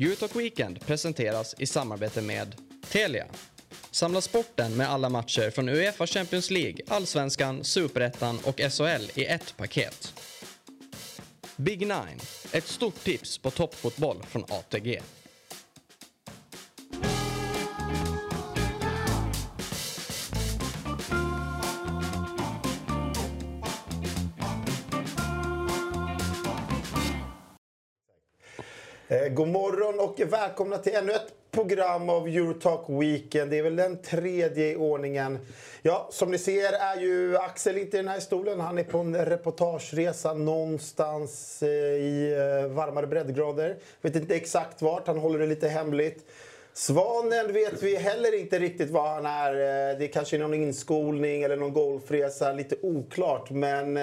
Eurotalk Weekend presenteras i samarbete med Telia. Samla sporten med alla matcher från Uefa Champions League, Allsvenskan, Superettan och SHL i ett paket. Big Nine, ett stort tips på toppfotboll från ATG. Välkomna till ännu ett program av Eurotalk Weekend. Det är väl den tredje i ordningen. Ja, som ni ser är ju Axel inte i den här stolen. Han är på en reportageresa någonstans eh, i eh, varmare breddgrader. Vet inte exakt vart, han håller det lite hemligt. Svanen vet vi heller inte riktigt var han är. Eh, det är kanske någon inskolning eller någon golfresa, lite oklart. Men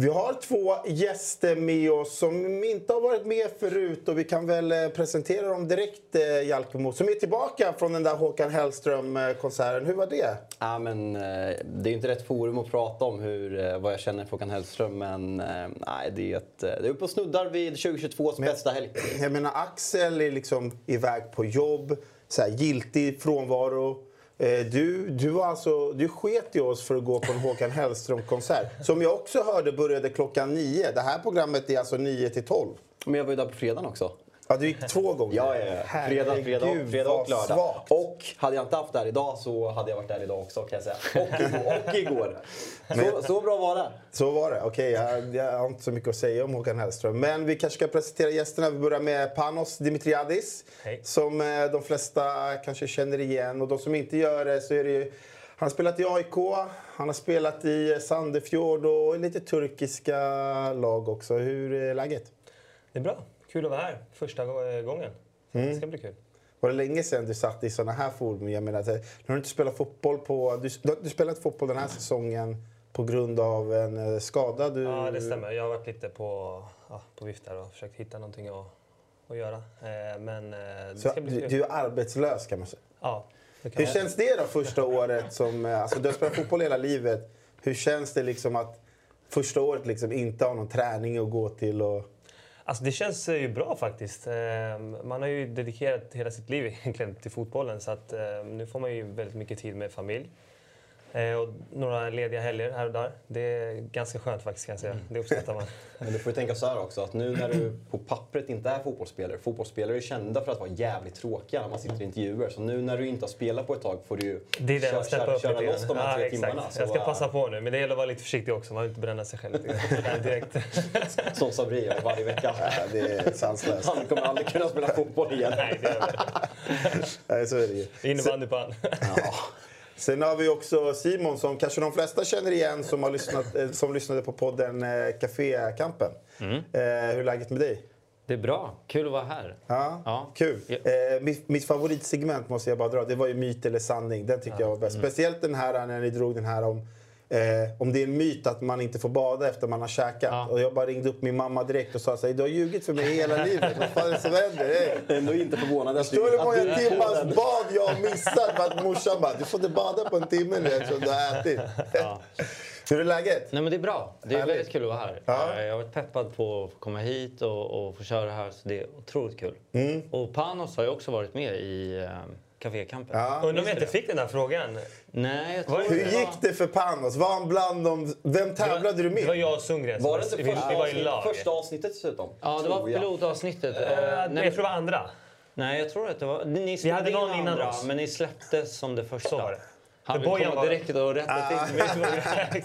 vi har två gäster med oss som inte har varit med förut och vi kan väl eh, presentera dem direkt, eh, Jalkemo, som är tillbaka från den där Håkan Hellström-konserten. Hur var det? Ja, men, eh, det är inte rätt forum att prata om hur, vad jag känner för Håkan Hellström, men nej, det är, ett, det är uppe och snuddar vid 2022s bästa helg. Jag menar, Axel är liksom iväg på jobb, så här, giltig frånvaro. Eh, Du, du, var alltså, du sket i oss för att gå på en Håkan Hellström-konsert. Som jag också hörde började klockan nio. Det här programmet är alltså nio till tolv. Men jag var ju där på fredagen också. Ja, du gick två gånger. Ja, ja, ja. Fredag, fredag, fredag och lördag. svagt. Och hade jag inte haft det här idag så hade jag varit där idag också kan jag säga. Och igår. Och igår. Så, så bra var det. Så var det. Okej, jag, jag har inte så mycket att säga om Håkan Hellström. Men vi kanske ska presentera gästerna. Vi börjar med Panos Dimitriadis. Hej. Som eh, de flesta kanske känner igen. Och de som inte gör det så är det ju... Han har spelat i AIK, han har spelat i Sandefjord och i lite turkiska lag också. Hur är läget? Det är bra. Kul att vara här första gå- gången. Det ska bli kul. Var det länge sedan du satt i såna här forum? Jag menar, nu har du inte spelat fotboll på... Du, du spelat fotboll den här säsongen på grund av en eh, skada. Du, Ja, det stämmer. Jag har varit lite på, ja, på vift där och försökt hitta någonting att, att göra. Eh, Men eh, Så du, du är arbetslös kan man säga. Ja, Hur jag- känns det då första året som... eh, Alltså du har spelat fotboll hela livet. Hur känns det liksom att första året liksom inte ha någon träning att gå till? Och... Alltså det känns eh, ju bra faktiskt. Ehm, man har ju dedikerat hela sitt liv egentligen till fotbollen så att ehm, nu får man ju väldigt mycket tid med familj. Eh, Och några lediga helger här och där. Det är ganska skönt faktiskt kan jag säga. Det uppskattar man. Men du får ju tänka så här också, att nu när du på pappret inte är fotbollsspelare. Fotbollsspelare är kända för att vara jävligt tråkiga när man sitter i intervjuer. Så nu när du inte har spelat på ett tag får du ju Det är det upp köra lite loss de här Ja, tre exakt. timmarna. Så, Jag ska äh, passa på nu, men det gäller att vara lite försiktig också. Man vill inte bränna sig själv direkt. Som Sabri gör varje vecka. Ja, det är sanslöst. Han kommer aldrig kunna spela fotboll igen. Nej, det är det. Nej, så är det ju. Innebandy på han. Sen har vi också Simon som kanske de flesta känner igen som, har lyssnat, eh, som lyssnade på podden eh, Cafékampen. Mm. Eh, hur är läget med dig? Det är bra. Kul att vara här. Ja, Ja. Kul. Ja. Eh, mitt, mitt favoritsegment måste jag bara dra. Det var ju myt eller sanning. Den tyckte jag var bäst. Mm. Speciellt den här när ni drog den här om Eh, om det är en myt att man inte får bada efter man har käkat. Ja. Och jag bara ringde upp min mamma direkt och sa så här, du har ljugit för mig hela livet. Vad fan är det som händer? Hey. Ändå inte förvånad att Förstår du hur att många timmars bad jag har missat för att morsan bara, du får inte bada på en timme nu eftersom du har ätit. Ja. Hur är läget? Nej, men det är bra. Det är Härligt. väldigt kul att vara här. Ja. Eh, Jag har varit peppad på att få komma hit och, och få köra här. Så det är otroligt kul. Mm. Och Panos har ju också varit med i eh, Cafékampen. Ja. Undrar om jag inte fick den där frågan. Nej, jag tror det Hur var- gick det för Panos? Var han bland dem? Vem tävlade du Det var med? jag och Sundgren. Var det inte vi, första, vi var i lag. första avsnittet dessutom? Ja, det var pilotavsnittet. Eh, nej, jag tror det var andra. nej, jag tror att det var... Ni spelade hade någon innan andra, oss. men ni släpptes som det första. Så var det. Han Bojan var- direkt och rätta Ah. till.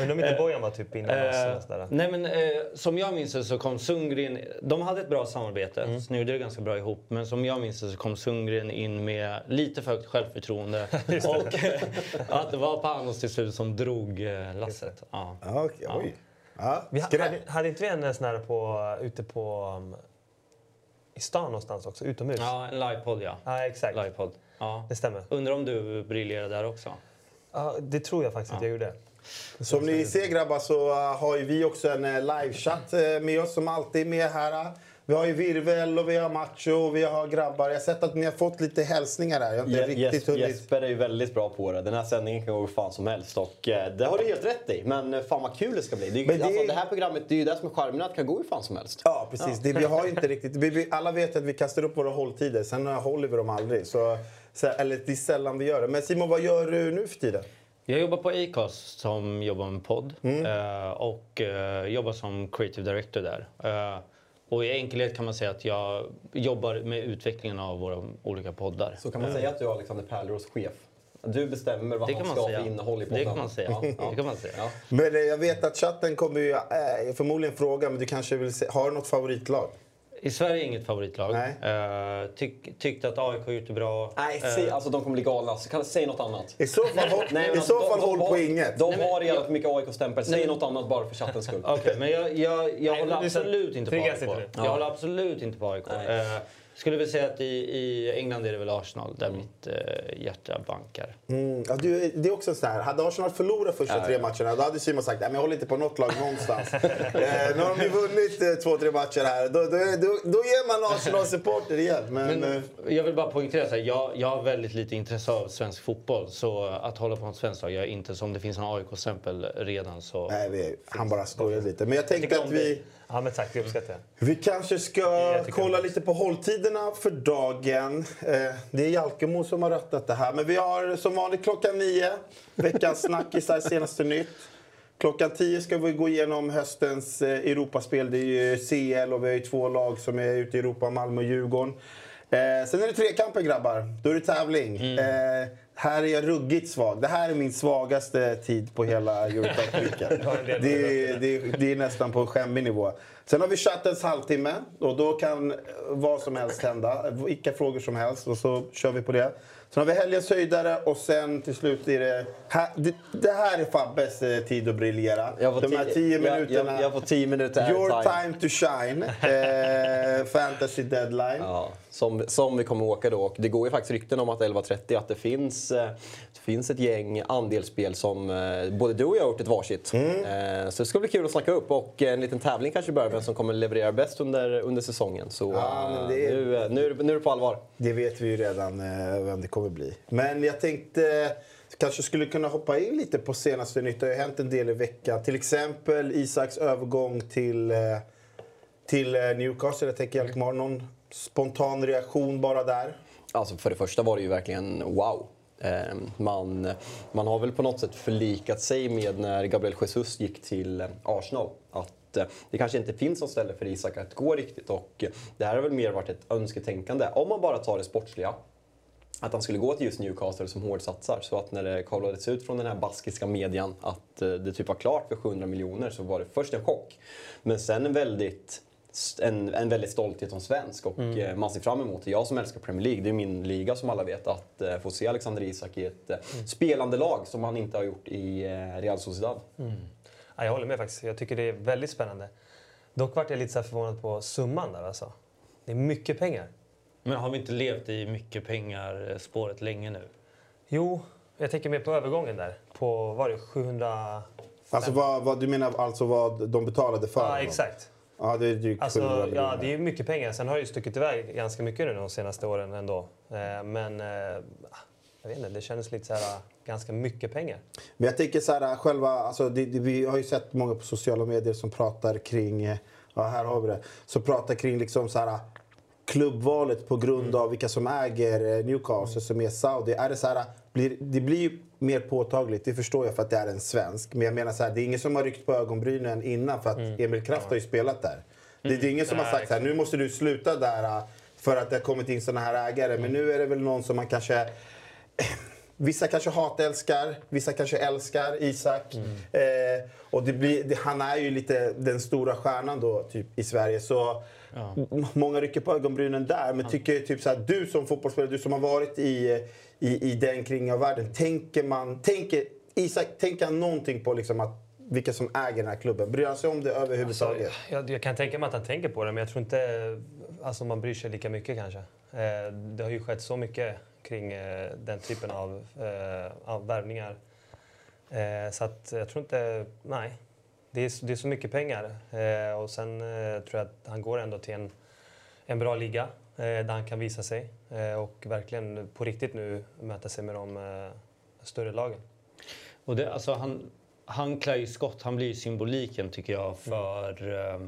Undrar om inte Bojan var typ innan oss. eller Eh, nej men eh, som jag minns det så kom Sundgren, de hade ett bra samarbete, Mm. snurrade det ganska bra ihop. Men som jag minns det så kom Sundgren in med lite för högt självförtroende. och eh, att det var Panos till slut som drog eh, lasset. Ja. Ja, okej, oj. Ja, Vi ha- hade, hade inte vi en sån här på, ute på... Um, I stan någonstans också, utomhus? ja, en livepodd ja. Ja, exakt. Livepodd. Ja. Det stämmer. Undrar om du briljerade där också? Ja, det tror jag faktiskt att jag gjorde. Som ni ser grabbar så uh, har ju vi också en uh, livechatt uh, med oss som alltid är med här. Vi har ju Virvel och vi har Macho och vi har grabbar. Jag har sett att ni har fått lite hälsningar här. Jag har inte Je- riktigt hunnit... Jesper är ju väldigt bra på det. Den här sändningen kan gå hur fan som helst och det har du helt rätt i. Men fan vad kul det ska bli. Det, är ju- det- Alltså, det här programmet, det är ju det som är charmen, att det kan gå hur fan som helst. Ja, precis. Det, vi har ju inte riktigt... Vi, vi, alla vet att vi kastar upp våra hålltider, sen håller vi dem aldrig. Så, så, eller det är sällan vi gör det. Men Simon, vad gör du nu för tiden? Jag jobbar på Acast som jobbar med podd eh, och eh, jobbar som creative director där. Eh, och i enkelhet kan man säga att jag jobbar med utvecklingen av våra olika poddar. Så kan man säga att du är Alexander Pärleros chef? Du bestämmer vad Det han ska ha för innehåll i Det podden? kan man säga. Ja. Det kan man säga. Ja. Men jag vet att chatten kommer ju förmodligen fråga, men du kanske vill se, har du något favoritlag? I Sverige är inget favoritlag. Nej. Eh, tyck, tyckte att AIK har gjort det bra. Nej, Eh, säg, alltså de kommer bli galna. Så kan, säg något annat. I så fall, håll, Nej, i så de- fall de håll har- på inget. De Nej, men har jag- jävligt mycket AIK-stämpel. Säg Nej, något annat bara för chattens skull. Okej, men jag, jag, jag Nej, håller absolut inte på AIK. Jag håller absolut inte på AIK. Skulle väl säga att i, i England är det väl Arsenal där mitt eh, hjärta bankar. Mm, ja, du, det är också så här, hade Arsenal förlorat första tre matcherna då hade Simon sagt att jag håller inte på något lag någonstans. eh, nu har de vunnit eh, två, tre matcher här. Då, då, då, då ger man Arsenal-supporter igen. Men, Men eh, jag vill bara poängtera att jag, jag har väldigt lite intresse av svensk fotboll. Så att hålla på något svenskt lag, jag är inte som det finns en AIK-stämpel redan så... nej, vi, han bara skojar lite. Men jag tänkte tycker att vi, Ja, men tack. Det uppskattar jag. vi kanske ska kolla lite på hålltiderna för dagen. Eh, det är Jalkemo som har rattat det här. Men vi har som vanligt klockan nio, veckans snackisar, senaste nytt. Klockan 10 ska vi gå igenom höstens eh, Europaspel. Det är ju CL och vi har ju två lag som är ute i Europa, Malmö och Djurgården. Eh, sen är det trekamper grabbar. Då är det tävling. Eh, här är jag ruggigt svag. Det här är min svagaste tid på hela Eurotalk-weekend. har en del det, är- det, är- det är nästan på en skämmig nivå. Sen har vi chattens halvtimme och då kan vad som helst hända. Vilka frågor som helst och så kör vi på det. Sen har vi helgens höjdare och sen till slut är det... Här, det, det här är Fabbes eh, tid att briljera. Jag De här ti- tio jag- minuterna. Jag, jag får tio minuter Your airtime. time to shine. Eh, fantasy deadline. Ja, som, som vi kommer åka då. Och det går ju faktiskt rykten om att 11.30 att det finns, eh, det finns ett gäng andelsspel som eh, både du och jag har gjort ett varsitt. Eh, Så det ska bli kul att snacka upp och en liten tävling kanske börjar vem som kommer leverera bäst under, under säsongen. Så Ja, eh, det nu, eh, nu, nu är det på allvar. Det vet vi ju redan eh, vem det kommer bli. Men jag tänkte kanske skulle kunna hoppa in lite på senaste nytt. Det har ju hänt en del i veckan. Till exempel Isaks övergång till, eh, till eh, Newcastle. Jag tänker Jalkmar, någon spontan reaktion bara där? Alltså för det första var det ju verkligen wow. Ehm, man, man har väl på något sätt förlikat sig med när Gabriel Jesus gick till eh, Arsenal. Att eh, det kanske inte finns något ställe för Isak att gå riktigt. Och eh, det här har väl mer varit ett önsketänkande. Om man bara tar det sportsliga. Att han skulle gå till just Newcastle som hårdsatsar. Så att när det kablades ut från den här baskiska median att det typ var klart för 700 miljoner så var det först en chock. Men sen en väldigt en, en väldigt stolthet som svensk och Mm. eh, man ser fram emot det. Jag som älskar Premier League, det är min liga som alla vet, att eh, få se Alexander Isak i ett eh, Mm. spelande lag som han inte har gjort i eh, Real Sociedad. Ja, jag håller med faktiskt. Jag tycker det är väldigt spännande. Dock vart jag lite så här förvånad på summan där alltså. Det är mycket pengar. Men har vi inte levt i mycket pengar-spåret länge nu? Jo, jag tänker mer på övergången där. På, var det 700... Alltså vad, vad, du menar alltså vad de betalade för Ja, honom? exakt. Ja, det är drygt 700 Alltså, ja, det är mycket pengar. Sen har det ju stuckit iväg ganska mycket nu de senaste åren ändå. Eh, Men eh, jag vet inte, det kändes lite så här ah, ganska mycket pengar. Men jag tänker så här, själva, alltså det, det, vi har ju sett många på sociala medier som pratar kring, eh, ja här har vi det, som pratar kring liksom så här klubbvalet på grund av vilka som äger eh, Newcastle som är Saudi. Är det så här, blir, det blir ju mer påtagligt, det förstår jag för att det är en svensk. Men jag menar så här, det är ingen som har ryckt på ögonbrynen innan för att Emil Kraft har ju spelat där. Det, det är ingen som har Nej, sagt så här, nu måste du sluta där eh, för att det har kommit in såna här ägare. Men nu är det väl någon som man kanske Vissa kanske hatälskar, vissa kanske älskar Isak. Eh, och det blir, det, han är ju lite den stora stjärnan då, typ, i Sverige. Så m- många rycker på ögonbrynen där. Men tycker typ så här, du som fotbollsspelare, du som har varit i, i, i den kring av världen. Tänker man, tänker Isak, tänker han någonting på liksom att, vilka som äger den här klubben? Bryr han sig om det överhuvudtaget? Alltså, jag, jag kan tänka mig att han tänker på det, men jag tror inte alltså, man bryr sig lika mycket kanske. Eh, det har ju skett så mycket kring eh, den typen av, eh, av värvningar. Eh, så att jag tror inte... Nej. Det är, det är så mycket pengar. Eh, och sen eh, tror jag att han går ändå till en en bra liga där han kan visa sig eh, och verkligen på riktigt nu möta sig med de eh, större lagen. Och det, alltså han, han klär ju skott, han blir ju symboliken tycker Mm. jag för, eh,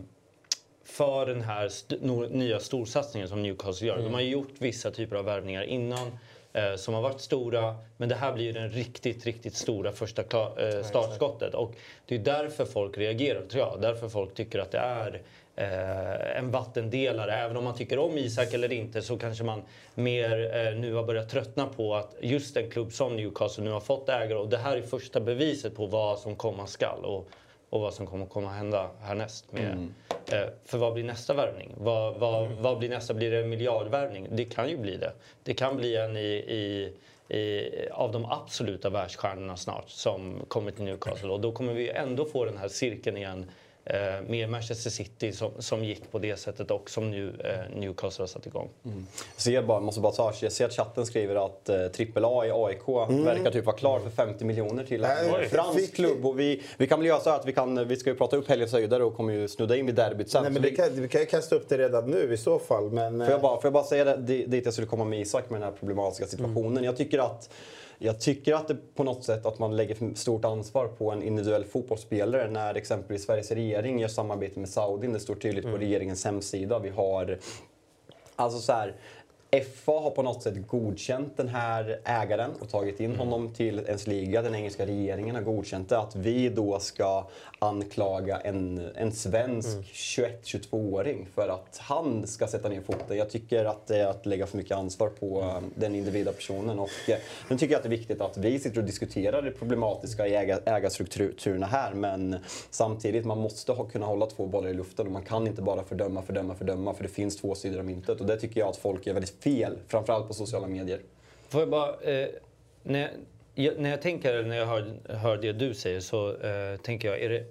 för den här st nya storsatsningen som Newcastle gör. Mm. De har ju gjort vissa typer av värvningar innan eh, som har varit stora men det här blir ju den riktigt, riktigt stora första eh, startskottet. Och det är därför folk reagerar tror jag. Därför folk tycker att det är eh, en vattendelare. Även om man tycker om Isak eller inte så kanske man mer eh, nu har börjat tröttna på att just en klubb som Newcastle nu har fått ägare och det här är första beviset på vad som komma skall och, och vad som kommer komma hända härnäst. Med, eh, för vad blir nästa värvning? Vad, vad, vad blir nästa? Blir det en miljardvärvning? Det kan ju bli det. Det kan bli en i, i i, av de absoluta världsstjärnorna snart som kommer till Newcastle. Och då kommer vi ändå få den här cirkeln igen eh, med Manchester City som, som gick på det sättet och som nu eh, Newcastle har satt igång. Jag ser bara, måste bara ta, jag ser att chatten skriver att eh, AAA i AIK verkar typ vara klar för 50 miljoner till en Nej, eh, fransk klubb. Och vi, vi kan väl göra så att vi, kan, vi ska ju prata upp helgens höjdare och kommer ju snudda in vid derbyt sen. Nej, Så men vi, kan, vi kan ju kasta upp det redan nu i så fall. Men, Får jag, bara, får jag bara säga det, di- dit jag skulle komma med Isak med den här problematiska situationen. Jag tycker att jag tycker att det på något sätt att man lägger för stort ansvar på en individuell fotbollsspelare när exempelvis Sveriges regering gör samarbete med Saudin. Det står tydligt på regeringens hemsida. Vi har Alltså så här, FA har på något sätt godkänt den här ägaren och tagit in honom till ens liga. Den engelska regeringen har godkänt det. Att vi då ska anklaga en, en svensk 21-22-åring för att han ska sätta ner foten. Jag tycker att det är att lägga för mycket ansvar på eh, den individuella personen. Och eh, nu tycker jag att det är viktigt att vi sitter och diskuterar det problematiska i äga, ägarstrukturerna här. Men samtidigt, man måste ha, kunna hålla två bollar i luften och man kan inte bara fördöma, fördöma, fördöma. För det finns två sidor av myntet. Och det tycker jag att folk är väldigt fel, framförallt på sociala medier. Får jag bara... Eh, när, jag, när jag tänker, när jag hör, hör det du säger så eh, tänker jag, är det,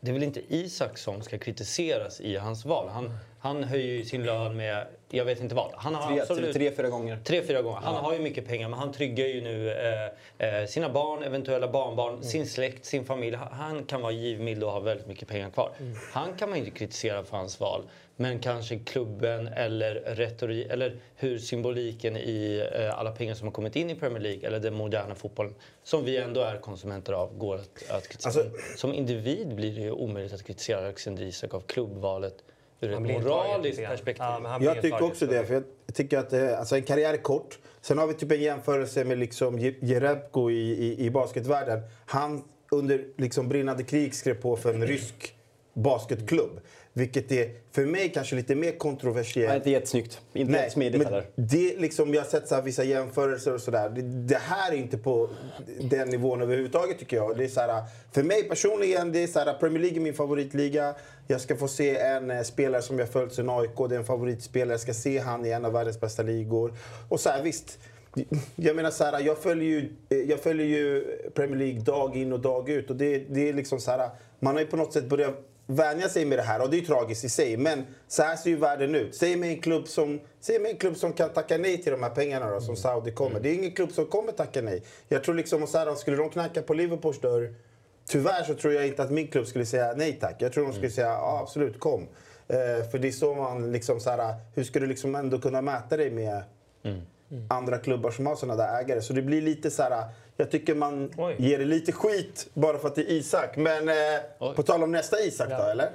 det är väl inte Isak som ska kritiseras i hans val? Han, han höjer ju sin lön med, jag vet inte vad. Han har Tre, absolut... tre, fyra gånger. Tre, fyra gånger. Han har ju mycket pengar men han tryggar ju nu eh, eh, sina barn, eventuella barnbarn, sin släkt, sin familj. Han, kan vara givmild och ha väldigt mycket pengar kvar. Han kan man ju inte kritisera för hans val. Men kanske klubben eller retorik eller hur symboliken i eh, alla pengar som har kommit in i Premier League eller den moderna fotbollen som vi ändå är konsumenter av går att, att kritisera. Alltså- som individ blir det ju omöjligt att kritisera Alexander Isak av klubbvalet ur ett moraliskt perspektiv. Ja, Jag tycker också det. För jag tycker att eh, alltså en karriär är kort. Sen har vi typ en jämförelse med liksom Je- Jerebko i, i, i basketvärlden. Han under liksom brinnande krig skrev på för en rysk basketklubb. Vilket är för mig kanske lite mer Nej, kontroversiellt. inte jättesnyggt. Inte Nej, jättesmidigt men heller. det liksom, jag har sett så här, vissa jämförelser och sådär. Det, det här är inte på den nivån överhuvudtaget tycker jag. Det är så här, för mig personligen, det är så här, Premier League är min favoritliga. Jag ska få se en eh, spelare som jag följt sedan AIK, det är en favoritspelare. Jag ska se han i en av världens bästa ligor. Och så här, visst. Jag menar så här, jag följer, ju, eh, jag följer ju Premier League dag in och dag ut. Och det, det är liksom så här, man har ju på något sätt börjat vänja sig med det här och det är ju tragiskt i sig. Men så här ser ju världen ut. Säg mig en klubb som, säg mig en klubb som kan tacka nej till de här pengarna då, som Saudi kommer. Det är ingen klubb som kommer tacka nej. Jag tror liksom, så här, skulle de knacka på Liverpools dörr, tyvärr så tror jag inte att min klubb skulle säga nej tack. Jag tror de skulle säga ja, absolut kom. Eh, för det är så man liksom så här, hur ska du liksom ändå kunna mäta dig med andra klubbar som har sådana där ägare. Så det blir lite så här. Jag tycker man Oj. ger det lite skit bara för att det är Isak. Men eh, på tal om nästa Isak då, Ja. eller?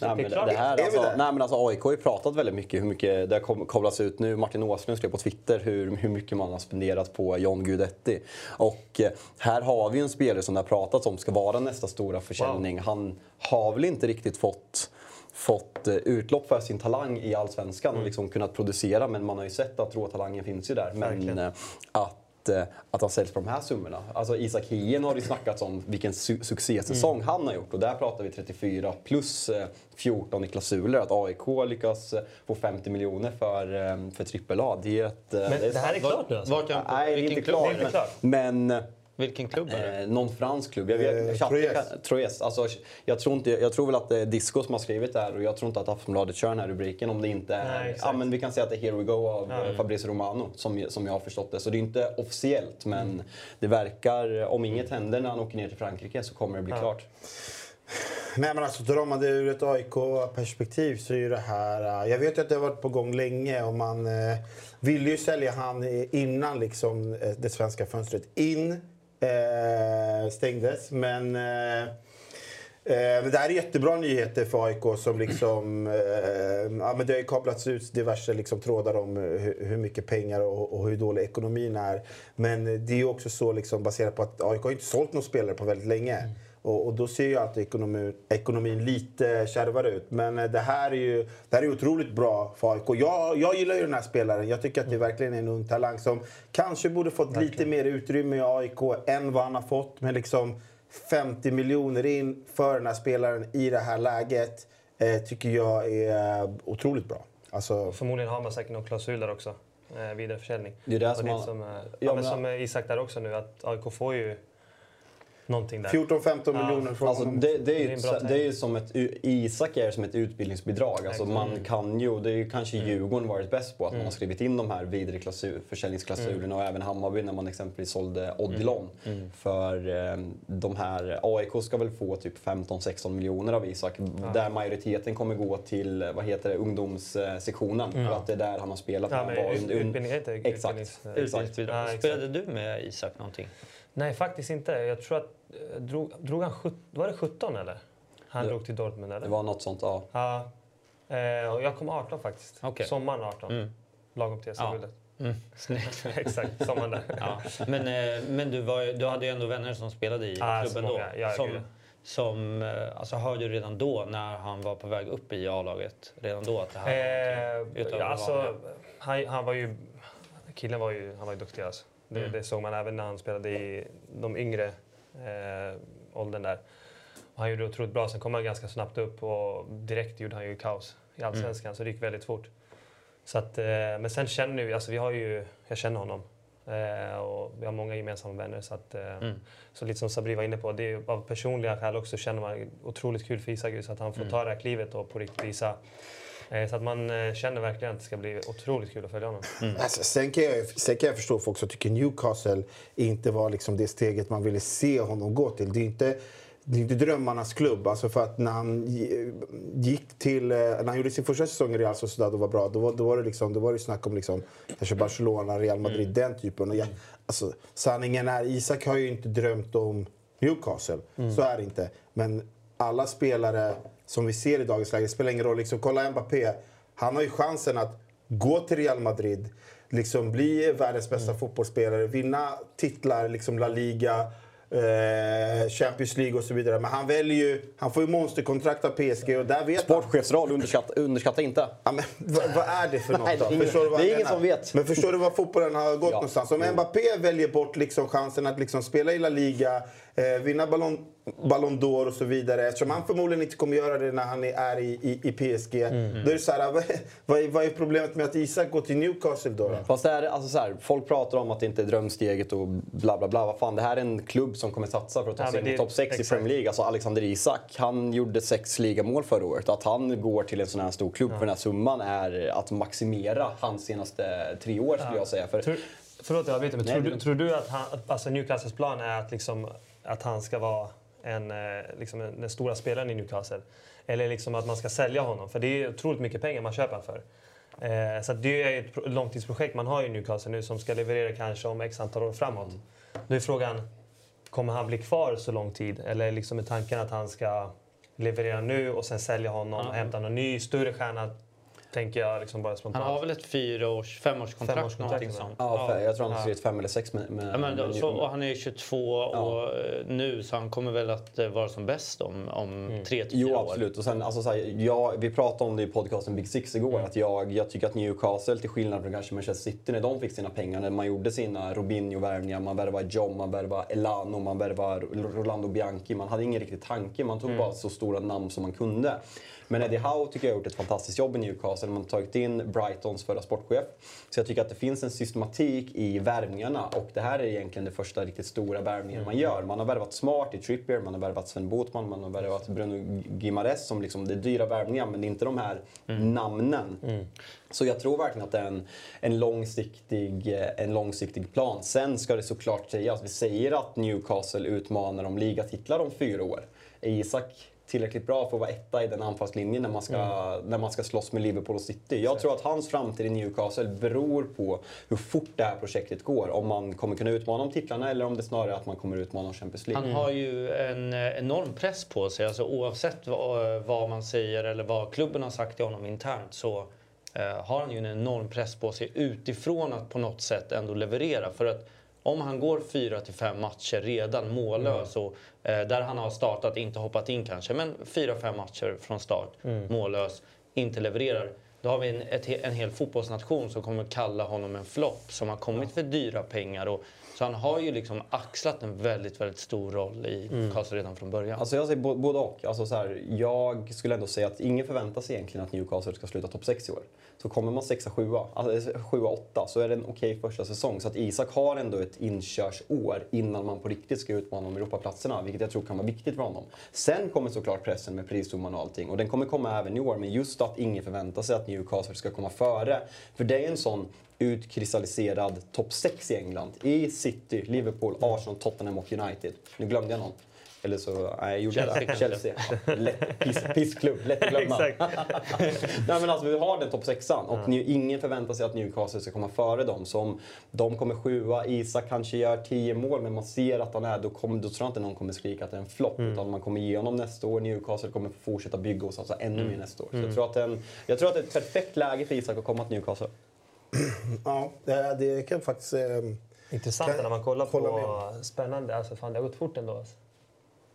Nej, men det här, alltså, nej, men alltså, AIK har ju pratat väldigt mycket hur mycket det har kollats ut nu. Martin Åslund skrev på Twitter hur, hur mycket man har spenderat på John Guidetti. Och eh, här har vi ju en spelare som det har pratats om ska vara nästa stora försäljning. Han har väl inte riktigt fått fått eh, utlopp för sin talang i Allsvenskan och liksom kunnat producera. Men man har ju sett att råtalangen finns ju där. Men Verkligen. eh, att, eh, att han säljs på de här summorna. Alltså Isak Hien har det ju snackats om vilken su- succésäsong han har gjort. Och där pratar vi 34 plus eh, 14 i klausuler. Att AIK lyckas få 50 miljoner för, för AAA. Det är ett... Men är det här är Var- klart nu alltså? Vart jag, Nej, det det? Det är inte klart. Men, men Vilken klubb är det? Eh, någon fransk klubb. Jag, vet, Eh, Troyes. kan- Troyes. Alltså, jag, tror inte, jag tror väl att det är Disco som har skrivit det här och jag tror inte att Aftonbladet kör den här rubriken om det inte är... Nej, ja, men vi kan säga att det är Here We Go av Ja. eh, Fabrizio Romano som, som jag har förstått det. Så det är inte officiellt men det verkar, om inget händer när han åker ner till Frankrike så kommer det bli Ja. klart. Nej men alltså drar man det ur ett AIK-perspektiv så är ju det här... Jag vet ju att det har varit på gång länge och man eh, ville ju sälja han innan liksom eh, det svenska fönstret in eh, stängdes. Men, eh, eh, det här är jättebra nyheter för AIK som liksom... Eh, ja, men det har ju kablats ut diverse liksom, trådar om hur, hur mycket pengar och, och hur dålig ekonomin är. Men det är ju också så liksom, baserat på att AIK har inte sålt någon spelare på väldigt länge. Och, och då ser ju alltid ekonomin, ekonomin lite kärvare ut. Men eh, det här är ju det här är otroligt bra för AIK. Jag, jag gillar ju den här spelaren. Jag tycker att det verkligen är en ung talang som kanske borde fått lite mer utrymme i AIK än vad han har fått. Men liksom 50 miljoner in för den här spelaren i det här läget eh, tycker jag är otroligt bra. Alltså, Förmodligen har man säkert någon klausul där också. Eh, vidareförsäljning. Det är det Och som det man- som, eh, Ja, men- som eh, Isak där också nu, att AIK får ju någonting där. 14-15 miljoner från Alltså, honom. det, det, är ju, det är ju som ett, Isak är som ett utbildningsbidrag. Alltså man kan ju, det är ju kanske Djurgården varit bäst på, att man har skrivit in de här vidare klausul, försäljningsklausulerna och även Hammarby när man exempelvis sålde Odilon. För eh, de här, AIK ska väl få typ 15-16 miljoner av Isak. Där majoriteten kommer gå till, vad heter det, ungdomssektionen. För att det är där han har spelat. Ja, men var un- utbildning, inte Exakt. utbildnings- Exakt. Utbildningsbidrag. Ja, exakt. Spelade du med Isak någonting? Nej, faktiskt inte. Jag tror att... eh, Drog, drog han sjut- var det 17 eller? Han Det- drog till Dortmund eller? Det var något sånt, ja. Ja. Eh, och jag kom 18 faktiskt. Okej. Sommaren 18. Mm. Lagom till Ja. SM-guldet. Mm. Snyggt. Exakt, sommaren där. Ja. Men, eh, men du, var, du hade ju ändå vänner som spelade i Ah, klubben då. Ja, som, gud. som eh, alltså, hörde du redan då när han var på väg upp i A-laget? Redan då att det här var Eh, utöver ja, alltså, han, han var ju... Killen var ju, han var ju duktig alltså. Det, Mm. det såg man även när han spelade i de yngre eh, åldern där. Och han gjorde det otroligt bra. Sen kom han ganska snabbt upp och direkt gjorde han ju kaos i Allsvenskan. Så det gick väldigt fort. Så att, eh, men sen känner vi, alltså vi har ju, jag känner honom. Eh, och vi har många gemensamma vänner. Så, att, eh, Mm. så lite som Sabri var inne på, det är av personliga skäl också känner man otroligt kul för Isak så att han får Mm. ta det här klivet och på riktigt visa Så att man eh, känner verkligen att det ska bli otroligt kul att följa honom. Alltså, sen, kan jag, sen kan jag förstå folk som tycker Newcastle inte var liksom det steget man ville se honom gå till. Det är inte, det är inte drömmarnas klubb. Alltså för att när han gi- gick till, eh, när han gjorde sin första säsong i Real Sociedad och var bra, då var, då var det, liksom, då var det snack om liksom, kanske Barcelona, Real Madrid, den typen. Och jag, alltså, sanningen är, Isak har ju inte drömt om Newcastle. Så är det inte. Men alla spelare som vi ser i dagens läge, det spelar ingen roll. Liksom, kolla Mbappé. Han har ju chansen att gå till Real Madrid, liksom bli världens bästa fotbollsspelare, vinna titlar, liksom La Liga, eh, Champions League och så vidare. Men han väljer ju, han får ju monsterkontrakt av PSG och där vet. Sportchefsroll, underskatta, underskatta inte. Ja, men, vad, vad är det för något Nej, det är då? ingen- Förstår du vad det är ingen som vet. Men förstår du var fotbollen har gått Ja. någonstans? Om Mbappé väljer bort liksom chansen att liksom spela i La Liga, eh, vinna Ballon, Ballon d'Or och så vidare. Eftersom han förmodligen inte kommer göra det när han är- i, i, i PSG. Mm. Då är det så här, vad, vad, är, vad är problemet med att Isak går till Newcastle då? då? Fast det här, alltså så här, folk pratar om att det inte är drömsteget och bla bla bla. Vad fan, det här är en klubb som kommer satsa för att ta Ja, sig in i topp 6 i. Premier League. Alltså Alexander Isak, han gjorde sex ligamål förra året. Att han går till en sån här stor klubb för den här summan är att maximera hans senaste tre år skulle jag säga. För, Tror, förlåt jag vet inte, men Nej, tror, du, tror du att, han, alltså Newcastles plan är att, liksom, att han ska vara en, eh, liksom en, den stora spelaren i Newcastle? Eller liksom att man ska sälja honom? För det är otroligt mycket pengar man köper honom för. Eh, så det är ett pro- långtidsprojekt man har i Newcastle nu som ska leverera kanske om x antal år framåt. Då är frågan, kommer han bli kvar så lång tid? Eller liksom är tanken att han ska leverera nu och sen sälja honom och hämta någon ny större stjärna? Tänker jag liksom bara spontant. Han har väl ett fyraårs, femårskontrakt, Femårskontrakt, någonting sånt. ja, för, jag tror han har skrivit fem eller sex med... med Ja, men då, med- så, och han är 22 och eh, nu så han kommer väl att eh, vara som bäst om, om tre till fyra Jo, år. absolut. Och sen, alltså, så här, jag, vi pratade om det i podcasten Big Six igår. Att jag, jag tycker att Newcastle, till skillnad från kanske Manchester City när de fick sina pengar, när man gjorde sina Robinho-värvningar, man värvade John, man värvade Elano, man värvade Rolando Bianchi. Man hade ingen riktig tanke, man tog bara så stora namn som man kunde. Men Eddie Howe tycker jag har gjort ett fantastiskt jobb i Newcastle. Man har tagit in Brightons förra sportchef. Så jag tycker att det finns en systematik i värvningarna och det här är egentligen det första riktigt stora värvningen man gör. Man har värvat Smart i Trippier, man har värvat Sven Botman, man har värvat Bruno Gimares som liksom, det är dyra värvningar men det är inte de här namnen. Så jag tror verkligen att det är en, en, långsiktig, eh, en långsiktig plan. Sen ska det såklart sägas, vi säger att Newcastle utmanar om ligatitlar om fyra år. Isak tillräckligt bra för att vara etta i den anfallslinjen när man ska, när man ska slåss med Liverpool och City. Jag tror att hans framtid i Newcastle beror på hur fort det här projektet går. Om man kommer kunna utmana om titlarna eller om det snarare är att man kommer utmana om Champions League. Han har ju en eh, enorm press på sig. Alltså, oavsett vad, vad man säger eller vad klubben har sagt till honom internt så eh, har han ju en enorm press på sig utifrån att på något sätt ändå leverera. För att om han går fyra till fem matcher redan mållös och eh, där han har startat, inte hoppat in kanske, men fyra, fem matcher från start mållös, inte levererar. Då har vi en, ett, en hel fotbollsnation som kommer kalla honom en flopp som har kommit för dyra pengar. Och, så han har ju liksom axlat en väldigt, väldigt stor roll i Newcastle redan från början. Alltså jag säger både och. Alltså så här, jag skulle ändå säga att ingen förväntar sig egentligen att Newcastle ska sluta topp 6 i år. Så kommer man sexa, sjua, alltså sjua, åtta, så är det en okej första säsong. Så att Isak har ändå ett inkörsår innan man på riktigt ska utmana om Europaplatserna, vilket jag tror kan vara viktigt för honom. Sen kommer såklart pressen med prissumman och allting, och den kommer komma även i år. Men just att ingen förväntar sig att Newcastle ska komma före. För det är en sån utkristalliserad topp 6 i England. I City, Liverpool, Arsenal, Tottenham och United. Nu glömde jag någon. Eller så, nej, jag gjorde Chelsea det. Chelsea. Lätt, piss, pissklubb, lätt att glömma. Nej men alltså vi har den topp sexan och nu, ingen förväntar sig att Newcastle ska komma före dem. Så om de kommer sjua, Isak kanske gör 10 mål men man ser att han är, då, kommer, då tror jag inte någon kommer skrika att det är en flopp. Utan man kommer ge honom nästa år, Newcastle kommer fortsätta bygga och satsa ännu mer nästa år. Så jag tror, att en, jag tror att det är ett perfekt läge för Isak att komma till Newcastle. Ja, det, det kan faktiskt... Eh, Intressant Kan- när man kollar på... Spännande. Alltså, fan, det har gått fort ändå. Alltså.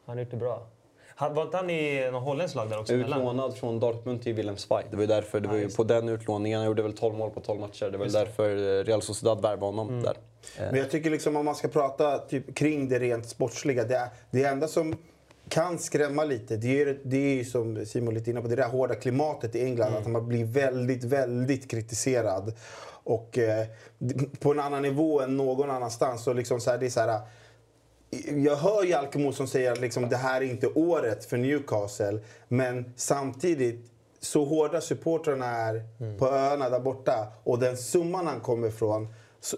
Han har gjort det bra. Han, var inte han i någon holländskt lag där också? Utlånad från Dortmund till Willem Zweig. Det var ju därför, det var ju just på den utlåningen, han gjorde väl 12 mål på 12 matcher. Det var väl därför Real Sociedad värvade honom där. Men jag tycker liksom om man ska prata typ, kring det rent sportsliga. Det, det enda som kan skrämma lite, det är, det är ju som Simon lite inne på, det där hårda klimatet i England. Att man blir väldigt, väldigt kritiserad. Och eh, på en annan nivå än någon annanstans. Så liksom så här, det är så här, jag hör Jalkemo som säger att liksom, det här är inte året för Newcastle. Men samtidigt, så hårda supportrarna är på öarna där borta och den summan han kommer ifrån.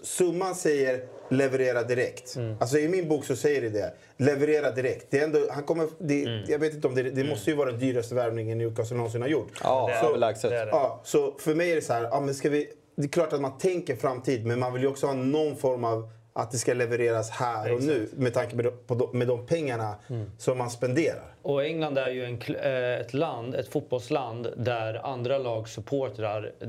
Summan säger leverera direkt. Alltså i min bok så säger det det. Leverera direkt. Det är ändå, han kommer, det, Jag vet inte om det, det måste ju vara den dyraste värvningen Newcastle någonsin har gjort. Ja, Det är- överlägset. det är det. Ja, så för mig är det så här, ja, men ska vi, det är klart att man tänker framtid men man vill ju också ha någon form av att det ska levereras här och nu med tanke på de, med de pengarna som man spenderar. Och England är ju en, eh, ett land, ett fotbollsland där andra lags supportrar eh,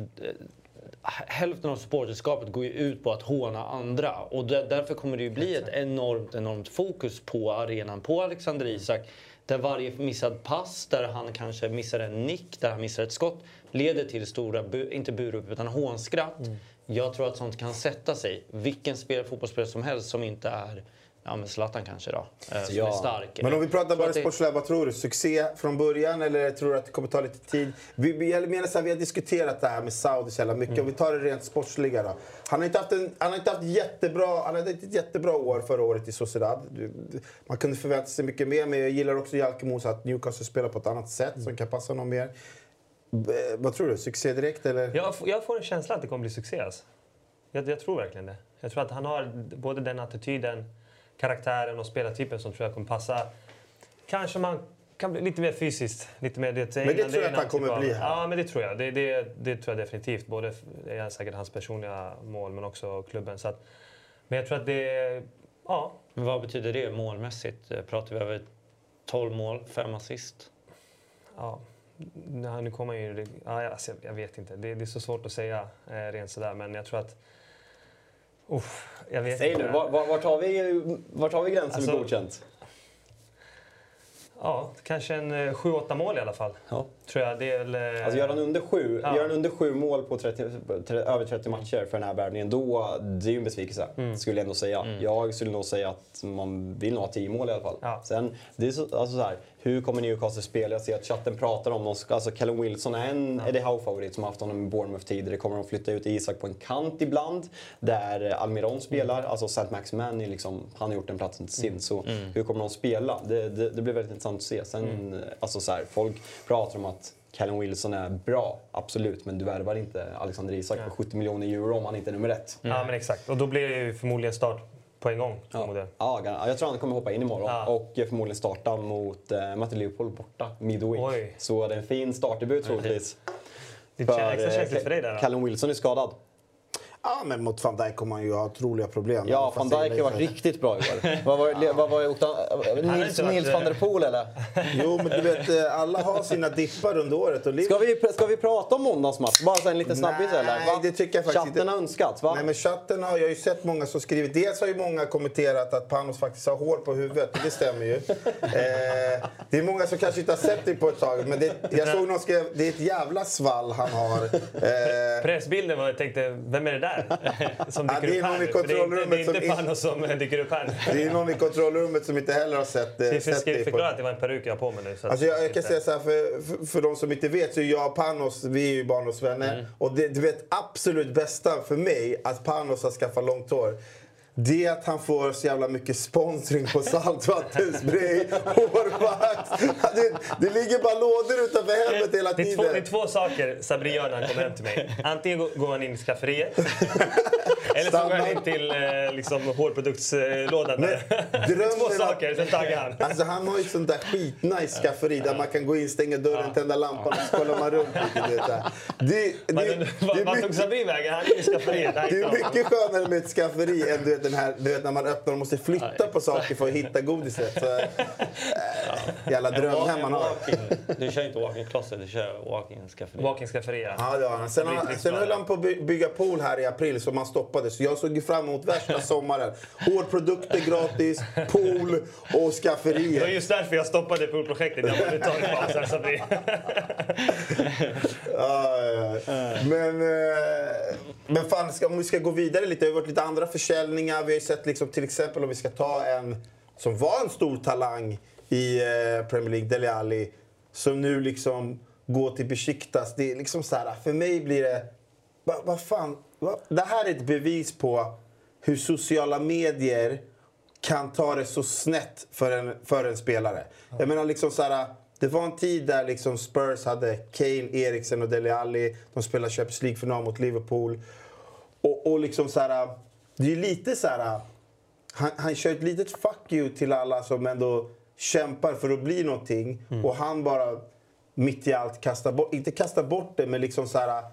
Hälften av supporterskapet går ju ut på att håna andra och där, därför kommer det ju bli ett enormt, enormt fokus på arenan, på Alexander Isak. Där varje missad pass, där han kanske missar en nick, där han missar ett skott leder till stora, bu, inte burop utan hånskratt. Jag tror att sånt kan sätta sig. Vilken spel, fotbollsspelare som helst som inte är Ja men Zlatan kanske då, eh, som Ja. är stark. Men om vi pratar Så bara sportsliga, vad tror du? Succé från början eller tror du att det kommer ta lite tid? Vi, jag menar så här, vi har diskuterat det här med Saudi så mycket. Om vi tar det rent sportsliga då. Han har inte haft, en, han har inte haft jättebra, han hade ett jättebra år förra året i Sociedad. Man kunde förvänta sig mycket mer, men jag gillar också Jalkemos att Newcastle spelar på ett annat sätt som kan passa honom mer. Vad tror du? Succé direkt eller? Jag, jag får en känsla att det kommer bli succé. Alltså. Jag, jag tror verkligen det. Jag tror att han har både den attityden, karaktären och spelartypen som tror jag kommer passa. Kanske man kan bli lite mer fysiskt. Lite mer, det, Men det tror jag att han kommer bli här. Ja, men det tror jag. Det, det, det tror jag definitivt. Både det är säkert hans personliga mål men också klubben. Så att, men jag tror att det... Ja, Men vad betyder det målmässigt? Eh, Pratar vi över 12 mål, 5 assist? Ja, nu nu kommer ju... Ja, alltså, jag, jag vet inte. Det, det är så svårt att säga eh, rent sådär, men jag tror att... Uff, jag vet Säg nu, vart, vart, har vi, vi gränsen Alltså- med godkänt? Ja, kanske en eh, 7-8 mål i alla fall. Ja. Tror jag. Det är väl... eh, Alltså gör han under sju, Ja. gör han under sju mål på 30, tre- över 30 matcher för den här värvningen, då det är ju en besvikelse. Mm. Skulle jag ändå säga. Jag skulle nog säga att man vill nog ha 10 mål i alla fall. Ja. Sen, det är så, alltså så här, hur kommer Newcastle spela? Jag ser att chatten pratar om dem. Alltså Callum Wilson är en Eddie Howe-favorit som har haft honom i Bournemouth tidigare. Kommer de flytta ut Isak på en kant ibland, där Almiron spelar. Alltså St. Maximan, är liksom, han har gjort den platsen till sin. Så hur kommer de spela? Det, det, det blir väldigt intressant att se. Sen, alltså så här, folk pratar om att Callum Wilson är bra, absolut, men du värvar inte Alexander Isak för 70 miljoner euro om han inte är nummer ett. Ja, men exakt. Och då blir det ju förmodligen start på en gång, Ja. Ja, jag tror han kommer hoppa in imorgon Ja. och förmodligen starta mot eh, möter Liverpool borta midweek. Oj. Så det är en fin startdebut troligtvis. Det För, är extra eh, känsligt för dig där. då. Callum Wilson är skadad. Ja, men mot van Dijk kommer han ju ha otroliga problem. Ja, van Dijk har varit liksom- riktigt bra i år. vad var, vad var har Nils, varit, Nils van der Poel eller? Jo, men du vet, eh, alla har sina dippar under året. Och Ska vi, ska vi prata om måndagsmatch? Bara så en liten snabbis Nej, eller? Va? det tycker jag faktiskt Chatten inte. har önskat va? Nej, men chatten har jag ju sett många som skrivit. Dels har ju många kommenterat att Panos faktiskt har hår på huvudet. och Det stämmer ju. Eh, det är många som kanske inte har sett det på ett tag. Men det, jag såg någon skrev det är ett jävla svall han har. Eh, Pressbilden var jag tänkte, vem är det där? Som Ja, dyker det är upp här någon i kontrollrummet som inte som dyker upp här det är någon i kontrollrummet som inte heller har sett, eh, sett dig förklara att det var en peruk jag har på mig nu. Så Alltså jag, jag kan säga så här, för, för, för de som inte vet så är jag och Panos, vi är ju barndomsvänner. Mm. Och det, du vet absolut bästa för mig att Panos har skaffat långt hår. Det är att han får så jävla mycket sponsring på saltvattenspray, hårvax. Det, det ligger bara lådor utanför hemmet hela det, är två, tiden. det är två saker Sabri gör när han kommer hem till mig. Antingen går- han in i skafferiet. eller så går han in till eh, liksom, hårproduktslådan. där. två saker, sen taggar han. Alltså han har ju ett sånt där skitnice skafferi där man kan gå in, stänga dörren, tända lampan och så kollar man runt lite. Så här. det, det, det, skafferiet. Där Det hittade är mycket skönare med ett skafferi än du vet, den här, du vet, när man öppnar och måste flytta på saker för att hitta godiset. Så, äh, jävla drömhem man har. Du kör inte walk-in closet, du kör walk-in skafferi. Walk-in skafferi, ja. Ja. Sen, han, sen höll han på att by- bygga pool här i april som han stoppade. Så jag såg ju fram emot värsta sommaren. Hårprodukter gratis, pool och Det var just därför jag stoppade poolprojektet. Jag borde ta en paus här Sabri. Ja, ja, ja. Men, eh, men fan, ska, om vi ska gå vidare lite. Det har varit lite andra försäljningar. Vi har ju sett liksom, till exempel om vi ska ta en som var en stor talang i eh, Premier League, Dele Alli, som nu liksom går till Besiktas. Det är liksom så här, för mig blir det... Vad va fan? Va? Det här är ett bevis på hur sociala medier kan ta det så snett för en, för en spelare. Jag menar liksom så här, det var en tid där liksom Spurs hade Kane, Eriksen och Dele Alli. De spelade Champions League-final mot Liverpool. Och, och liksom så här, det är lite så här... Han, han kör ett litet fuck you till alla som ändå kämpar för att bli någonting. Och han bara mitt i allt kastar bort, inte kastar bort det, men liksom så här...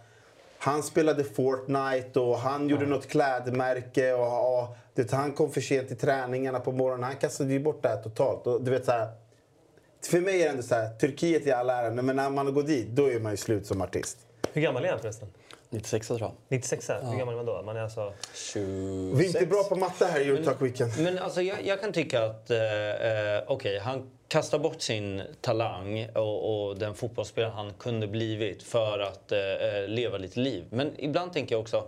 Han spelade Fortnite och han gjorde något klädmärke. Och, och, du vet, han kom för sent till träningarna på morgonen. Han kastade ju bort det här totalt. Och, du vet, så här, för mig är det ändå så här, Turkiet i all ära, men när man går dit, då är man ju slut som artist. Hur gammal är han förresten? 96 tror jag. 96? Hur gammal är man då? Man är alltså... 26. Vi är inte bra på matte här i Eurotalk Weekend. Men alltså, jag, jag kan tycka att eh, eh, okej, han kastar bort sin talang och, och den fotbollsspelare han kunde blivit för att eh, eh, leva lite liv. Men ibland tänker jag också,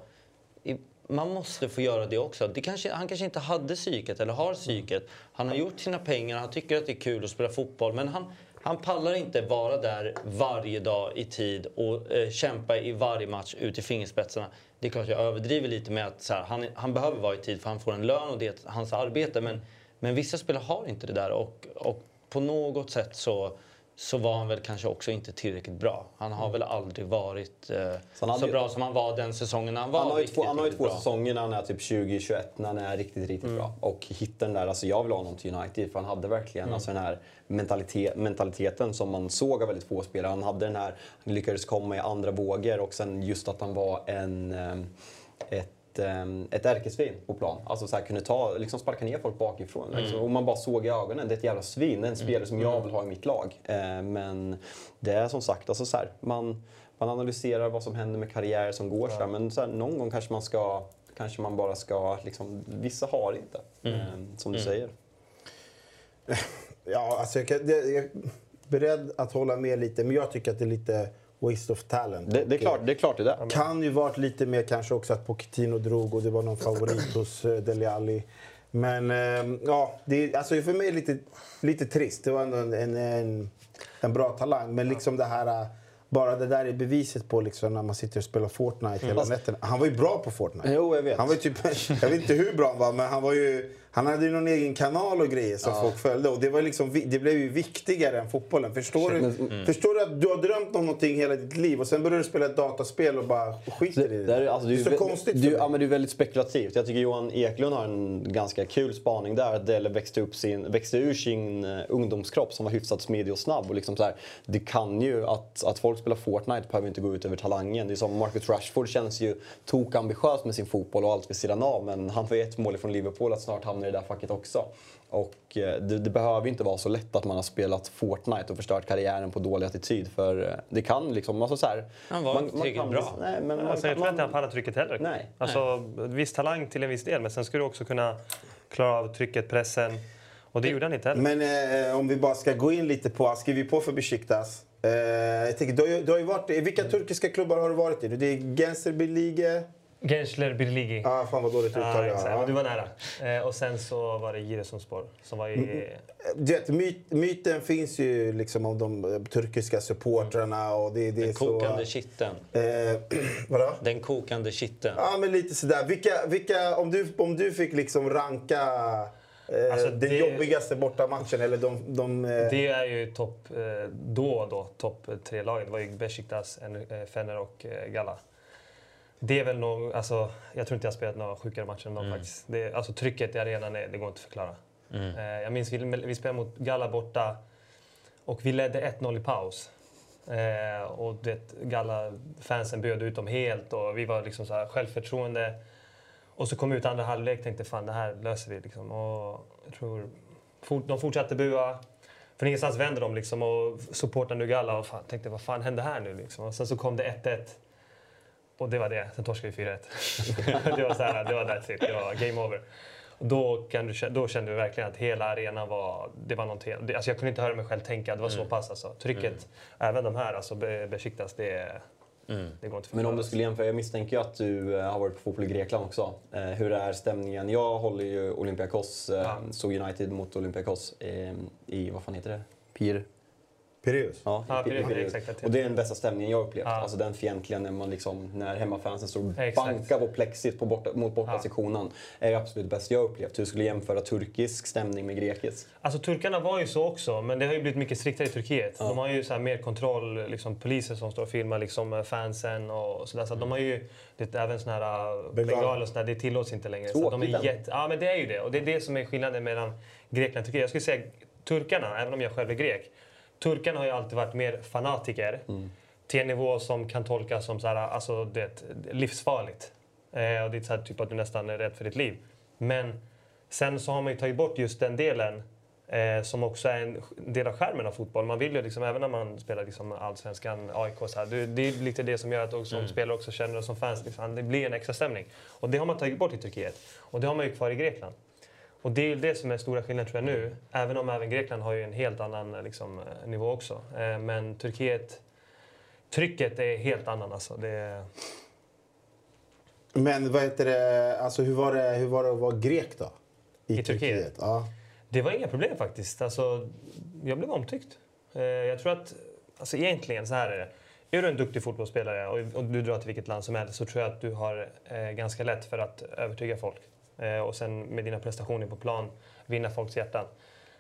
i, man måste få göra det också. Det kanske, han kanske inte hade psyket eller har psyket. Han har gjort sina pengar, han tycker att det är kul att spela fotboll. Men han, han pallar inte vara där varje dag i tid och eh, kämpa i varje match ut i fingerspetsarna. Det är klart jag överdriver lite med att så här, han, han behöver vara i tid för han får en lön och det är hans arbete. Men, men vissa spelare har inte det där och, och på något sätt så, så var han väl kanske också inte tillräckligt bra. Han har väl aldrig varit eh, så, hade ju- bra som han var den säsongen när han var Han har ju två, han har ju två säsonger när han är typ 20-21 när han är riktigt, riktigt bra. Och hittar den där, alltså jag vill ha honom till United för han hade verkligen alltså den här mentalitet, mentaliteten som man såg av väldigt få spelare. Han hade den här, han lyckades komma i andra vågor och sen just att han var en, ehm, ett ehm, ett ärkesvin på plan. Alltså så här, kunde ta, liksom sparka ner folk bakifrån. Liksom. Och man bara såg i ögonen, det är ett jävla svin. Det är en spelare som jag vill ha i mitt lag. Eh, men det är som sagt, alltså så här, man, man analyserar vad som händer med karriärer som går så här, Men så här, någon gång kanske man ska, kanske man bara ska, liksom, vissa har inte. Eh, som du säger. Ja, alltså jag, kan, jag är beredd att hålla med lite, men jag tycker att det är lite waste of talent. Det, det, är klart, det är klart det är det. kan ju varit lite mer kanske också att Pochettino drog och det var någon favorit hos eh, Dele Alli. Men eh, ja, det alltså för mig är det lite, lite trist. Det var ändå en, en, en, en bra talang. Men liksom det här... eh, Bara det där är beviset på liksom när man sitter och spelar Fortnite hela nätterna. Han var ju bra på Fortnite. Jo, jag vet. Han var typ, jag vet inte hur bra han var, men han var ju... Han hade ju någon egen kanal och grejer som folk följde. Och det, var liksom, det blev ju viktigare än fotbollen. Förstår du, Mm. förstår du att du har drömt om någonting hela ditt liv och sen börjar du spela ett dataspel och bara skiter i det? Det, är, alltså, det är så konstigt det, mig. ja, men det är väldigt spekulativt. Jag tycker Johan Eklund har en ganska kul spaning där. Att Dele växte, upp sin, växte ur sin eh, ungdomskropp som var hyfsat smidig och snabb. Och liksom så här, det kan ju, att, att folk spelar Fortnite behöver inte gå ut över talangen. Det är som Marcus Rashford känns ju tokambitiös med sin fotboll och allt vid sidan av. Men han får ett mål från Liverpool att snart hamna i det där facket också. Och eh, det, det behöver ju inte vara så lätt att man har spelat Fortnite och förstört karriären på dålig attityd. För eh, det kan liksom, alltså så här, Han var inte tillräckligt bra. Nej, men man, Alltså, jag tror man, inte han pallar trycket heller. Nej. Alltså, viss talang till en viss del, men sen ska du också kunna klara av trycket, pressen. Och det gjorde han inte heller. Men eh, om vi bara ska gå in lite på, han skriver ju på för Besiktas. Eh, jag tänker, du, har ju, du har ju varit, i vilka turkiska klubbar har du varit i? Det är Genserbirlige. Gençler Birligi. Ah, fan vad dåligt uttal Ja, jag exakt. har. Men du var nära. Eh, och sen så var det Giresunspor som var i... Du vet, myt, myten finns ju liksom om de turkiska supportrarna och det, det är Den så... kokande kitteln. Eh, vadå? Den kokande kitteln. Ja, men lite sådär. Vilka, vilka, om, du, om du fick liksom ranka eh, Alltså, den det- jobbigaste bortamatchen eller de... de eh, Det är ju topp, eh, då och då, topp tre lagen. Det var ju Besiktas, En- eh, Fener och eh, Gala. Det är väl nog, alltså, jag tror inte jag spelat några sjukare matcher än dem faktiskt. Det, alltså trycket i arenan, är, det går inte att förklara. Eh, jag minns vi, vi spelade mot Gala borta och vi ledde 1-0 i paus. Eh, och det, Galla-fansen bjöd ut dem helt och vi var liksom så här självförtroende. Och så kom vi ut andra halvlek och tänkte fan det här löser vi. Liksom. Och jag tror, for, de fortsatte bua. Från ingenstans vände de liksom och supportade nu Galla och fan, tänkte vad fan hände här nu liksom. Och sen så kom det 1-1. Och det var det. Sen torskade vi 4-1. det var så här, det var that's it. Det var game over. Och då, kan du, då kände vi verkligen att hela arenan var... Det var något helt, det, alltså jag kunde inte höra mig själv tänka. Det var så pass alltså. Trycket, även de här, alltså Be- Besiktas, det, det går inte att Men om du skulle jämföra, jag misstänker ju att du eh, har varit på fotboll i Grekland också. Eh, hur är stämningen? Jag håller ju Olympiakos, eh, Ja. såg United mot Olympiakos eh, i, vad fan heter det? Pir? Piraeus? Ja, Ja, Piraeus, Piraeus. exakt. Och det är den bästa stämningen jag upplevt. Ja. Alltså den fientliga när, man liksom, när hemmafansen står och bankar på plexit på borta, mot bortasektionen. är det absolut bästa jag har upplevt. Hur skulle du jämföra turkisk stämning med grekisk? Alltså turkarna var ju så också, men det har ju blivit mycket striktare i Turkiet. De har ju så här mer kontroll, liksom poliser som står och filmar liksom fansen och sådär. Så att de har ju det, är även såna här äh, Bengal. bengaler och sådär, det tillåts inte längre. Så de är jätte, ja men det är ju det. Och det är det som är skillnaden mellan Grekland och Turkiet. Jag skulle säga turkarna, även om jag själv är grek. Turkarna har ju alltid varit mer fanatiker. Till en nivå som kan tolkas som så här, alltså, det, livsfarligt. Eh, och det är så här, typ att du nästan är rädd för ditt liv. Men sen så har man ju tagit bort just den delen eh, som också är en del av skärmen av fotboll. Man vill ju liksom, även när man spelar liksom allsvenskan, AIK, så här, det, det är lite det som gör att också, som spelare också känner och som fans, liksom, det blir en extra stämning. Och det har man tagit bort i Turkiet. Och det har man ju kvar i Grekland. Och det är det som är stora skillnaden tror jag nu. Även om även Grekland har ju en helt annan eh, liksom, eh, nivå också. Eh, men Turkiet, trycket är helt annan alltså. Det Men vad heter det, alltså hur var det, hur var det att vara grek då? I Turkiet? Ja. Det var inga problem faktiskt. Alltså, jag blev omtyckt. Jag tror att, alltså egentligen så här är det. Är du en duktig fotbollsspelare och, och du drar till vilket land som helst så tror jag att du har ganska lätt för att övertyga folk. Eh, och sen med dina prestationer på plan vinna folks hjärtan.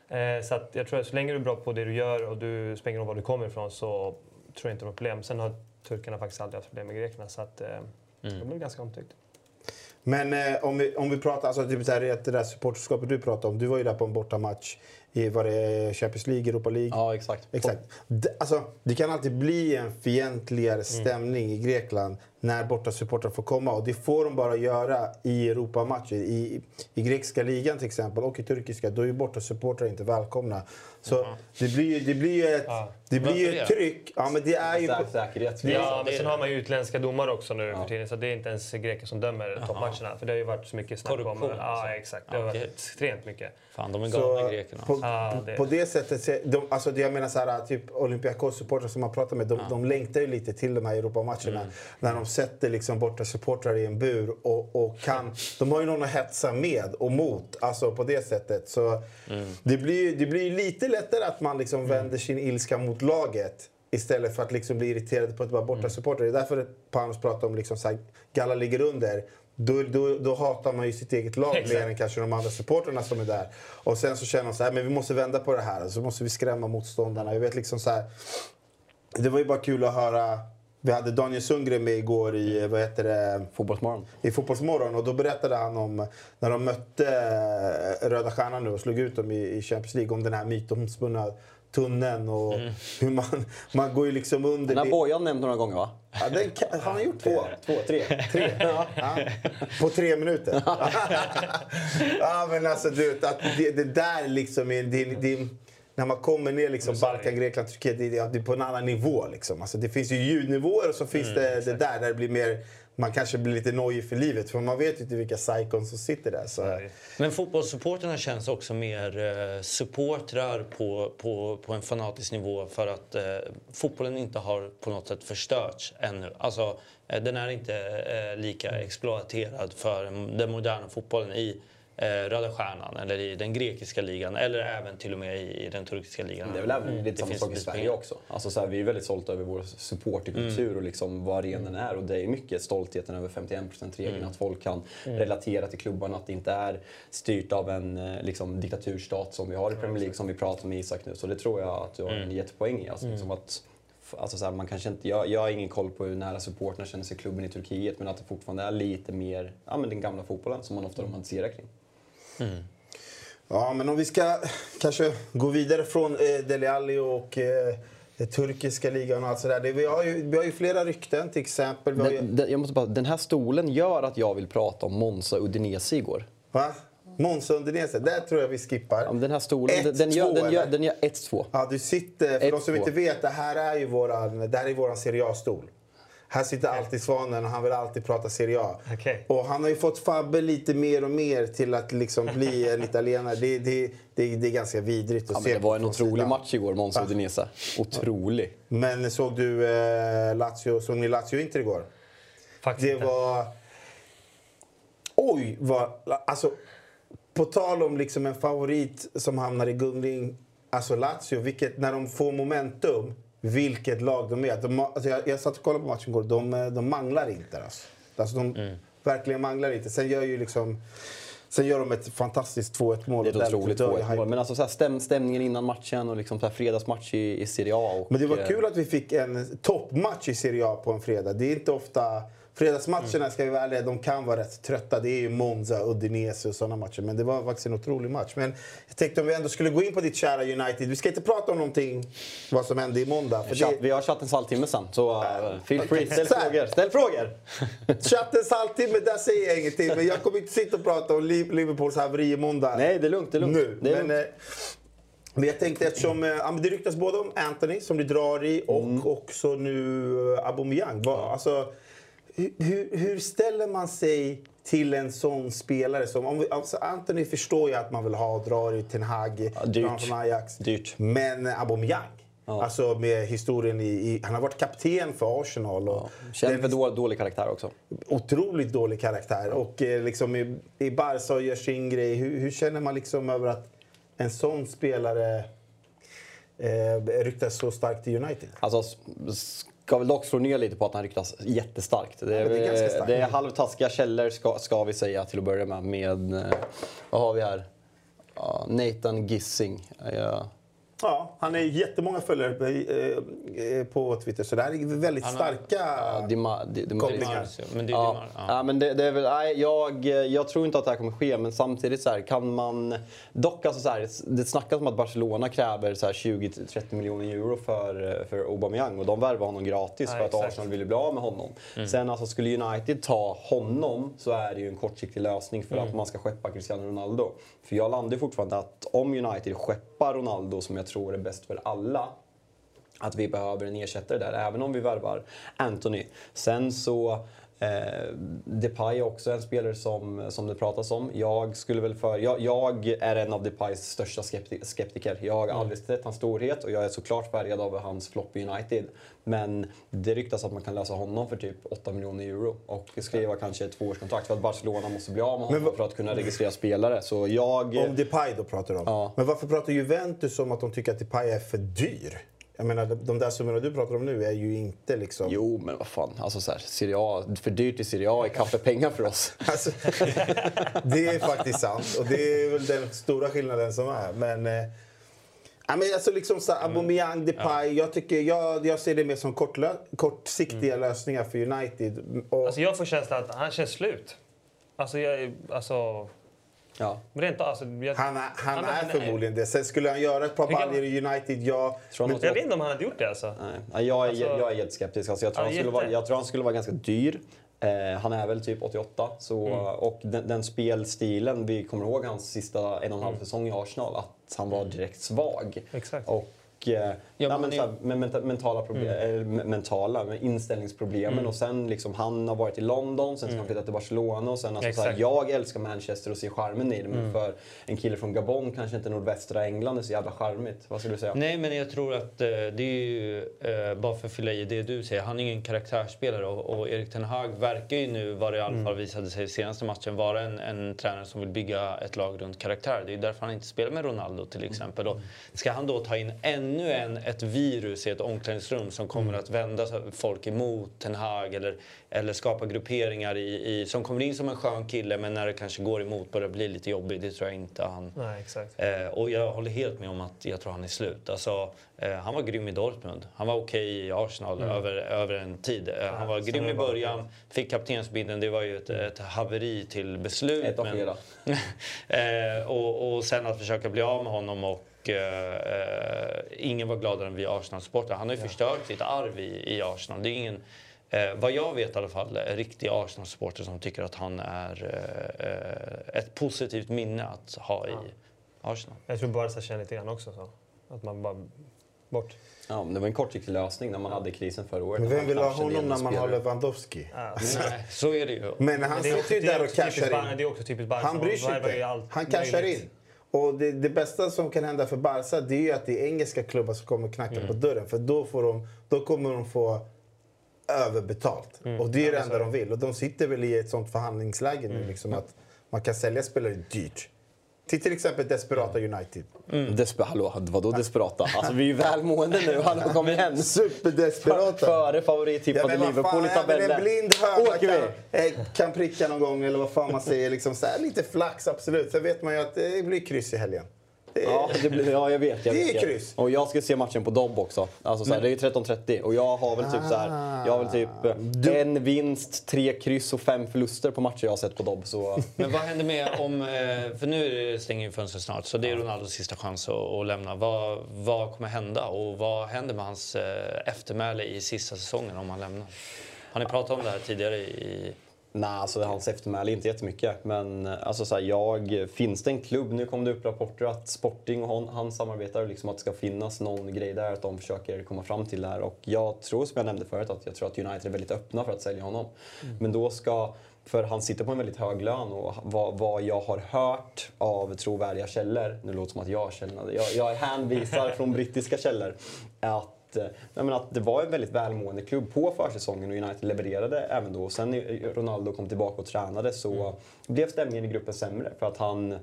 Eh, så att jag tror att så länge du är bra på det du gör och du spelar roll var du kommer ifrån så tror jag inte det var problem. Sen har turkarna faktiskt aldrig haft problem med grekerna så att eh, jag blev ganska omtyckt. Men eh, om, vi, om vi pratar, alltså typ så här, det där supporterskapet du pratade om. Du var ju där på en bortamatch i var det Champions League, Europa League. Ja, exakt. Exakt. Det, alltså, det kan alltid bli en Mm. fientligare stämning i Grekland när bortasupportrar får komma. Och det får de bara göra i Europamatcher. I, I grekiska ligan till exempel och i turkiska, då är bortasupportrar inte välkomna. Så det blir ju det blir ju ett, Ja. det blir ju ett det? tryck. Ja, men det är ju... Sä- säkerhet. Ja, men sen har man ju utländska domare också nu för tiden. Så det är inte ens greker som dömer toppmatcherna. För det har ju varit så mycket snack om... Ja, alltså. exakt. Det har varit extremt mycket. Fan, de är Så galna grekerna. på, Ja, på, det- på det sättet, de, alltså jag menar så här, typ Olympiakos-supportrar som man pratar med, de, de längtar ju lite till de här Europamatcherna. Mm. När de sätter liksom borta supportrar i en bur och, och kan, de har ju någon att hetsa med och mot, alltså på det sättet. Så Mm. det blir ju det blir ju lite lättare att man liksom vänder sin ilska mot laget Istället för att liksom bli irriterade på att vara borta supporter. Det är därför Panos pratar om liksom så här, Galla ligger under. Då, då, då hatar man ju sitt eget lag Exakt. mer än kanske de andra supporterna som är där. Och sen så känner man så här, men vi måste vända på det här. Så måste vi skrämma motståndarna. Jag vet liksom så här, det var ju bara kul att höra. Vi hade Daniel Sundgren med igår i, eh, vad heter det, Fotbollsmorgon. i Fotbollsmorgon och då berättade han om när de mötte eh, Röda Stjärnan nu och slog ut dem i, Champions League om den här mytomspunna tunneln och hur man, man går ju liksom under. Den har Bojan nämnt några gånger va? Ja, den kan, har han gjort Två, två tre. Tre? Ja. På tre minuter? ja, men alltså du vet, att det, det där liksom är... Det, det, när man kommer ner liksom. Balkan, Grekland, Turkiet, det, det är på en annan nivå. Liksom. Alltså, det finns ju ljudnivåer och så finns det det där där det blir mer... Man kanske blir lite nojig för livet för man vet ju inte vilka psykon som sitter där. Så. Men fotbollssupporterna känns också mer eh, supportrar på, på, på en fanatisk nivå för att eh, fotbollen inte har på något sätt förstörts ännu. Alltså, eh, den är inte eh, lika exploaterad för den moderna fotbollen i Röda Stjärnan eller i den grekiska ligan eller även till och med i, i den turkiska ligan. Det är väl även lite Det samma sak i Sverige också. Alltså så här, vi är väldigt stolta över vår supporterkultur och liksom vad arenan är. Och det är mycket stoltheten över 51%-regeln. Att folk kan relatera till klubbarna. Att det inte är styrt av en eh, liksom, diktaturstat som vi har i Premier League som vi pratar med Isak nu. Så det tror jag att du har en jättepoäng i. Alltså, liksom att, Alltså så här, man kanske inte, jag, jag har ingen koll på hur nära supportrarna känner sig i klubben i Turkiet men att det fortfarande är lite mer ja, men den gamla fotbollen som man ofta romantiserar kring. Ja, men om vi ska kanske gå vidare från eh, Dele Alli och eh, den turkiska ligan och allt sådär. Det- Vi har, ju, vi har ju flera rykten till exempel. Har ju, Den, den, jag måste bara, den här stolen gör att jag vill prata om Monza Udinese igår. va? Monza Udinese, där tror jag vi skippar. Ja, den här stolen, den, 1-2, den, gör, den, gör, den gör 1-2. Ja, du sitter, för de som 1-2. inte vet, det här är ju våran, det här är våran Serie A-stol. Här sitter alltid Svanen och han vill alltid prata Serie A. Okej. Och han har ju fått Fabbe lite mer och mer till att liksom bli en italienare. Det, det, det, det är ganska vidrigt att Ja, se det var en otrolig sidan. match igår, Monza Udinese. Otrolig. Men såg du eh, Lazio, såg ni Lazio-Inter igår? Faktiskt Det inte. var... Oj, vad... Alltså, på tal om liksom en favorit som hamnar i gungning. Alltså Lazio, vilket, när de får momentum, vilket lag de är. De, alltså jag, jag satt och kollade på matchen igår. De, eh, de manglar inte. Alltså. Alltså de Mm. verkligen manglar inte. Sen gör ju liksom... Sen gör de ett fantastiskt 2-1 mål. Det är ett otroligt dör mål. jag hype. Men alltså så här, stäm, stämningen innan matchen och liksom så här fredagsmatch i, i Serie A. Och, Men det var eh, kul att vi fick en toppmatch i Serie A på en fredag. Det är inte ofta... Fredagsmatcherna ska vi vara ärliga, de kan vara rätt trötta. Det är ju Monza, Udinese och sådana matcher. Men det var faktiskt en otrolig match. Men jag tänkte om vi ändå skulle gå in på ditt kära United. Vi ska inte prata om någonting, vad som hände i måndag. För Chatt, det, vi har chattens halvtimme sen, så uh, feel free. Ställ frågor. Ställ frågor! chattens halvtimme, där säger jag ingenting. Men jag kommer inte sitta och prata om Liv- Liverpools haveri i måndag. Nej, det är lugnt. Det är lugnt. nu. Det är men, lugnt. eh, men jag tänkte eftersom eh, ja, det ryktas både om Anthony som du drar i och Mm. också nu eh, Aubameyang. Alltså, hur, hur, ställer man sig till en sån spelare? Som, om vi, alltså Anthony förstår jag att man vill ha drar i Ten Hag, dyrt. drar han från Ajax. Dyrt. Men eh, Aubameyang, alltså med historien i, i... Han har varit kapten för Arsenal. Och Känd den- för då, dålig karaktär också. otroligt dålig karaktär. Och eh, liksom i, i Barca och gör sin grej. Hur, hur känner man liksom över att en sån spelare eh, ryktas så starkt till United? Alltså, ska väl dock slå ner lite på att han ryktas jättestarkt. Det är, men det är det är halvtaskiga källor ska, ska vi säga till att börja med. Med, eh, vad har vi här? Ja, Nathan Gissing. Ja. Ja, han är jättemånga följare på, eh, eh, på Twitter. Så det här är väldigt har- starka Ja, Dima, kopplingar. Men det är Ja, Dimar, ja. ja. men det, det är väl, nej, jag, jag tror inte att det här kommer ske, men samtidigt så här, kan man... Dock, alltså så här, det snackas om att Barcelona kräver så här 20-30 miljoner euro för, för Aubameyang och de värvar honom gratis Ja, för att exakt. Arsenal ville bli av med honom. Sen alltså, skulle United ta honom så är det ju en kortsiktig lösning för att man ska skeppa Cristiano Ronaldo. För jag landar fortfarande att om United skeppar Ronaldo, som jag tror är bäst för alla, att vi behöver en ersättare där, även om vi värvar Anthony. Sen så Eh, Depay är också en spelare som, som det pratas om. Jag, skulle väl för, jag, jag är en av Depays största skepti skeptiker. Jag har aldrig sett hans storhet och jag är såklart färgad av hans flopp i United. Men det ryktas att man kan lösa honom för typ 8 miljoner euro och skriva kanske ett tvåårskontrakt för att Barcelona måste bli av med honom för att kunna registrera spelare. Så jag... Om Depay då pratar du om. Ja. Men varför pratar Juventus om att de tycker att Depay är för dyr? Jag menar, de- de där summorna du pratar om nu är ju inte liksom... Jo, men vad fan. Alltså så här, Serie A, för dyrt i Serie A är kaffepengar för oss. Alltså, det är faktiskt sant. Och det är väl den stora skillnaden som är. Men, eh, ja, men alltså liksom så här, Aubameyang, Depay. Jag, tycker, jag, jag ser det mer som kortlö- kortsiktiga lösningar för United. Och, Alltså jag får känslan att han känns slut. Alltså, jag, alltså Ja. rent alltså, jag, han är, han men- är förmodligen det. Sen skulle han göra ett par baljor i United, ja. Tror han Men, jag vet inte om han hade gjort det alltså. Nej, ja, jag, är, Alltså- jag är jätteskeptisk. Alltså jag, tror han skulle vara, jag tror han skulle vara ganska dyr. Eh, han är väl typ 88. Så, Mm. Och den, den spelstilen, vi kommer ihåg hans sista en och en Mm. halv säsong i Arsenal, att han var direkt svag. Exakt. Och, eh, ja, men här, med menta- mentala, problem, Mm. me- mentala med inställningsproblemen. Och sen liksom, han har varit i London, sen ska han flytta till Barcelona. Och sen, alltså, så här, Mm. Mm. jag älskar Manchester och ser charmen i det. Men för en kille från Gabon kanske inte nordvästra England är så jävla charmigt. Vad skulle du säga? Nej, men jag tror att eh, det är ju, eh, bara för att fylla i det du säger, han är ingen karaktärsspelare och, och Erik Ten Hag verkar ju nu, vad det i alla fall visade sig i senaste matchen, vara en, en tränare som vill bygga ett lag runt karaktär. Det är ju därför han inte spelar med Ronaldo till exempel. Och ska han då ta in ännu en, ett virus i ett omklädningsrum som kommer att vända folk emot Ten Hag eller, eller skapa grupperingar i, i, som kommer in som en skön kille men när det kanske går emot börjar bli lite jobbigt. Det tror jag inte han Nej, exakt. Eh, och jag håller helt med om att jag tror han är slut. Alltså, eh, han var grym i Dortmund. Han var okej i Arsenal över, över en tid. Eh, han var grym i början, fick kaptensbindeln. Det var ju ett, ett haveri till beslut. Ett av flera. eh, och, och sen att försöka bli av med honom och eh, eh, ingen var gladare än vi Arsenal-supportrar. Han har ju förstört sitt arv i, i Arsenal. Det är ingen, eh, vad jag vet i alla fall, en riktig Arsenal-supporter som tycker att han är eh, eh, ett positivt minne att ha i Arsenal. Jag tror Barca känner lite grann också så. Att man bara... Bort. Ja, men det var en kortsiktig lösning när man hade krisen förra året. men vem vill ha honom en när man har. Lewandowski? Alltså, Nej, så är det ju. Men han sitter ju där och cashar in. Det är också typiskt Barca. Han bryr sig inte. Han cashar in. Och det, det bästa som kan hända för Barca det är ju att det är engelska klubbar som kommer knacka Mm. på dörren. För då, får de, då kommer de få överbetalt. Mm. Och det är det enda de vill. Och de sitter väl i ett sånt förhandlingsläge Mm. nu liksom att man kan sälja spelare dyrt. Till till exempel Desperata Mm. United. Desper- hallå, vadå desperata? Alltså vi är ju välmående nu. Hallå, kom igen. Superdesperata! Före favorittippade vad Liverpool i tabellen. en blind höna kan, eh, kan pricka någon gång, eller vad fan man säger. Liksom så här, lite flax, absolut. Sen vet man ju att det blir kryss i helgen. Ja, det blir, ja, jag vet. Jag Det är vet. kryss. Och jag ska se matchen på Dobb också. Alltså, så här, det är ju 13.30 och jag har väl typ så här, jag har väl typ eh, en vinst, tre kryss och fem förluster på matcher jag har sett på Dobb. Så Men vad händer med om... eh, För nu stänger ju fönstret snart, så det är Ronaldos sista chans att, att lämna. Vad, vad kommer hända och vad händer med hans eh, eftermäle i sista säsongen om han lämnar? Har ni pratat om det här tidigare i... Nej, alltså hans eftermäle inte jättemycket. Men alltså, så här, jag, finns det en klubb, nu kom det upp rapporter att Sporting och han, han samarbetar, liksom att det ska finnas någon grej där, att de försöker komma fram till det här. Och jag tror, som jag nämnde förut, att jag tror att United är väldigt öppna för att sälja honom. Men då ska, för han sitter på en väldigt hög lön och vad, vad jag har hört av trovärdiga källor, nu låter det som att jag har källorna, jag, jag hänvisar från brittiska källor, att att, eh, menar att det var en väldigt välmående klubb på försäsongen och United levererade även då. Sen när Ronaldo kom tillbaka och tränade så blev stämningen i gruppen sämre för att han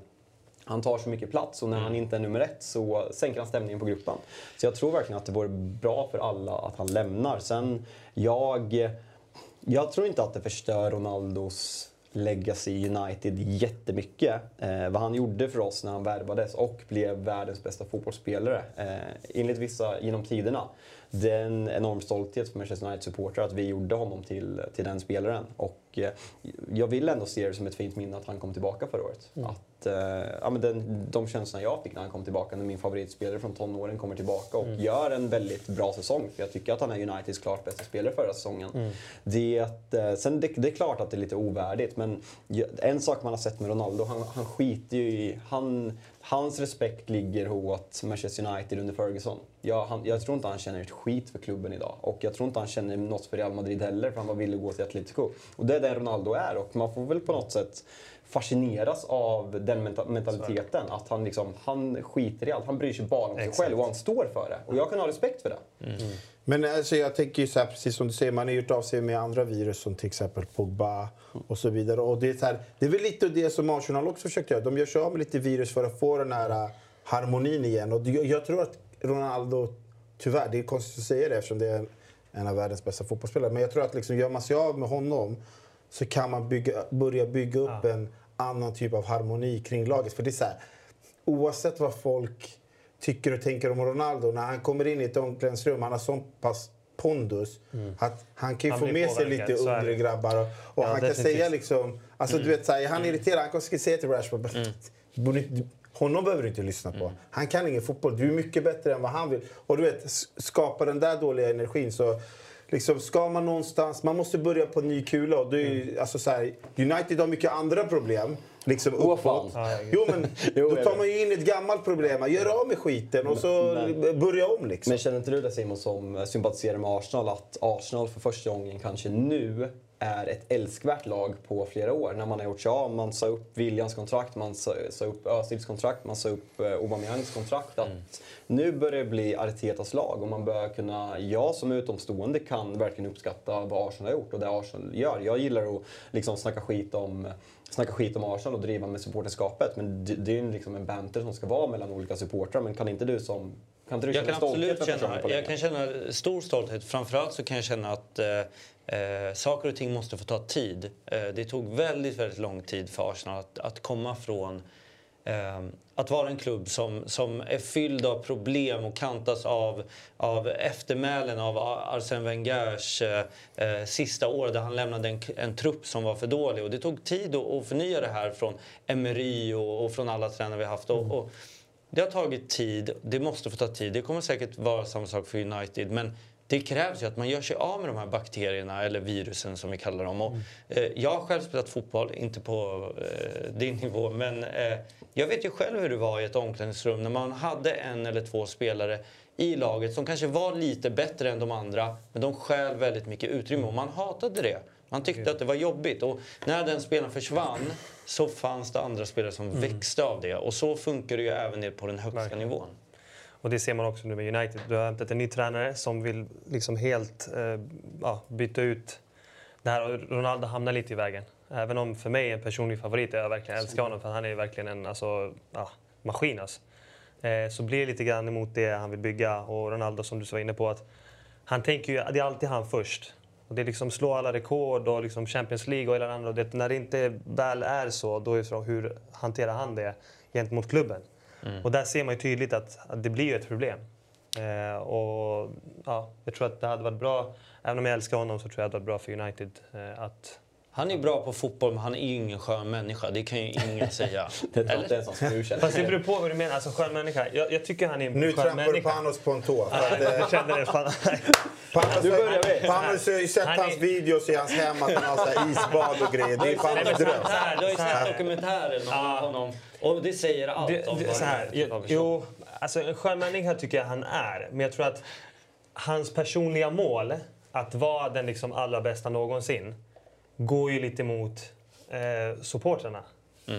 han tar så mycket plats och när han inte är nummer ett så sänker han stämningen på gruppen. Så jag tror verkligen att det vore bra för alla att han lämnar. Sen, jag, jag tror inte att det förstör Ronaldos legacy i United jättemycket. Eh, vad han gjorde för oss när han värvades och blev världens bästa fotbollsspelare. Eh, enligt vissa genom tiderna. Det är en enorm stolthet för Manchester United-supportrar att vi gjorde honom till, till den spelaren. Och eh, jag vill ändå se det som ett fint minne att han kom tillbaka förra året. Att, eh, ja, men den, de känslorna jag fick när han kom tillbaka, när min favoritspelare från tonåren kommer tillbaka och gör en väldigt bra säsong. För jag tycker att han är Uniteds klart bästa spelare förra säsongen. Det, eh, sen det, det är klart att det är lite ovärdigt, men en sak man har sett med Ronaldo, han, han skiter ju i... Han, hans respekt ligger hos Manchester United under Ferguson. Jag, han, jag tror inte han känner ett skit för klubben idag. Och jag tror inte han känner något för Real Madrid heller, för han var villig att gå till Atletico. Och det är den Ronaldo är, och man får väl på något sätt fascineras av den menta- mentaliteten. Att han, liksom, han skiter i allt. Han bryr sig bara om sig Exakt. själv och han står för det. Och jag kan ha respekt för det. Men alltså, jag tänker ju så här, precis som du säger, man har gjort av sig med andra virus som till exempel Pogba och så vidare. Och det, är här, det är väl lite det som Arsenal också försökt göra. De gör sig av med lite virus för att få den här äh, harmonin igen. Och jag tror att Ronaldo tyvärr, det är konstigt att säga det eftersom det är en, en av världens bästa fotbollsspelare. Men jag tror att liksom, gör man sig av med honom så kan man bygga, börja bygga upp Ja. en annan typ av harmoni kring laget. För det är så här, oavsett vad folk tycker och tänker om Ronaldo, när han kommer in i ett omklädningsrum, han har sån pass pondus att han kan ju Han få med sig lite undre grabbar. Och, och Ja, han kan definitivt. säga liksom... Alltså du vet, så här, är han irriterad, han kanske ska säga till Rashford "Du borde inte- Honom behöver du inte lyssna på. Han kan ingen fotboll. Du är mycket bättre än vad han vill. Och du vet, skapa den där dåliga energin. Så liksom, ska man någonstans... Man måste börja på ny kula. Och det är, ju- alltså, så här, United har mycket andra problem. Liksom uppåt. Jo, men Jo, då tar man ju in ett gammalt problem. Gör av med skiten och så börja om liksom. Men känner inte du det Simon som sympatiserar med Arsenal att Arsenal för första gången kanske nu är ett älskvärt lag på flera år. När man har gjort sig av, man sa upp Williams kontrakt, man sa, sa upp Özils kontrakt, man sa upp eh, Aubameyangs kontrakt. Att Nu börjar det bli Artetas lag och man börjar kunna, jag som utomstående kan verkligen uppskatta vad Arsenal har gjort och det Arsenal gör. Jag gillar att liksom snacka skit om snacka skit om Arsenal och driva med supporterskapet. Men det, det är ju liksom en banter som ska vara mellan olika supportrar. Men kan inte du som kan Jag kan absolut känna, jag kan känna stor stolthet. Framförallt så kan jag känna att eh, eh, saker och ting måste få ta tid. Eh, det tog väldigt, väldigt lång tid för Arsenal att, att komma från eh, att vara en klubb som, som är fylld av problem och kantas av, av eftermälen av Arsène Wengers eh, eh, sista år där han lämnade en, en trupp som var för dålig. Och det tog tid att, att förnya det här från Emery och, och från alla tränare vi haft. Och, och, det har tagit tid, det måste få ta tid. Det kommer säkert vara samma sak för United. Men det krävs ju att man gör sig av med de här bakterierna, eller virusen som vi kallar dem. Och, eh, jag har själv spelat fotboll, inte på eh, din nivå, men eh, jag vet ju själv hur det var i ett omklädningsrum när man hade en eller två spelare i laget som kanske var lite bättre än de andra, men de stjäl väldigt mycket utrymme och man hatade det. Man tyckte att det var jobbigt och när den spelaren försvann så fanns det andra spelare som växte av det. Och så funkar det ju även på den högsta Verkligen. nivån. Och det ser man också nu med United. Du har hämtat en ny tränare som vill liksom helt eh, ja, byta ut det här. Och Ronaldo hamnar lite i vägen. Även om för mig är en personlig favorit, jag verkligen älskar honom för han är verkligen en alltså, ja, maskin. Alltså. Eh, så blir det lite grann emot det han vill bygga. Och Ronaldo som du var inne på, att han tänker ju, det är alltid han först. Och det är liksom slå alla rekord och liksom Champions League och hela det andra. Och det, när det inte väl är så, då är det så hur hanterar han det gentemot klubben? Och där ser man ju tydligt att, att det blir ju ett problem. Eh, och ja, jag tror att det hade varit bra, även om jag älskar honom så tror jag att det hade varit bra för United eh, att Han är bra på fotboll, men han är ju ingen skön människa. Det kan ju ingen säga. Det jag inte Eller? ens han skulle känna. Fast det beror på vad du menar. Alltså skön människa. Jag, jag tycker han är en Nu skön trampar du människa. Panos på en tå. Att, eh, Jag kände det. Fan. Panos, Nu börjar vi. Panos har ju sett Han är- hans videos i hans hem att han har så här isbad och grejer. Det är Panos dröm. Du har ju sett dokumentären om honom. Och det säger allt Det, om det, så här, för jo, alltså en skön människa tycker jag han är. Men jag tror att hans personliga mål, att vara den liksom allra bästa någonsin, går ju lite emot eh, supportrarna.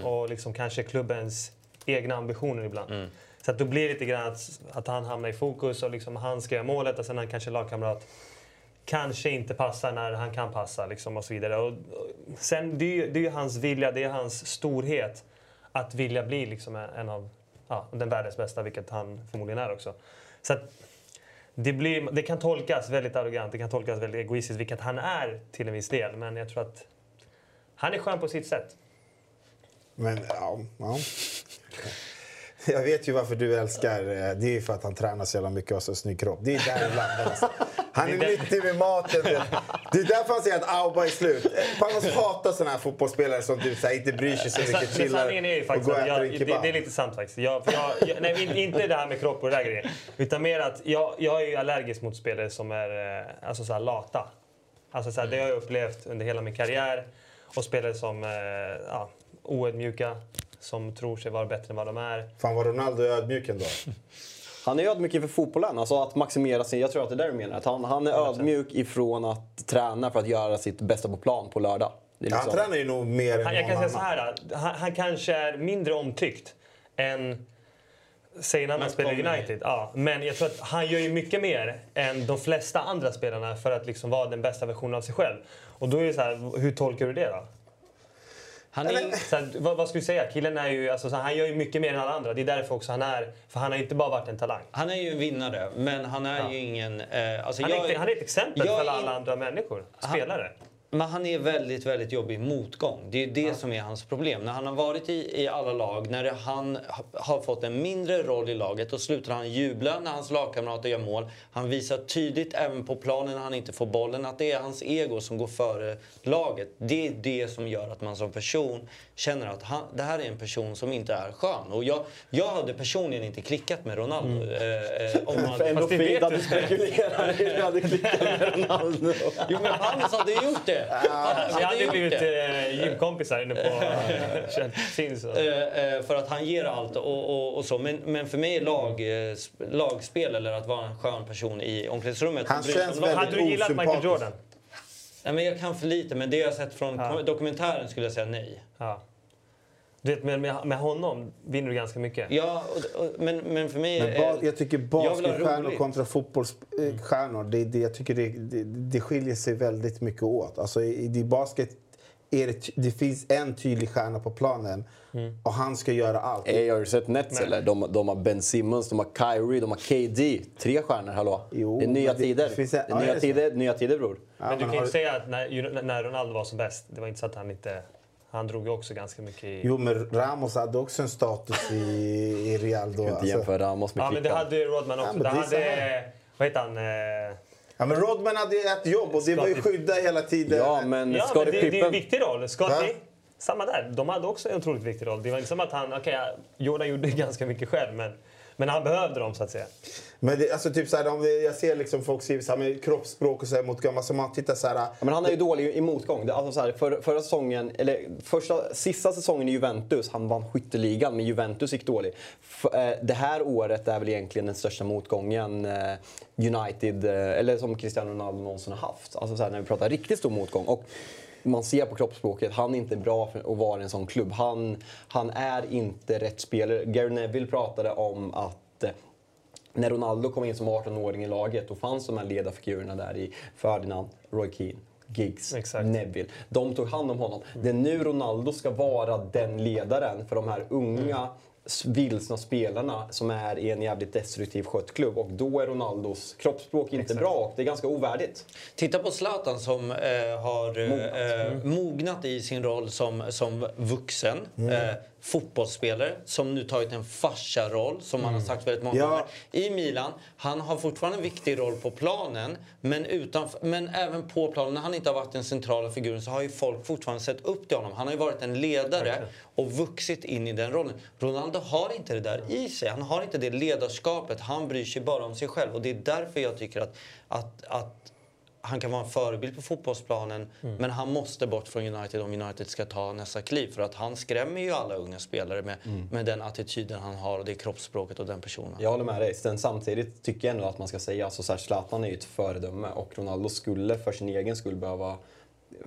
Och liksom kanske klubbens egna ambitioner ibland. Så att då blir det lite grann att, att han hamnar i fokus och liksom han ska göra målet och sen han kanske lagkamrat kanske inte passar när han kan passa liksom och så vidare. Och, och, sen, det, är ju, det är ju hans vilja, det är hans storhet att vilja bli liksom en, av ja, den världens bästa, vilket han förmodligen är också. Så att det, blir, det kan tolkas väldigt arrogant, det kan tolkas väldigt egoistiskt, vilket han är till en viss del. Men jag tror att han är skön på sitt sätt. Men ja, ja. Jag vet ju varför du älskar... Eh, det är ju för att han tränar så jävla mycket och har så snygg kropp. Det är där det alltså. Han är Det nyttig med maten. Det är därför han säger att Auba är slut. Panos hatar såna här fotbollsspelare som du så här, inte bryr sig så mycket. Chillar och går och äter jag, en det, kebab. det är lite sant faktiskt. Jag, jag, jag, nej, in- inte det här med kropp och det där grejen. Utan mer att jag, jag är allergisk mot spelare som är eh, alltså så här lata. Alltså så här, det har jag upplevt under hela min karriär. Och spelare som eh, ja, oödmjuka, som tror sig vara bättre än vad de är. Fan vad Ronaldo ödmjuk ändå. Han är ödmjuk inför fotbollen, alltså att maximera sin... Jag tror att det är det du menar. Att han, han är ödmjuk ifrån att träna för att göra sitt bästa på plan på lördag. Det är Han liksom- tränar ju nog mer än Han, jag kan någon säga så annan. här, han, han kanske är mindre omtyckt än Säg en annan Men spelare i United. Ja, men jag tror att han gör ju mycket mer än de flesta andra spelarna för att liksom vara den bästa versionen av sig själv. Och då är det så här, hur tolkar du det då? Han är, Så att, vad, vad ska vi säga? Killen är ju, alltså, så han gör ju mycket mer än alla andra. Det är därför också han är... För han har inte bara varit en talang. han är ju en vinnare, men han är Ja. ju ingen... Eh, alltså Han jag, är, han är ett exempel jag för alla in- andra människor. Spelare. Men han är väldigt, väldigt jobbig i motgång. Det är ju det som är hans problem. När han har varit i, i alla lag, när han ha- har fått en mindre roll i laget, då slutar han jubla när hans lagkamrater gör mål. Han visar tydligt, även på planen när han inte får bollen, att det är hans ego som går före laget. Det är det som gör att man som person känner att han, det här är en person som inte är skön. Och jag, jag hade personligen inte klickat med Ronaldo. Eh, eh, om han, För ändå Fast det vet fint att du. du spekulerar i hur du hade klickat med Ronaldo. Jo men Palmes hade gjort det. Vi hade blivit eh, gymkompisar inne på Finns. och- Eh, eh, för att han ger allt och, och, och så. Men, men för mig är lag, eh, sp- lagspel eller att vara en skön person i omklädningsrummet. Han känns väldigt Hade du gillat Michael. Jordan? Nej, men jag kan för lite, men det jag har sett från Ja. dokumentären skulle jag säga nej. Ja. Du vet, med, med, med honom vinner du ganska mycket. Ja, och, och, men, men för mig... Men är- jag tycker basketstjärnor kontra fotbollsstjärnor, det, det, jag tycker det, det, det skiljer sig väldigt mycket åt. Alltså, i, I basket är det, det finns en tydlig stjärna på planen och han ska göra allt. Hey, har du sett Nets eller? De, de har Ben Simmons, de har Kyrie, de har KD. Tre stjärnor, hallå? Jo, det är nya men det- tider. det finns- det är ja, nya, tider nya tider, bror. Ja, men du kan ju inte säga att när, när Ronaldo var som bäst, det var inte så att han inte... Han drog ju också ganska mycket i... Jo, men Ramos hade också en status i, i Real då. Du kan inte Alltså. jämföra Ramos med Ja, men det hade ju Rodman också. men det hade... Vad heter han? Eh, Ja, men Rodman hade ju ett jobb och det var ju skydda hela tiden. Ja, men Ja, men det det, det är en viktig roll. Scottie, samma där. De hade också en otroligt viktig roll. Det var inte som att han... Okej, Jordan gjorde ganska mycket själv, men, men han behövde dem så att säga. Men det, alltså, typ så här, om det, jag ser liksom folk skriver så här med kroppsspråk och så här mot gamla. Så man tittar så här... Ja, men han är ju dålig i motgång. Det- Alltså så här, för, förra säsongen, eller första, sista säsongen i Juventus, han vann skytteligan men Juventus gick dålig. F, eh, det här året är väl egentligen den största motgången eh, United, eh, eller som Cristiano Ronaldo någonsin har haft. Alltså så här, när vi pratar riktigt stor motgång. Och man ser på kroppsspråket, han är inte bra för att vara i en sån klubb. Han, han är inte rätt spelare. Gary Neville pratade om att eh, när Ronaldo kom in som 18-åring i laget, då fanns de här ledarfigurerna där i Ferdinand, Roy Keane, Giggs, Exakt. Neville. De tog hand om honom. Det är nu Ronaldo ska vara den ledaren för de här unga vilsna spelarna som är i en jävligt destruktiv skött klubb. Och då är Ronaldos kroppsspråk inte bra och det är ganska ovärdigt. Titta på Zlatan som eh, har eh, Mognat. eh, mognat i sin roll som, som vuxen. Eh, fotbollsspelare som nu tagit en farsa-roll som han har sagt väldigt många Ja. gånger. I Milan, han har fortfarande en viktig roll på planen men, utanför, men även på planen. När han inte har varit den centrala figuren så har ju folk fortfarande sett upp till honom. Han har ju varit en ledare och vuxit in i den rollen. Ronaldo har inte det där i sig. Han har inte det ledarskapet. Han bryr sig bara om sig själv och det är därför jag tycker att, att, att han kan vara en förebild på fotbollsplanen men han måste bort från United om United ska ta nästa kliv. För att han skrämmer ju alla unga spelare med, med den attityden han har och det kroppsspråket och den personen. Jag håller med dig. Sen samtidigt tycker jag ändå att man ska säga att alltså, Zlatan är ju ett föredöme och Ronaldo skulle för sin egen skull behöva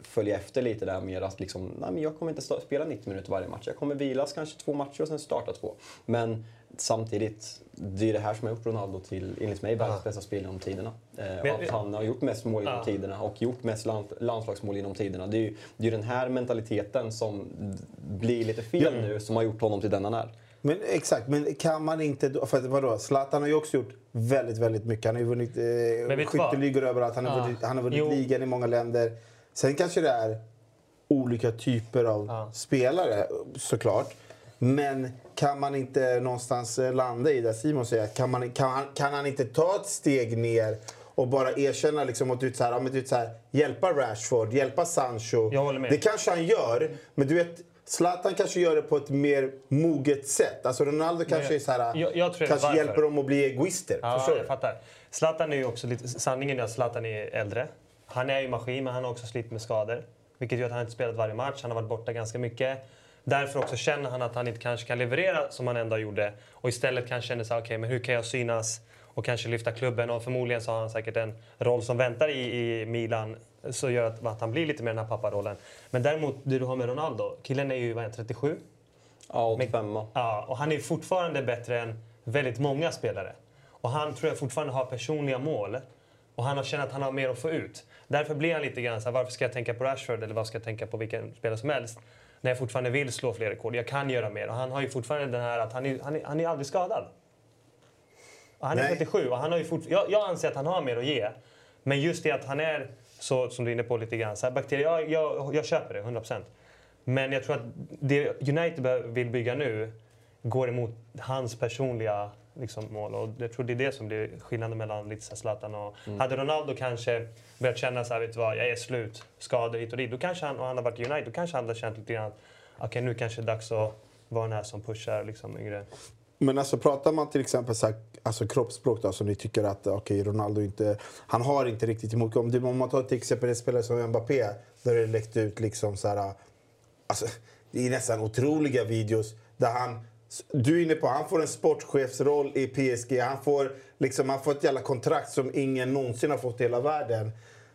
följa efter lite där med att liksom, nej men jag kommer inte spela 90 minuter varje match. Jag kommer vilas kanske två matcher och sen starta två. Men samtidigt, det är det här som har gjort Ronaldo till, enligt mig, världens bästa spelare genom tiderna. Eh, att han har gjort mest mål genom Ja. tiderna och gjort mest land, landslagsmål genom tiderna. Det är ju det är den här mentaliteten som blir lite fel nu som har gjort honom till den han är. Men exakt, men kan man inte... då- För att, vadå, Zlatan har ju också gjort väldigt, väldigt mycket. Han har ju vunnit eh, skytteligor överallt. Han har Ja. vunnit, han har vunnit Jo. ligan i många länder. Sen kanske det är olika typer av Ja. spelare, såklart. Men kan man inte någonstans eh, landa i det Simon säger? Kan, man, kan, han, kan han inte ta ett steg ner och bara erkänna liksom att du så här, ja, men du så här, hjälpa Rashford, hjälpa Sancho. Jag håller med. Det kanske han gör, men du vet Zlatan kanske gör det på ett mer moget sätt. Alltså Ronaldo kanske är så här, jag- jag kanske varför. hjälper dem att bli egoister. Ja, Förstår jag du? fattar. Zlatan är ju också lite... Sanningen är att Zlatan är äldre. Han är ju maskin, men han har också slitit med skador. Vilket gör att han inte spelat varje match. Han har varit borta ganska mycket. Därför också känner han att han inte kanske kan leverera som han ändå gjorde. Och istället kanske känner så här, okej, men hur kan jag synas och kanske lyfta klubben? Och förmodligen så har han säkert en roll som väntar i, i Milan så gör att, att han blir lite mer den här papparollen. Men däremot, det du har med Ronaldo. Killen är ju vad är han, 37. Ja, 85 Ja, och han är fortfarande bättre än väldigt många spelare. Och han tror jag fortfarande har personliga mål. Och han har känt att han har mer att få ut. Därför blir han lite grann så här, varför ska jag tänka på Rashford eller varför ska jag tänka på vilken spelare som helst? När jag fortfarande vill slå fler rekord. Jag kan göra mer. Och han har ju fortfarande den här att han är, han är, han är aldrig skadad. Och han är Nej. 37 och han har ju fort, jag, jag anser att han har mer att ge. Men just det att han är, så, som du är inne på lite grann, så här, bakterier, jag, jag, jag köper det 100%. Men jag tror att det United vill bygga nu går emot hans personliga liksom, mål. Och jag tror det är det som blir skillnaden mellan lite Zlatan och... Hade Ronaldo kanske börjat känna så här, vet du vad, jag är slut, skador hit och dit. Då kanske han, och han har varit i United, då kanske han hade känt lite grann, okej nu kanske det är dags att vara den här som pushar liksom yngre. Men alltså pratar man till exempel så här, alltså kroppsspråk då, som ni tycker att okej, Ronaldo inte... Han har inte riktigt emot. Om, det, om man tar till exempel en spelare som Mbappé, där det läckt ut liksom så här... Alltså, det är nästan otroliga videos där han... Du är inne på, han får en sportchefsroll i PSG. Han får, liksom, han får ett jävla kontrakt som ingen någonsin har fått i hela världen.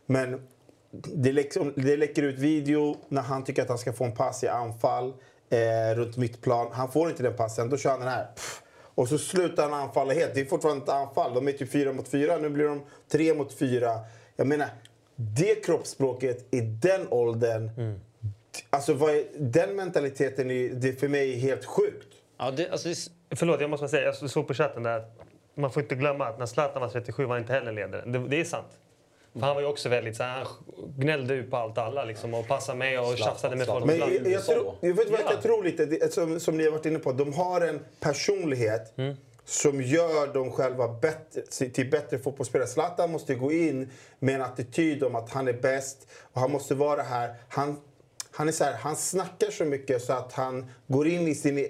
Men det, liksom, det läcker ut video när han tycker att han ska få en pass i anfall eh, runt mittplan. Han får inte den passen, då kör han den här. Pff. Och så slutar han anfalla helt. Det är fortfarande ett anfall. De är typ fyra mot fyra, nu blir de tre mot fyra. Jag menar, det kroppsspråket i den åldern. Alltså vad är, den mentaliteten är, det är för mig helt sjukt. Ja, det, alltså, det, Förlåt, jag måste bara säga, jag såg på chatten där. Man får inte glömma att när Zlatan var 37 var han inte heller ledare. Det, det är sant. För han var ju också väldigt så här, han gnällde ut på allt alla liksom, och passade med och Zlatan, tjafsade med folk. Men ibland. jag, jag, tror, jag vet vad Ja. jag tror lite, det, som, som ni har varit inne på. De har en personlighet som gör dem själva bättre, till bättre fotbollsspelare. Zlatan måste gå in med en attityd om att han är bäst och han måste vara här. Han, han, är så här, han snackar så mycket så att han går in i sin, i,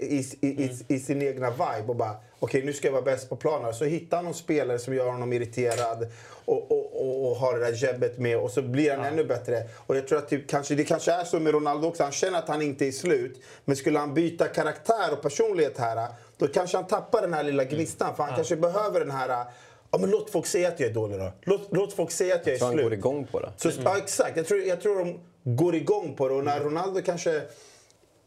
i, i, i sin egna vibe och bara okej nu ska jag vara bäst på planen. Så hittar han någon spelare som gör honom irriterad och, och, och, och har det där jabbet med och så blir han ännu bättre. Och jag tror att typ, kanske, det kanske är så med Ronaldo också. Han känner att han inte är slut. Men skulle han byta karaktär och personlighet här då kanske han tappar den här lilla gnistan. För han kanske behöver den här Ja, men låt folk säga att jag är dålig då. Låt, låt folk säga att jag är Så han slut. går igång på det. Så, ja, exakt. Jag tror, jag tror de går igång på det. Och när Ronaldo kanske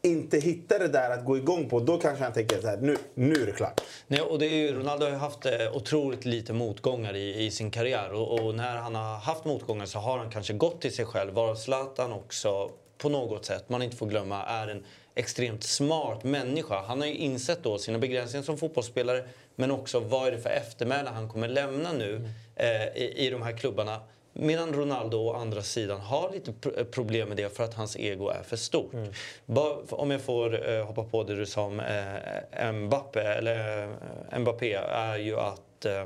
inte hittar det där att gå igång på, då kanske han tänker så här, nu, nu är det klart. Nej, och det är ju, Ronaldo har ju haft eh, otroligt lite motgångar i, i sin karriär. Och, och när han har haft motgångar så har han kanske gått till sig själv. Varav Zlatan också, på något sätt, man inte får glömma, är en extremt smart människa. Han har ju insett då sina begränsningar som fotbollsspelare men också vad är det för eftermäle han kommer lämna nu eh, i, i de här klubbarna. Medan Ronaldo å andra sidan har lite pr- problem med det för att hans ego är för stort. Bara, om jag får eh, hoppa på det du sa om eh, Mbappé, eller eh, Mbappé, är ju att eh,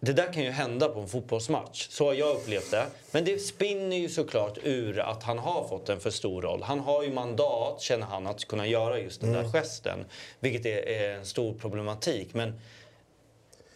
det där kan ju hända på en fotbollsmatch. Så har jag upplevt det. Men det spinner ju såklart ur att han har fått en för stor roll. Han har ju mandat, känner han, att kunna göra just den där gesten. Vilket är, är en stor problematik. Men,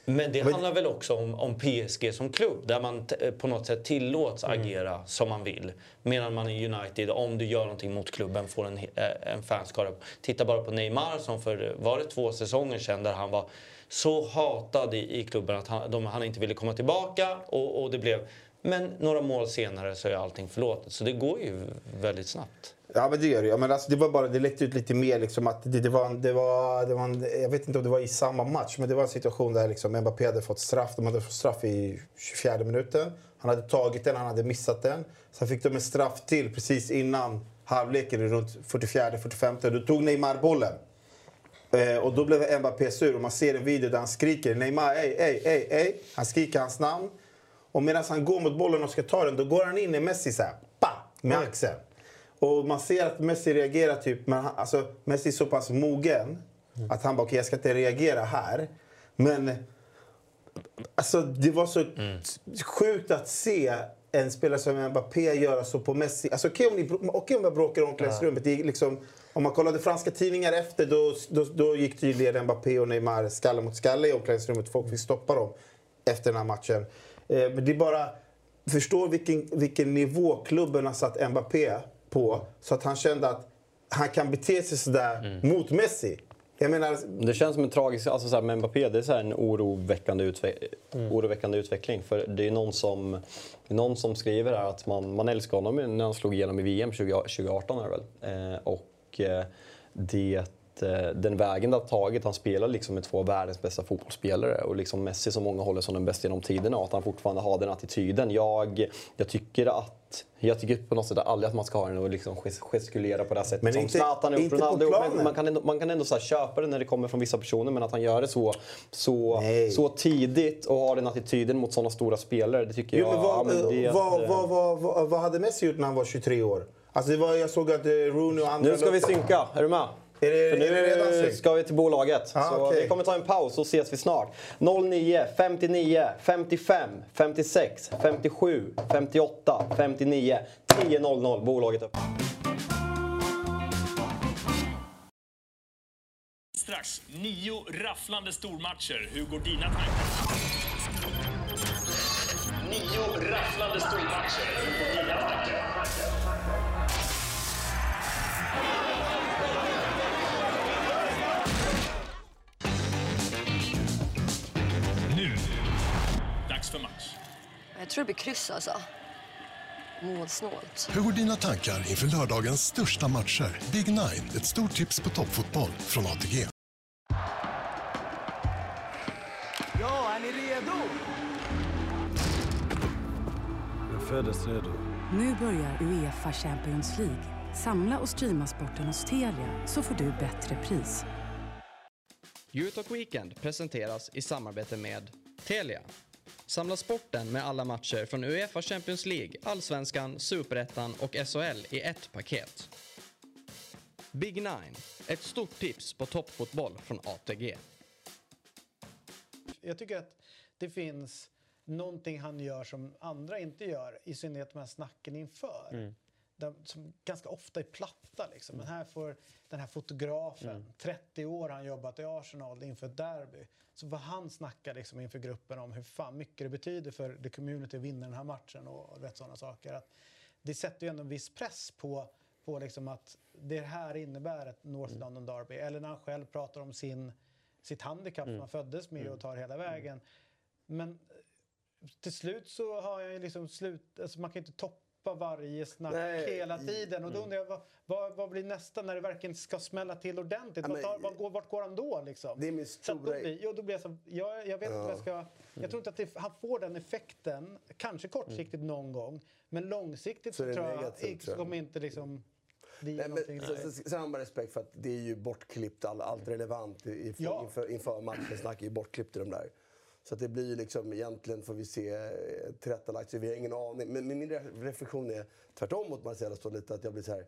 men det Men- handlar väl också om, om PSG som klubb. Där man t- på något sätt tillåts agera som man vill. Medan man i United, om du gör någonting mot klubben, får en, eh, en fanskara. Titta bara på Neymar som för, var det två säsonger sedan, där han var så hatad i, i klubben att han, de, han inte ville komma tillbaka. Och, och det blev, men några mål senare så är allting förlåtet. Så det går ju väldigt snabbt. Ja, men det gör det. Ja, men alltså, det var bara, det läckte ut lite mer liksom att det, det var, en- det var, det var en, jag vet inte om det var i samma match, men det var en situation där liksom Mbappé hade fått straff. De hade fått straff i 24 minuten. Han hade tagit den, han hade missat den. Sen fick de en straff till precis innan halvleken, runt 44-45. Då tog Neymar bollen. Eh, och då blev Mbappé sur och man ser en video där han skriker Neymar, ey, ey, ey, ey. Han skriker hans namn. Och medan han går mot bollen och ska ta den, då går han in i Messi så här, pa, med axeln. Och man ser att Messi reagerar typ, men han, alltså, Messi är så pass mogen att han bara, okej jag ska inte reagera här. Men alltså, det var så sjukt att se en spelare som Mbappé göra så på Messi. Alltså, okej om, ni, okej om jag bråkar i omklädningsrummet. Det är liksom, om man kollade franska tidningar efter då, då, då gick tydligen Mbappé och Neymar skalle mot skalle i omklädningsrummet. Folk fick stoppa dem efter den här matchen. Eh, men det är bara... Förstår vilken, vilken nivå klubben har satt Mbappé på. Så att han kände att han kan bete sig sådär mot Messi. Jag menar, Det känns som en tragisk... Alltså så här, med Mbappé, det är så här en oroväckande, utve oroväckande utveckling. För det är någon som, någon som skriver här att man, man älskar honom när han slog igenom i VM 20, 2018. Är väl. Eh, och eh, det eh, den vägen det har tagit. Han spelar liksom med två av världens bästa fotbollsspelare och liksom Messi som många håller som den bästa genom tiderna och att han fortfarande har den attityden. Jag, jag tycker att jag tycker på något sätt aldrig att man ska ha den och liksom ges- gestikulera på det här sättet Men som inte- Zlatan och inte Ronaldo. Men man kan ändå, man kan ändå så här köpa det när det kommer från vissa personer men att han gör det så, så, Nej. så tidigt och har den attityden mot sådana stora spelare, det tycker Jo, jag... men vad, ja, men det eh, eh, vad, vad, vad, vad hade Messi gjort när han var 23 år? Alltså det var, jag såg att eh, Rooney och andra... Nu ska vi synka, är du med? Är det- För nu är det ska vi till bolaget. Ah, så okej. vi kommer ta en paus så ses vi snart. 09 59 55 56 57 58 59 10.00. Bolaget upp. Strax nio rafflande stormatcher. Hur går dina tankar? Nio rafflande stormatcher. För match. Jag tror det blir kryss alltså. Målsnålt. Hur går dina tankar inför lördagens största matcher? Big Nine, ett stort tips på toppfotboll från ATG. Ja, är ni redo? Jag föddes redo. Nu börjar Uefa Champions League. Samla och streama sporten hos Telia så får du bättre pris. Eurotalk Weekend presenteras i samarbete med Telia. Samla sporten med alla matcher från Uefa Champions League, Allsvenskan, Superettan och SHL i ett paket. Big Nine, ett stort tips på toppfotboll från ATG. Jag tycker att det finns någonting han gör som andra inte gör, i synnerhet de här snacken inför. De, som ganska ofta är platta. Liksom. Men här får den här fotografen, 30 år har han jobbat i Arsenal inför ett derby. Så vad han snackar liksom inför gruppen om hur fan mycket det betyder för the community att vinna den här matchen och, och vet, sådana saker. Att det sätter ju ändå en viss press på, på liksom att det här innebär ett North London Derby. Eller när han själv pratar om sin, sitt handikapp som han föddes med och tar hela vägen. Men eh, till slut så har jag liksom slut... Alltså man kan inte toppa varje snack Nej, hela tiden. Och då undrar jag, vad, vad, vad blir nästa när det verkligen ska smälla till ordentligt? Ja, Vad men- tar, vad går, vart går han då liksom? Det är min då stora- blir, jo, då blir jag så, jag, jag vet inte vad jag ska... Jag tror inte att det, han får den effekten, kanske kortsiktigt någon gång, men långsiktigt Så så, tror jag, negativt, jag. kommer inte liksom Nej, men, man respekt för att det är ju bortklippt, all, allt relevant i, i, Ja. inför, inför matchen snack är ju bortklippt i de där. Så det blir liksom, egentligen får vi se eh, tillrättalagt, vi har ingen aning. Men, men min re- reflektion är tvärtom mot Marcelo står lite att jag blir så här,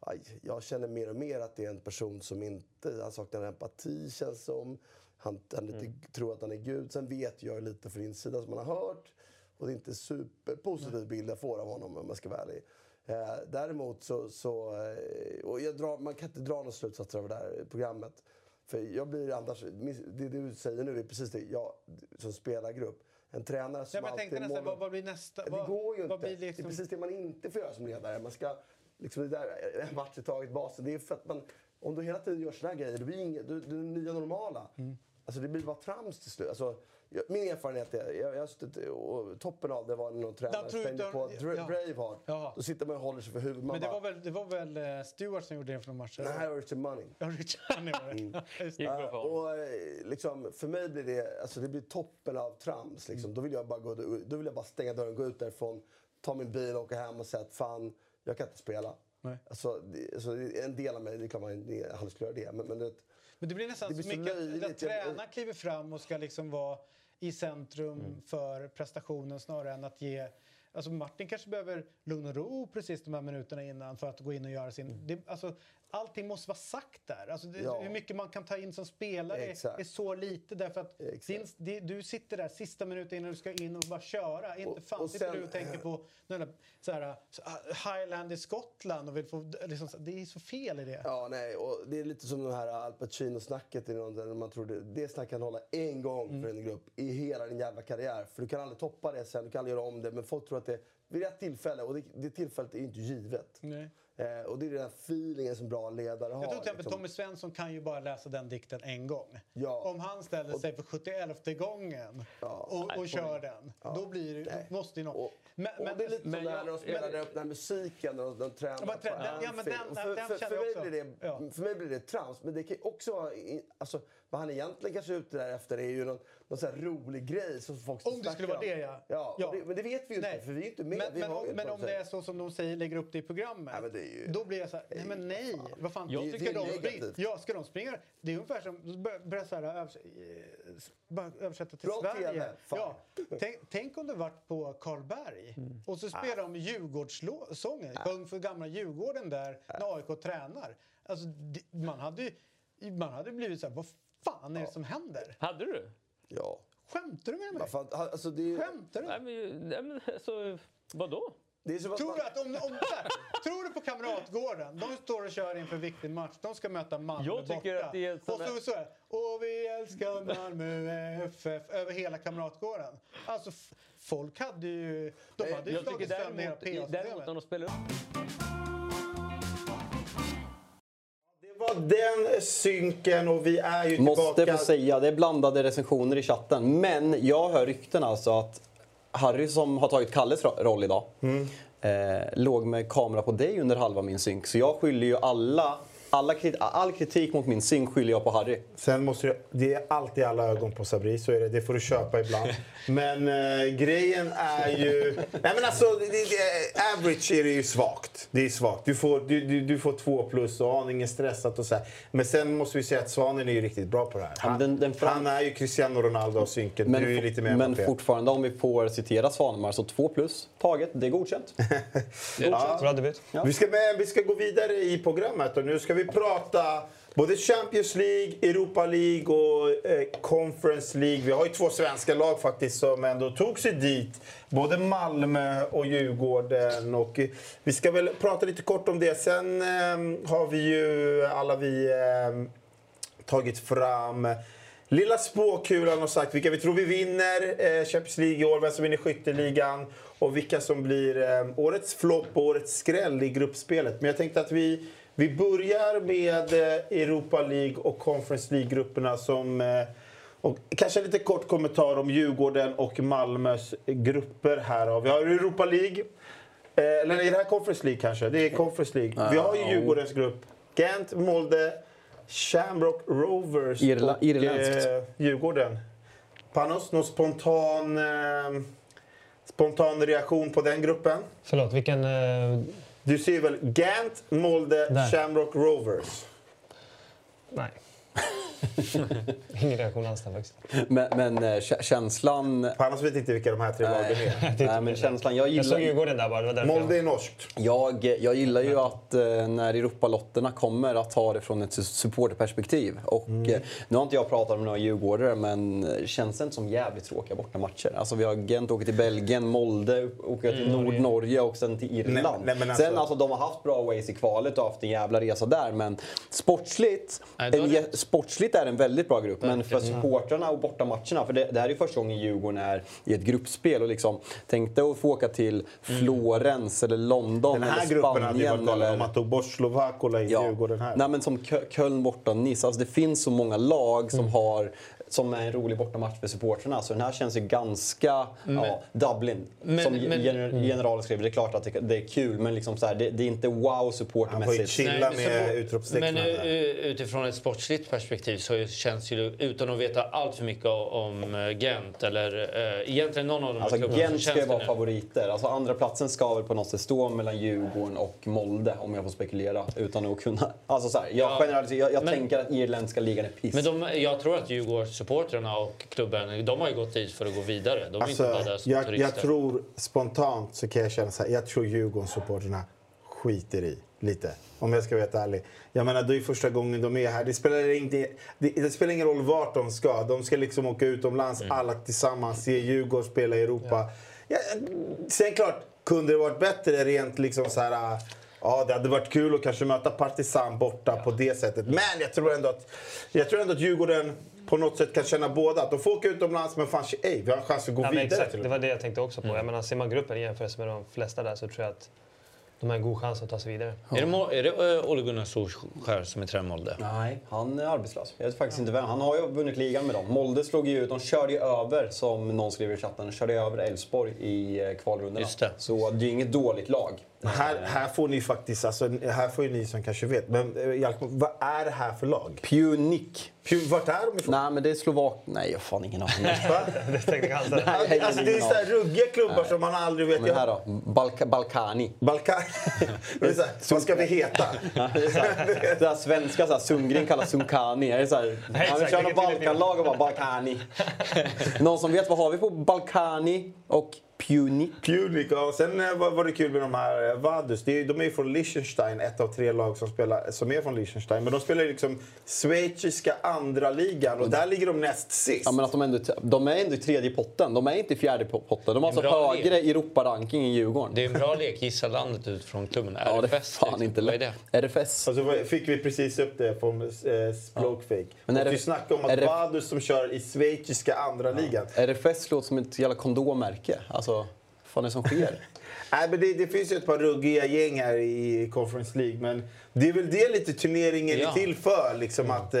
aj, jag känner mer och mer att det är en person som inte, han saknar empati känns som. Han, han inte tror att han är Gud. Sen vet jag lite från insidan som man har hört. Och det är inte superpositiv bild jag får av honom om jag ska vara ärlig. Eh, däremot så, så eh, och jag drar, man kan inte dra några slutsatser av det här programmet. För jag blir annars, det du säger nu är precis det, jag som spelargrupp. En tränare som Ja, tänkte alltid nästan, målar- vad, vad blir nästa? det vad, går ju inte. blir Det är liksom, precis det man inte får göra som ledare. Man ska, liksom det där, en match i taget, basen. Det är för att man, om du hela tiden gör såna här grejer, det blir inget, du är nya normala. Mm. Alltså det blir bara trams till slut. Alltså, jag, min erfarenhet är, jag, jag har suttit, och toppen av det var när någon tränare stängde på Dra- ja. Braveheart. Jaha. Då sitter man och håller sig för huvudet. Man men det bara, var väl, det var väl eh, Stewart som gjorde det för någon match? eller? Nej, Richard Money. Ja, Richard Honey var Mm. det. Det. Ja, och, eh, liksom, för mig blir det, alltså, det blir toppen av trams. Liksom. Då, vill jag bara gå, då vill jag bara stänga dörren, gå ut därifrån, ta min bil och åka hem och säga att fan, jag kan inte spela. Nej. Alltså, det, alltså, en del av mig, det är klart man han skulle göra det. Men, men det, Men det blir nästan Det blir så mycket att- att tränaren kliver fram och ska liksom vara i centrum Mm. för prestationen snarare än att ge... Alltså Martin kanske behöver lugn och ro precis de här minuterna innan för att gå in och göra sin... Det, alltså, allting måste vara sagt där. Alltså det, Ja. Hur mycket man kan ta in som spelare Exakt. är så lite därför att din, det, du sitter där sista minuten innan du ska in och bara köra. Inte Och- fan och sitter sen- du och tänker på där, så här, Highland i Skottland och vill få... Liksom, det är så fel i det. ja, nej, och det är lite som det här Al Pacino-snacket. Man tror det, det snacket kan hålla en gång Mm. för en grupp i hela din jävla karriär. För du kan aldrig toppa det sen, du kan aldrig göra om det. Men folk tror att det vid rätt tillfälle, och det, det tillfället är ju inte givet. Nej. Eh, och det är den här feelingen som bra ledare har. Jag tror till exempel liksom. Tommy Svensson kan ju bara läsa den dikten en gång. Ja. Om han ställer sig för 71 gången och, och kör den, då blir det, måste ju någon... Men, och det är lite som men jag- när de spelar den här musiken, när de, de tränar Ja, men trä- på den- ja, men den-. Och den- för, mig också. blir det, Ja. för mig blir det trams, men det kan också vara... Alltså, vad han egentligen kanske är ute där efter är ju någon, någon sån här rolig grej som folk Om det skulle vara det, ja. Ja, Ja. Det, men det vet vi ju inte, för vi är inte med. Men, vi men, om, men om det är så som de säger, lägger upp det i programmet, Ja, men det är ju- då blir jag så här, nej men nej, vad fan, Jag ska tycker det är de negativt. Ja, ska de springa? Det är ungefär som, börja- börja så här, övers, bara översätta till Bra Sverige. TV. Ja, tänk, tänk om det varit på Karlberg Mm. och så spelar de Djurgårdssången, sjung för gamla Djurgården där när AIK tränar. Alltså, det- man hade ju man hade blivit så här, vad fan är det som händer? Hade du? Ja. Skämtar du med mig? Fan, alltså, det. Skämtar du? Nej, men, nej, men alltså, vadå? Det är som att Tror man- du, att om, om, här, tror du på Kamratgården? De står och kör inför en viktig match. De ska möta Malmö Jag tycker borta. att det är ett och så, så här, Och vi älskar Malmö FF över hela Kamratgården. Alltså, folk hade ju... De hade ju Jag tycker slagit sönder hela däremot, däremot när PA-systemet. de spelar upp den synken och vi är ju Måste tillbaka. få säga, det är blandade recensioner i chatten. Men jag hör rykten alltså att Harry som har tagit Kalles ro- roll idag eh, låg med kamera på dig under halva min synk. Så jag skyller ju alla, alla krit- all kritik mot min synk skyller jag på Harry. Sen måste jag, det är alltid alla ögon på Sabri, så är det. Det får du köpa ibland. Men eh, grejen är ju... Nej men alltså, det, det, average är det ju svagt. Det är svagt. Du får, du, du, du får två plus och aningen stressat och så här. Men sen måste vi säga att Svanen är ju riktigt bra på det här. Han, den- den fram- han är ju Cristiano Ronaldo av synken. du är lite mer men fortfarande om vi får citera Svanemar så två plus taget, det är godkänt. Ja. Bra debut. Vi, ska med, vi ska gå vidare i programmet och nu ska vi prata både Champions League, Europa League och eh, Conference League. Vi har ju två svenska lag faktiskt som ändå tog sig dit. Både Malmö och Djurgården. Och eh, vi ska väl prata lite kort om det. Sen eh, har vi ju alla vi eh, tagit fram lilla spåkulan och sagt vilka vi tror vi vinner eh, Champions League i år, vem som vinner skytteligan och vilka som blir ehm, årets flopp och årets skräll i gruppspelet. Men jag tänkte att vi, vi börjar med eh, Europa League och Conference League-grupperna som eh, och kanske en lite kort kommentar om Djurgården och Malmös grupper här. Vi har Europa League. Eh, eller är det här Conference League kanske? Det är Conference League. Vi har ju. Djurgårdens grupp. Gent, Molde, Shamrock Rovers Irla- och irländskt. eh, Djurgården. Panos, någon spontan, eh, spontan reaktion på den gruppen? Förlåt, vilken... eh, Du ser väl Gent, Molde. Shamrock Rovers? Nej. Ingen reaktion alls där faktiskt. Men, men eh, kä- känslan... Panos vet inte vilka de här tre lagen är. Nej, men känslan, jag Jag gillar... såg Djurgården där bara. Molde är norskt. Jag, jag gillar ju att eh, när Europalotterna kommer att ta det från ett su- supporterperspektiv. Och, eh, nu har inte jag pratat med några djurgårdare men känns det inte som jävligt tråkiga bortamatcher? Alltså vi har Gent åker till Belgien, Molde åker till Nordnorge och sen till Irland. Nej, nej, alltså- Sen alltså de har haft bra ways i kvalet och haft en jävla resa där men sportsligt, Nej, sportsligt är det en väldigt bra grupp. Men för Verkligen. supportrarna och bortamatcherna, för det, det här är ju första gången Djurgården är i ett gruppspel och liksom tänkte att få åka till Florens eller London Den här eller gruppen hade ju Spanien varit eller... om man tog bort Slovakola i Djurgården här. Nej, men som Kö- Köln borta och Nice. Alltså det finns så många lag Mm. som har som är en rolig bortamatch för supportrarna. Så den här känns ju ganska... ja, Dublin. men- som men- gener, generalen skrev, det är klart att det, det är kul men liksom så här, det, det är inte wow supportermässigt. Nej, men så- Men eh, utifrån ett sportsligt perspektiv så känns ju, utan att veta allt för mycket om eh, Gent eller eh, egentligen någon av de här Alltså klubbarna, Gent ska ju vara nu- favoriter. Alltså andra platsen ska väl på något sätt stå mellan Djurgården och Molde om jag får spekulera utan att kunna. Alltså så här, jag, Ja, generaliserar, jag, jag men- tänker att irländska ligan är piss. Men de, jag tror att Djurgårdssupportrarna och klubben, de har ju gått dit för att gå vidare. De är inte bara där Alltså, som jag, turister. jag tror spontant så kan jag känna så här, jag tror Djurgårdssupportrarna skiter i lite. Om jag ska vara ärlig. Jag menar, det är första gången de är här. Det spelar, inte, det, det spelar ingen roll vart de ska. De ska liksom åka utomlands Mm. alla tillsammans, se Djurgården spela i Europa. Ja. sen klart, kunde det varit bättre rent liksom så här... Ja, det hade varit kul att kanske möta Partisan borta på det sättet. Men jag tror ändå att, jag tror ändå att Djurgården på något sätt kan känna båda. Att de får åka utomlands, men fan, ey, vi har en chans att gå Ja, vidare. exakt, det var det jag tänkte också på. Jag menar, ser man gruppen i jämförelse med de flesta där så tror jag att de har en god chans att ta sig vidare. Är det, är det eh, Ole Gunnar Solskär som är tränare Molde? Nej, han är arbetslös. Jag vet faktiskt inte vem. Han har ju vunnit ligan med dem. Molde slog ju ut, de körde ju över, som någon skrev i chatten, körde över Elfsborg i eh, kvalrundorna. Just det. Så det är ju inget dåligt lag. Här, här får ni faktiskt, alltså, här får ju ni som kanske vet, men eh, Jalkmo, vad är det här för lag? Pjunik. Pju- Vart är de ifrån? Nej, men det är Slovak... Nej, jag har fan ingen aning. Det tänkte jag Alltså, det är så här ruggiga klubbar Nej. som man aldrig vet. Men här då? Balka, Balkani. Balkan. Det är så här, vad ska vi heta? Ja, det är så här, svenska, så här, Sundgren kallas Sunkani. Det är så här, Nej, han vill köra något. Balkanlag och bara Balkani. Någon som vet vad har vi på Balkani och Pjunik? Pjunik, ja. Sen eh, var, var det kul med de här eh, Vadus. De är ju från Liechtenstein, ett av tre lag som, spelar, som är från Liechtenstein. Men de spelar ju liksom schweiziska andra ligan och där ligger de näst sist. Ja, men att de, ändå, de är ändå i tredje potten. De är inte i fjärde po- potten. De har alltså högre Europa-ranking än Djurgården. Det är en bra lek. Gissa landet utifrån klubben. Ja, det är RFS, fan liksom. inte Vad är lätt. det? RFS. Och så var- fick vi precis upp det från eh, Språkfake. Men det- vi snackade om att det- Vadus som kör i schweiziska andra ligan. RFS låter som ett jävla kondommärke. Alltså, vad är det som sker? Nej, men det, det finns ju ett par ruggiga gäng här i Conference League. Men det är väl det lite turneringen Ja. är till för. Liksom att eh,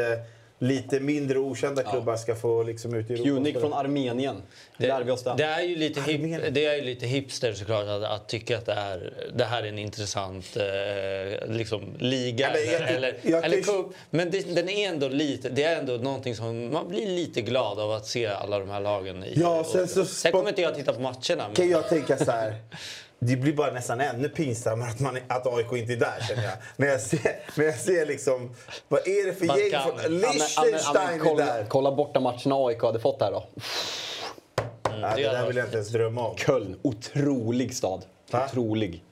lite mindre okända klubbar ska få liksom, ut i Europa. Pjunik från Armenien. Det, Lär vi oss det. det, är ju lite hip, det är ju lite hipster såklart att, att tycka att det, är, det här är en intressant eh, liksom, liga Ja, men jag- eller, jag eller cup. Men det, den är ändå lite, det är ändå någonting som man blir lite glad av att se alla de här lagen i. Ja, Och- sen så- sen kommer inte jag titta på matcherna. Men, kan jag tänka så här. Det blir bara nästan ännu pinsammare att, man, att AIK inte är där känner jag. När jag ser, när jag ser liksom, vad är det för Man gäng? kan- från- Liechtenstein är kolla, där. kolla borta matcherna AIK hade fått här då. Ja, det där vill jag inte ens drömma om. Köln, otrolig stad. Va? Otrolig.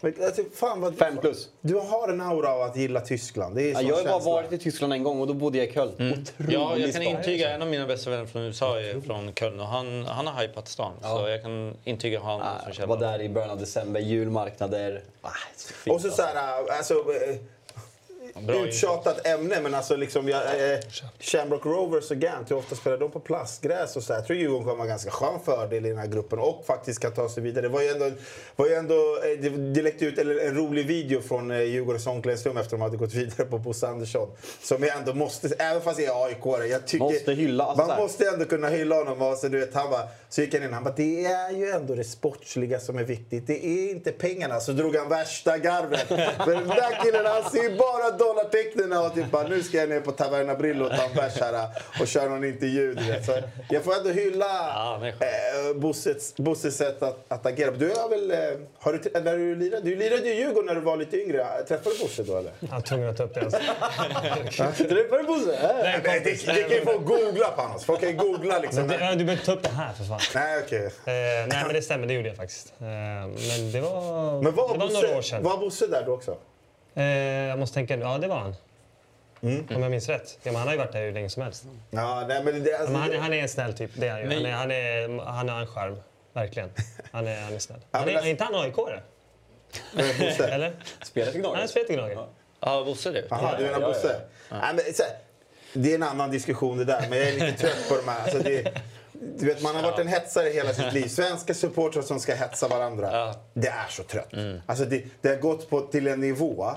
Men, alltså, fan vad, Fem plus. Du har en aura av att gilla Tyskland. Det är Ja, jag har bara varit i Tyskland en gång och då bodde jag i Köln. Otrolig Ja, jag kan intyga, en av mina bästa vänner från USA är från Köln och han, han har hypat stan. Så jag kan intyga som Jag källa. var där i början av december, julmarknader. Ah, så fint, Och så så här, alltså, eh, Bra uttjatat ämne, men alltså liksom, jag, eh, Shamrock Rovers och Gant, hur ofta spelar de på plastgräs och så? Jag tror Djurgården kommer ha en ganska skön fördel i den här gruppen och faktiskt kan ta sig vidare. Det var ju ändå, var ju ändå eh, det, det läckte ut eller, en rolig video från eh, Djurgårdens omklädningsrum efter de hade gått vidare på Bosse Andersson. Som jag ändå måste, även fast jag är aik jag tycker... Måste hylla, alltså så man måste ändå kunna hylla honom. Och så, du vet, han bara, så gick han in han bara, det är ju ändå det sportsliga som är viktigt. Det är inte pengarna. Så drog han värsta garvet. För den där killen han ser ju bara dollartecknen och typ bara, nu ska jag ner på Taverna Brillo och ta en bärs här och köra någon intervju. Du. Så jag får ändå hylla men eh, Bosses, Bosses sätt att, att agera. Du har väl, eh, har du, när du lirade, du lirade i Djurgården när du var lite yngre. Träffade du Bosse då eller? Jag var tvungen att ta upp det. Alltså. Träffade du Bosse? Nej, det, det, det kan ju få googla på honom. Folk kan ju googla liksom. Ja, du behöver inte ta upp det här för fan. Nej, okej. Eh, nej men det stämmer, det gjorde jag faktiskt. Eh, men det var, Men var, det var några år Bosse, sedan. var Bosse där då också? Eh, jag måste tänka, ja det var han. Mm. Om jag minns rätt. Ja, men han har ju varit där hur länge som helst. Ja, nej, men det, alltså, men han, är- han är en snäll typ, det är han ju. Han, är, han, är, han har en charm, verkligen. Han är, han är snäll. Han är, alltså- är inte han AIK-are? Eller? Spelar till Han Gnaget. spelat i Gnaget. Ja, Bosse du. Jaha, du menar Bosse? Nej, men, så här, det är en annan diskussion det där, men jag är lite trött på de här. Alltså, det, du vet, man har varit en hetsare hela sitt liv. Svenska supportrar som ska hetsa varandra. Ja. Det är så trött. Alltså, det, det har gått på, till en nivå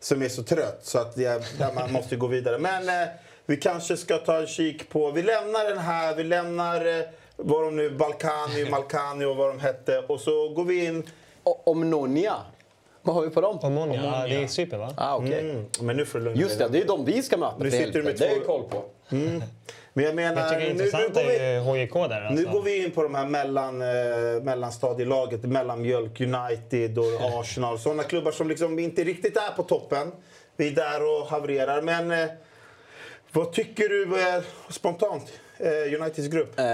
som är så trött så att det, man måste gå vidare. Men eh, vi kanske ska ta en kik på... Vi lämnar den här, vi lämnar eh, vad de nu, Balkani, Malkani och vad de hette. Och så går vi in... Omnonia. Vad har vi på dem? Omonia, ja, det är Cypern va? Ah, okej. Mm, men nu får du lugna Just det, det är de vi ska möta. Nu sitter du med Det två- jag koll på. Men jag menar, Men jag tycker det är nu, nu, intressant går vi, är ju HJK där. Alltså. nu går vi in på de här mellan, eh, mellanstadielaget, mellanmjölk, United och Arsenal. Sådana klubbar som liksom inte riktigt är på toppen. Vi är där och havererar. Men eh, vad tycker du eh, spontant? Eh, Uniteds grupp? Eh,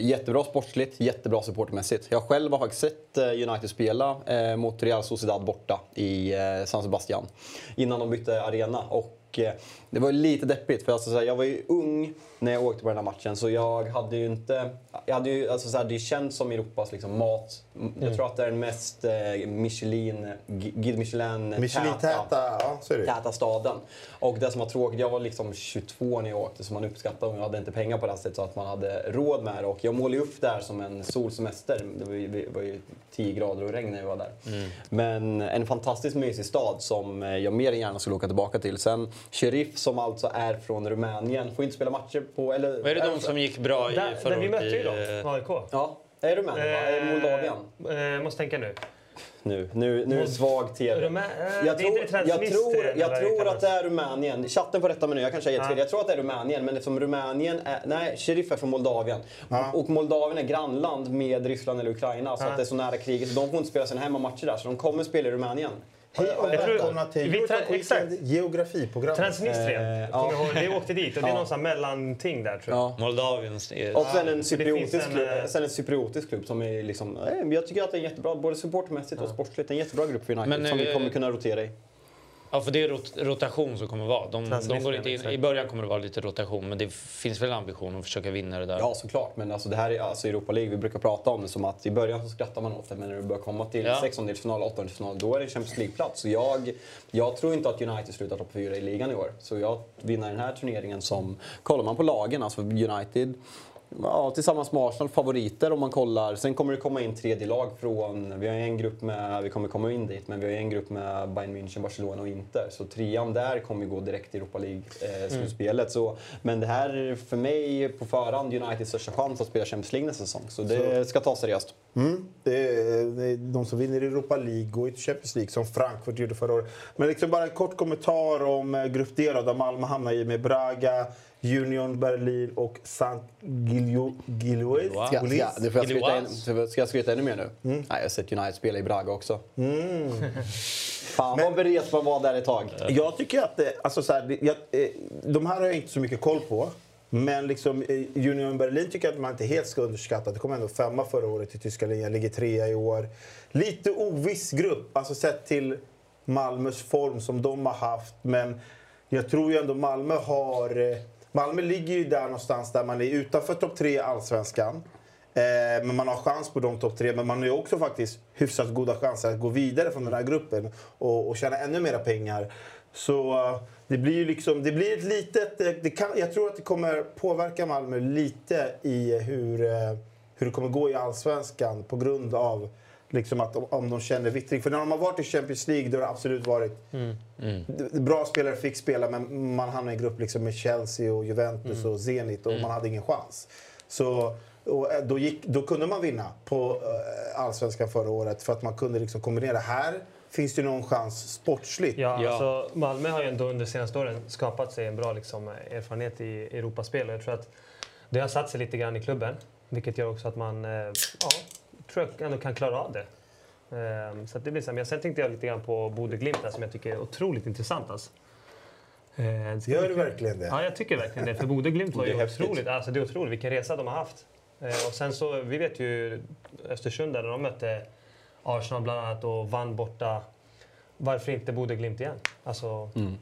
jättebra sportsligt, jättebra supportermässigt. Jag själv har faktiskt sett eh, United spela eh, mot Real Sociedad borta i eh, San Sebastian innan de bytte arena. Och, eh, det var lite deppigt för alltså, så här, jag var ju ung när jag åkte på den här matchen så jag hade ju inte jag hade ju, alltså, så här, det är känt som Europas liksom, mat. Jag Mm. tror att det är den mest eh, Michelin, Guide Michelin Michelin-täta, ja, så är det. täta staden. Och det som var tråkigt, jag var liksom 22 när jag åkte så man uppskattade och jag hade inte pengar på det här sättet så att man hade råd med det. Och jag målade upp det här som en solsemester. Det var ju, det var ju 10 grader och regn när jag var där. Men en fantastiskt mysig stad som eh, jag mer än gärna skulle åka tillbaka till. Sen Sheriff som alltså är från Rumänien, får inte spela matcher på... Eller, Vad är det de som gick bra i Där, förra där vi året mötte ju dem, eh, AIK. Ja, är Rumänien va? Är Moldavien? Eh, måste tänka nu. Nu, nu, nu är det svag TV. Rumä- eh, Jag det är tror, jag tror, eh, jag tror att det är Rumänien. Chatten får rätta mig nu, jag kanske är jättefel. Ja. Jag tror att det är Rumänien, men eftersom Rumänien är... Nej, Sheriff är från Moldavien. Och, och Moldavien är grannland med Ryssland eller Ukraina, så att det är så nära kriget. Så de får inte spela sina hemmamatcher där, så de kommer spela i Rumänien. Hej och Jag tror- välkomna till vi Eurotalk tra- exakt. Geografiprogram. Transnistrien. Eh, ja. vi åkte dit och det är Ja. någon mellanting där tror jag. Ja. Moldaviens... Och sen en, cypriotisk en, klubb, eh, sen en cypriotisk klubb som är liksom... eh, Jag tycker att det är jättebra, både supportmässigt och sportsligt. En jättebra grupp för United Men, som vi eh, kommer kunna rotera i. Ja, för det är rot rotation som kommer vara. De, de går inte in. I början kommer det vara lite rotation, men det finns väl ambition att försöka vinna det där. Ja, såklart. Men alltså, det här är alltså Europa League. Vi brukar prata om det som att i början så skrattar man åt det, men när det börjar komma till Ja. sextondelsfinal, åttondelsfinal, då är det Champions League-plats. Så jag, jag tror inte att United slutar topp fyra i ligan i år. Så jag vinner den här turneringen som... Kollar man på lagen, alltså United Ja, tillsammans med Arsenal favoriter om man kollar. Sen kommer det komma in tredje lag från... Vi har en grupp med... Vi kommer komma in dit, men vi har en grupp med Bayern München, Barcelona och Inter. Så trean där kommer gå direkt till Europa League-slutspelet. Så men det här är för mig på förhand Uniteds största chans att spela Champions League nästa säsong. Så det ska tas seriöst. Mm. Det, är, det är de som vinner Europa League går till Champions League som Frankfurt gjorde förra året. Men liksom bara en kort kommentar om eh, grupp D då, där Malmö hamnar i med Braga, Union Berlin och. Gilio, Gilloise. Ska, får jag skryta än, ska jag skryta ännu mer nu? Nej, jag har sett United spela i Braga också. Mm. Fan vad berest man var där ett tag. Jag tycker att det, alltså så här, jag, eh, de här har jag inte så mycket koll på. Men liksom, eh, Union Berlin tycker jag att man inte helt ska underskatta. Det kom ändå femma förra året i tyska ligan, ligger trea i år. Lite oviss grupp, alltså sett till Malmös form som de har haft. Men jag tror ju ändå Malmö har... Malmö ligger ju där någonstans där man är utanför topp tre i Allsvenskan. Eh, men man har chans på de topp tre. Men man har ju också faktiskt hyfsat goda chanser att gå vidare från den här gruppen och, och tjäna ännu mera pengar. Så eh, det blir ju liksom, det blir ett litet... Eh, det kan, jag tror att det kommer påverka Malmö lite i hur, eh, hur det kommer gå i Allsvenskan på grund av liksom att om, de känner vittring. För när de har varit i Champions League då har det absolut varit D- Bra spelare fick spela men man hamnade i en grupp liksom med Chelsea, och Juventus och Zenit och man hade ingen chans. Så, och eh, då, gick, då kunde man vinna på eh, Allsvenskan förra året för att man kunde liksom kombinera. Här finns det någon chans sportsligt. Ja, Alltså, Malmö har ju ändå under de senaste åren skapat sig en bra liksom, erfarenhet i Europaspel. Jag tror att det har satt sig lite grann i klubben. Vilket gör också att man eh, ja, tror jag ändå kan klara av det. Ehm, så att det blir så här. Men sen tänkte jag lite grann på Bodø Glimt där, som jag tycker är otroligt intressant. Alltså. Ska Gör du verkligen det? Ja, jag tycker verkligen det. För Bodø Glimt var ju otroligt. Alltså, det är otroligt vilken resa de har haft. Eh, och sen så, vi vet ju Östersund där när de mötte Arsenal bland annat och vann borta. Varför inte Bodø Glimt igen? Alltså, Mm.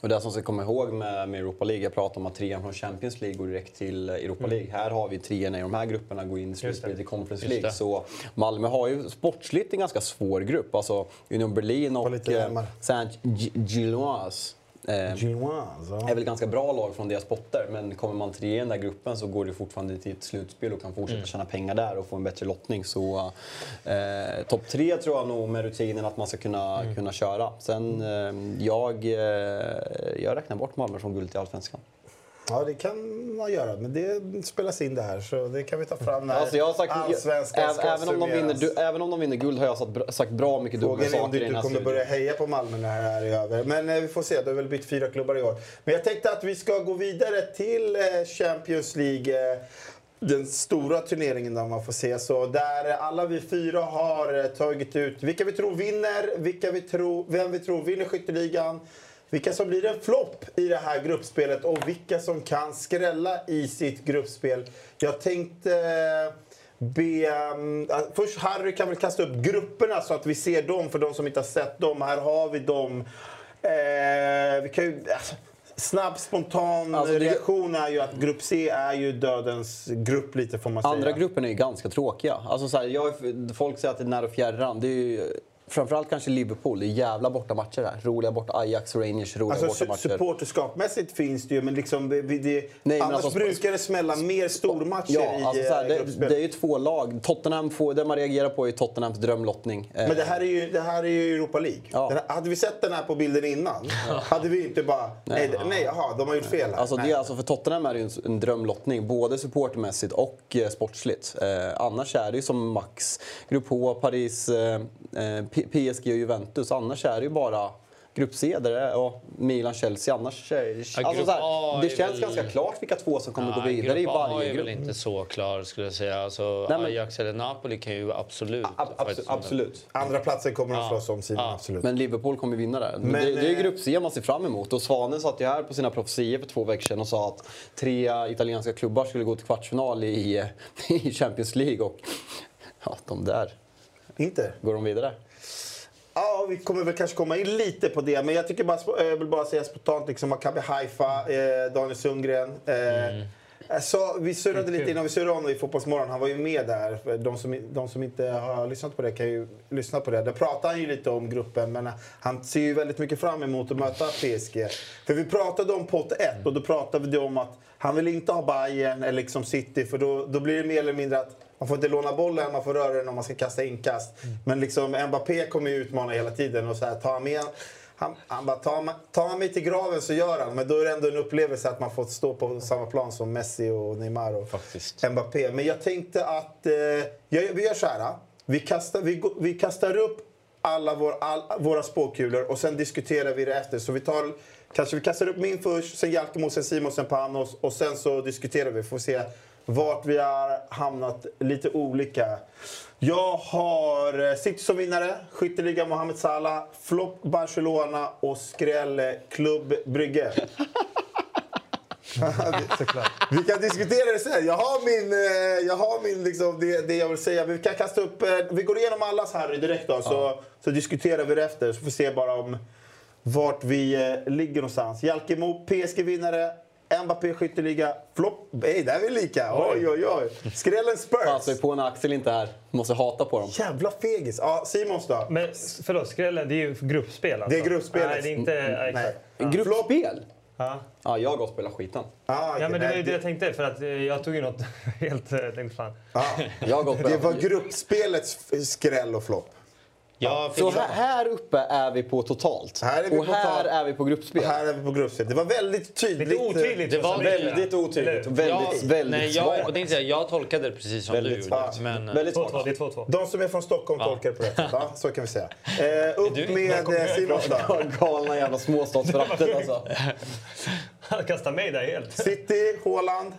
Och det som ska komma ihåg med, med Europa League, jag pratade om att trean från Champions League går direkt till Europa Mm. League. Här har vi treorna i de här grupperna går in i Conference League. Så Malmö har ju sportsligt en ganska svår grupp. Alltså Union Berlin och eh. Saint-Gilloise. Eh, Gilloise, ja. är väl ganska bra lag från deras botter, men kommer man trea i den där gruppen så går det fortfarande till ett slutspel och kan fortsätta Mm. tjäna pengar där och få en bättre lottning. Så eh, topp tre tror jag nog med rutinen att man ska kunna, Mm. kunna köra. Sen eh, jag, eh, jag räknar bort Malmö från guld till Allsvenskan. Ja, det kan man göra. Men det spelas in det här så det kan vi ta fram när Alltså jag har sagt, Allsvenskan även, ska även, om de vinner, du, även om de vinner guld har jag sagt, bra- sagt bra mycket Frågan är om saker du i den här kommer studion. börja heja på Malmö när det här är över. Men eh, vi får se. Du har väl bytt fyra klubbar i år. Men jag tänkte att vi ska gå vidare till eh, Champions League. eh, Den stora turneringen där man får se. Så där alla vi fyra har eh, tagit ut vilka vi tror vinner, vilka vi tror, vem vi tror vinner skytteligan. Vilka som blir en flopp i det här gruppspelet och vilka som kan skrälla i sitt gruppspel. Jag tänkte eh, be... um, ja, först Harry kan väl kasta upp grupperna så att vi ser dem för de som inte har sett dem. Här har vi dem. Eh, vi kan ju, alltså, snabb, spontan Alltså, det- reaktion är ju att grupp C är ju dödens grupp lite får man säga. Andra gruppen är ju ganska tråkiga. Alltså så här, jag, folk säger att det är nära och fjärran. Det är ju, framförallt kanske Liverpool. Det är jävla bortamatcher här. Roliga borta Ajax, Rangers, roliga Alltså, bortamatcher. supporterskapmässigt finns det ju, men liksom, det, det, men annars alltså, brukar det smälla mer stormatcher Ja, i alltså så här, eh, det, det är ju två lag. Tottenham får, det man reagerar på är Tottenhams drömlottning. Eh, Men det här är ju, det här är ju Europa League. Den här, hade vi sett den här på bilden innan hade vi inte bara... Nej, nej, nej jaha, de har gjort fel här. Alltså, nej. det, alltså för Tottenham är det ju en, en drömlottning, både supportermässigt och eh, sportsligt. Eh, annars är det ju som Max, Grupp H, Paris, eh, eh, PSG och Juventus. Annars är det ju bara Grupp C där det är, och Milan, Chelsea. Annars är, Ja, alltså, grupp så här, A det känns väl- ganska klart vilka två som kommer Ja, gå vidare i grupp A varje är grupp. väl inte så klar skulle jag säga. Alltså, Nej, men- Ajax eller Napoli kan ju absolut... faktiskt- absolut. Andra platsen kommer de Ja. slåss om. Ja. Absolut. Men Liverpool kommer vinna där. Men, det, det är eh, grupp C man ser fram emot. Och Svanen satt ju här på sina profetior för två veckor sedan och sa att tre italienska klubbar skulle gå till kvartsfinal i, i Champions League. Och ja, de där. Inte? Går de vidare? Ja, vi kommer väl kanske komma in lite på det. Men jag tycker bara, jag vill bara säga spontant liksom Maccabi Haifa, eh, Daniel Sundgren. Eh, Så vi surrade lite innan vi surrade om det i Fotbollsmorgon. Han var ju med där. För De som, de som inte har lyssnat på det kan ju lyssna på det. Där pratade han ju lite om gruppen, men han ser ju väldigt mycket fram emot att möta PSG. För vi pratade om pott 1 och då pratade vi om att han vill inte ha Bayern eller liksom City för då, då blir det mer eller mindre att man får inte låna bollen, man får röra den om man ska kasta inkast. Men liksom Mbappé kommer ju utmana hela tiden och så här, tar han med han, han bara, tar, han mig till graven så gör han. Men då är det ändå en upplevelse att man får stå på samma plan som Messi och Neymar och Mbappé. Men jag tänkte att eh, jag, vi gör så här. Vi kastar, vi, vi kastar upp alla vår, all, våra spåkulor och sen diskuterar vi det efter. Så vi tar, kanske vi kastar upp min först, sen Jalkemo, sen Simon, sen Panos och sen så diskuterar vi. Får se vart vi har hamnat lite olika. Jag har eh, City som vinnare, skytteliga Mohamed Salah, flopp Barcelona och skräll Klubb Brygge. vi kan diskutera det sen. Jag har min, eh, jag har min liksom, det, det jag vill säga. Vi kan kasta upp, eh, vi går igenom allas Harry direkt då, så, så diskuterar vi det efter. Så får vi se bara om vart vi ligger någonstans. Jalkemo, PSG-vinnare. Mbappé skytteliga. Flopp. Nej, där är vi lika. Oj, oj, oj. Skrällen Spurs. Passar på när Axel inte är här. Måste hata på dem. Jävla fegis. Ja, Simons då? Men förlåt, skrällen, det är ju gruppspel alltså. Det är gruppspelet. Nej, det är inte... Mm, ja. Nej. Gruppspel? Ja. Ja, jag har gått och spelat skiten. Ah, Ja, men det var ju det jag tänkte, för att eh, jag tog ju något helt... eh, tänkte fan. Jag har gått och Det var gruppspelets skräll och flopp. Ja, Så här, här uppe är vi på totalt. Här är vi och på här är vi på gruppspel. Här är vi på gruppspel. Det var väldigt tydligt. Lite otydligt. Det var så väldigt otydligt. Väldigt, jag, väldigt nej, svagt. jag, jag, jag tolkade det precis som Väldigt du gjorde. Men, Väldigt 2-2, svagt. det är 2-2. De som är från Stockholm tolkar det på rätt sätt. Ja, så kan vi säga. Eh, upp du- med eh, Simons då. Galna jävla småstadsföraktet alltså. Han kastar mig där helt. City, Haaland,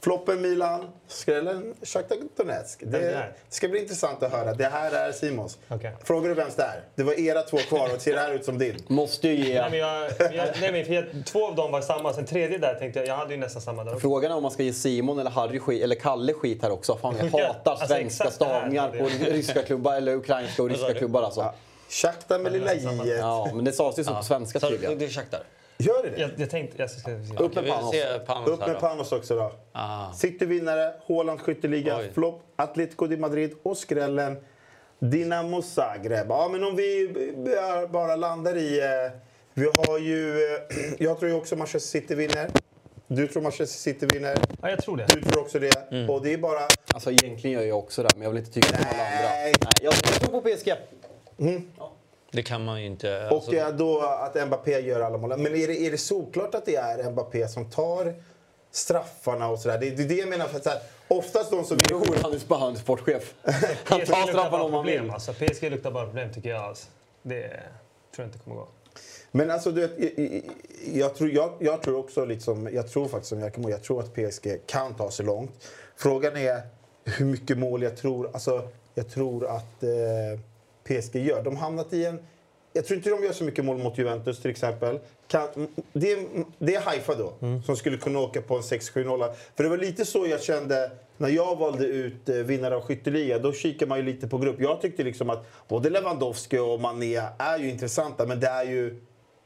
floppen Milan, skrällen Shakhtar Donetsk. Det Det ska bli intressant att höra. Det här är Simons. Okej. Frågar du vems det är? Det var era två kvar och ser det här ut som din? Måste ju ge... Nej, men jag, jag, nej, men för jag, två av dem var samma, sen tredje där tänkte jag, jag hade ju nästan samma där också. Frågan är om man ska ge Simon eller Harry skit, eller Kalle skit här också. Fan, jag Ja, hatar alltså svenska stavningar på ryska klubbar, eller ukrainska och ryska du? klubbar alltså. Shakhtar med lilla j. Ja, men det sades ju så på svenska så, tydligen. det är Shakhtar. Gör det det? Jag, jag tänkte... Jag ska, ska, Upp med Panos. Panos Upp med då. Panos också då. Ah. City vinnare, Haaland skytteliga, Oj. flopp, Atletico de Madrid och skrällen Dinamo Zagreb. Ja, men om vi bara landar i... eh, Vi har ju... eh, Jag tror ju också Manchester City vinner. Du tror Manchester City vinner. ja, jag tror det. Du tror också det. Mm. Och det är bara... Alltså egentligen gör jag också det, men jag vill inte tycka som alla andra. Nej. Jag tror på PSG. Det kan man ju inte... Och Alltså, eh, då att Mbappé gör alla målen. Men är det, är det såklart att det är Mbappé som tar straffarna och sådär? Det, det är det jag menar. För att så här, oftast de som... Jo, han är bara han är sportchef. Han PSG tar straffarna bara om han problem. vill. Alltså. PSG luktar bara problem tycker jag. Alltså. Det tror jag inte kommer gå. Men alltså, du vet, jag, jag- tror, jag, jag tror också, liksom, jag tror faktiskt som Jalkemo, jag tror att PSG kan ta sig långt. Frågan är hur mycket mål jag tror, alltså, jag tror att eh, PSG gör. De hamnat i en... Jag tror inte de gör så mycket mål mot Juventus till exempel. Kan, det, är, det är Haifa då, som skulle kunna åka på en 6-7-0. För det var lite så jag kände när jag valde ut eh, vinnare av skytteliga. Då kikar man ju lite på grupp. Jag tyckte liksom att både Lewandowski och Mané är ju intressanta, men det är ju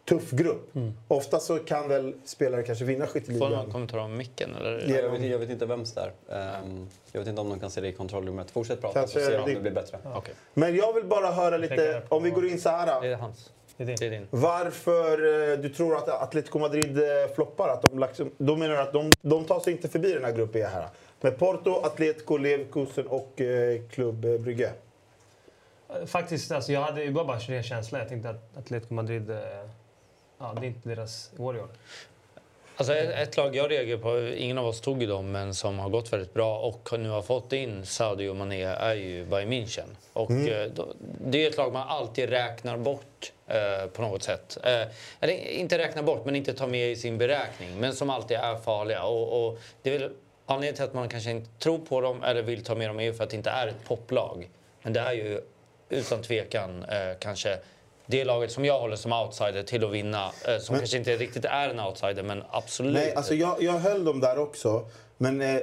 tuff grupp. Ofta så kan väl spelare kanske vinna Får skytteligan. någon kommentar om micken? Eller? Ja, jag, vet, jag vet inte vems det är. Ehm, jag vet inte om de kan se det i kontrollrummet. Fortsätt prata Kanske så ser de om det- blir bättre. Okej. Men jag vill bara höra lite, om vi går in så här. Det är hans. Det är din. Det är din. Varför eh, du tror att Atletico Madrid eh, floppar? Att de, liksom, då menar du att de, de tar sig inte förbi den här gruppen här? Med Porto, Atletico, Leverkusen och eh, Klubb eh, Brygge. Faktiskt, alltså, jag hade ju bara, bara ren känsla. Jag tänkte att Atletico Madrid... eh, Ja, det är inte deras år i år. Alltså ett, ett lag jag reagerar på, ingen av oss tog ju dem, men som har gått väldigt bra och nu har fått in Sadio Mané är ju Bayern München. Och eh, då, det är ett lag man alltid räknar bort eh, på något sätt. Eh, eller inte räknar bort, men inte tar med i sin beräkning. Men som alltid är farliga. Och, och det är väl anledningen till att man kanske inte tror på dem eller vill ta med dem är ju för att det inte är ett poplag. Men det är ju utan tvekan eh, kanske det laget som jag håller som outsider till att vinna. Eh, som Men- kanske inte riktigt är en outsider, men absolut. Nej, alltså jag, jag höll dem där också. Men eh,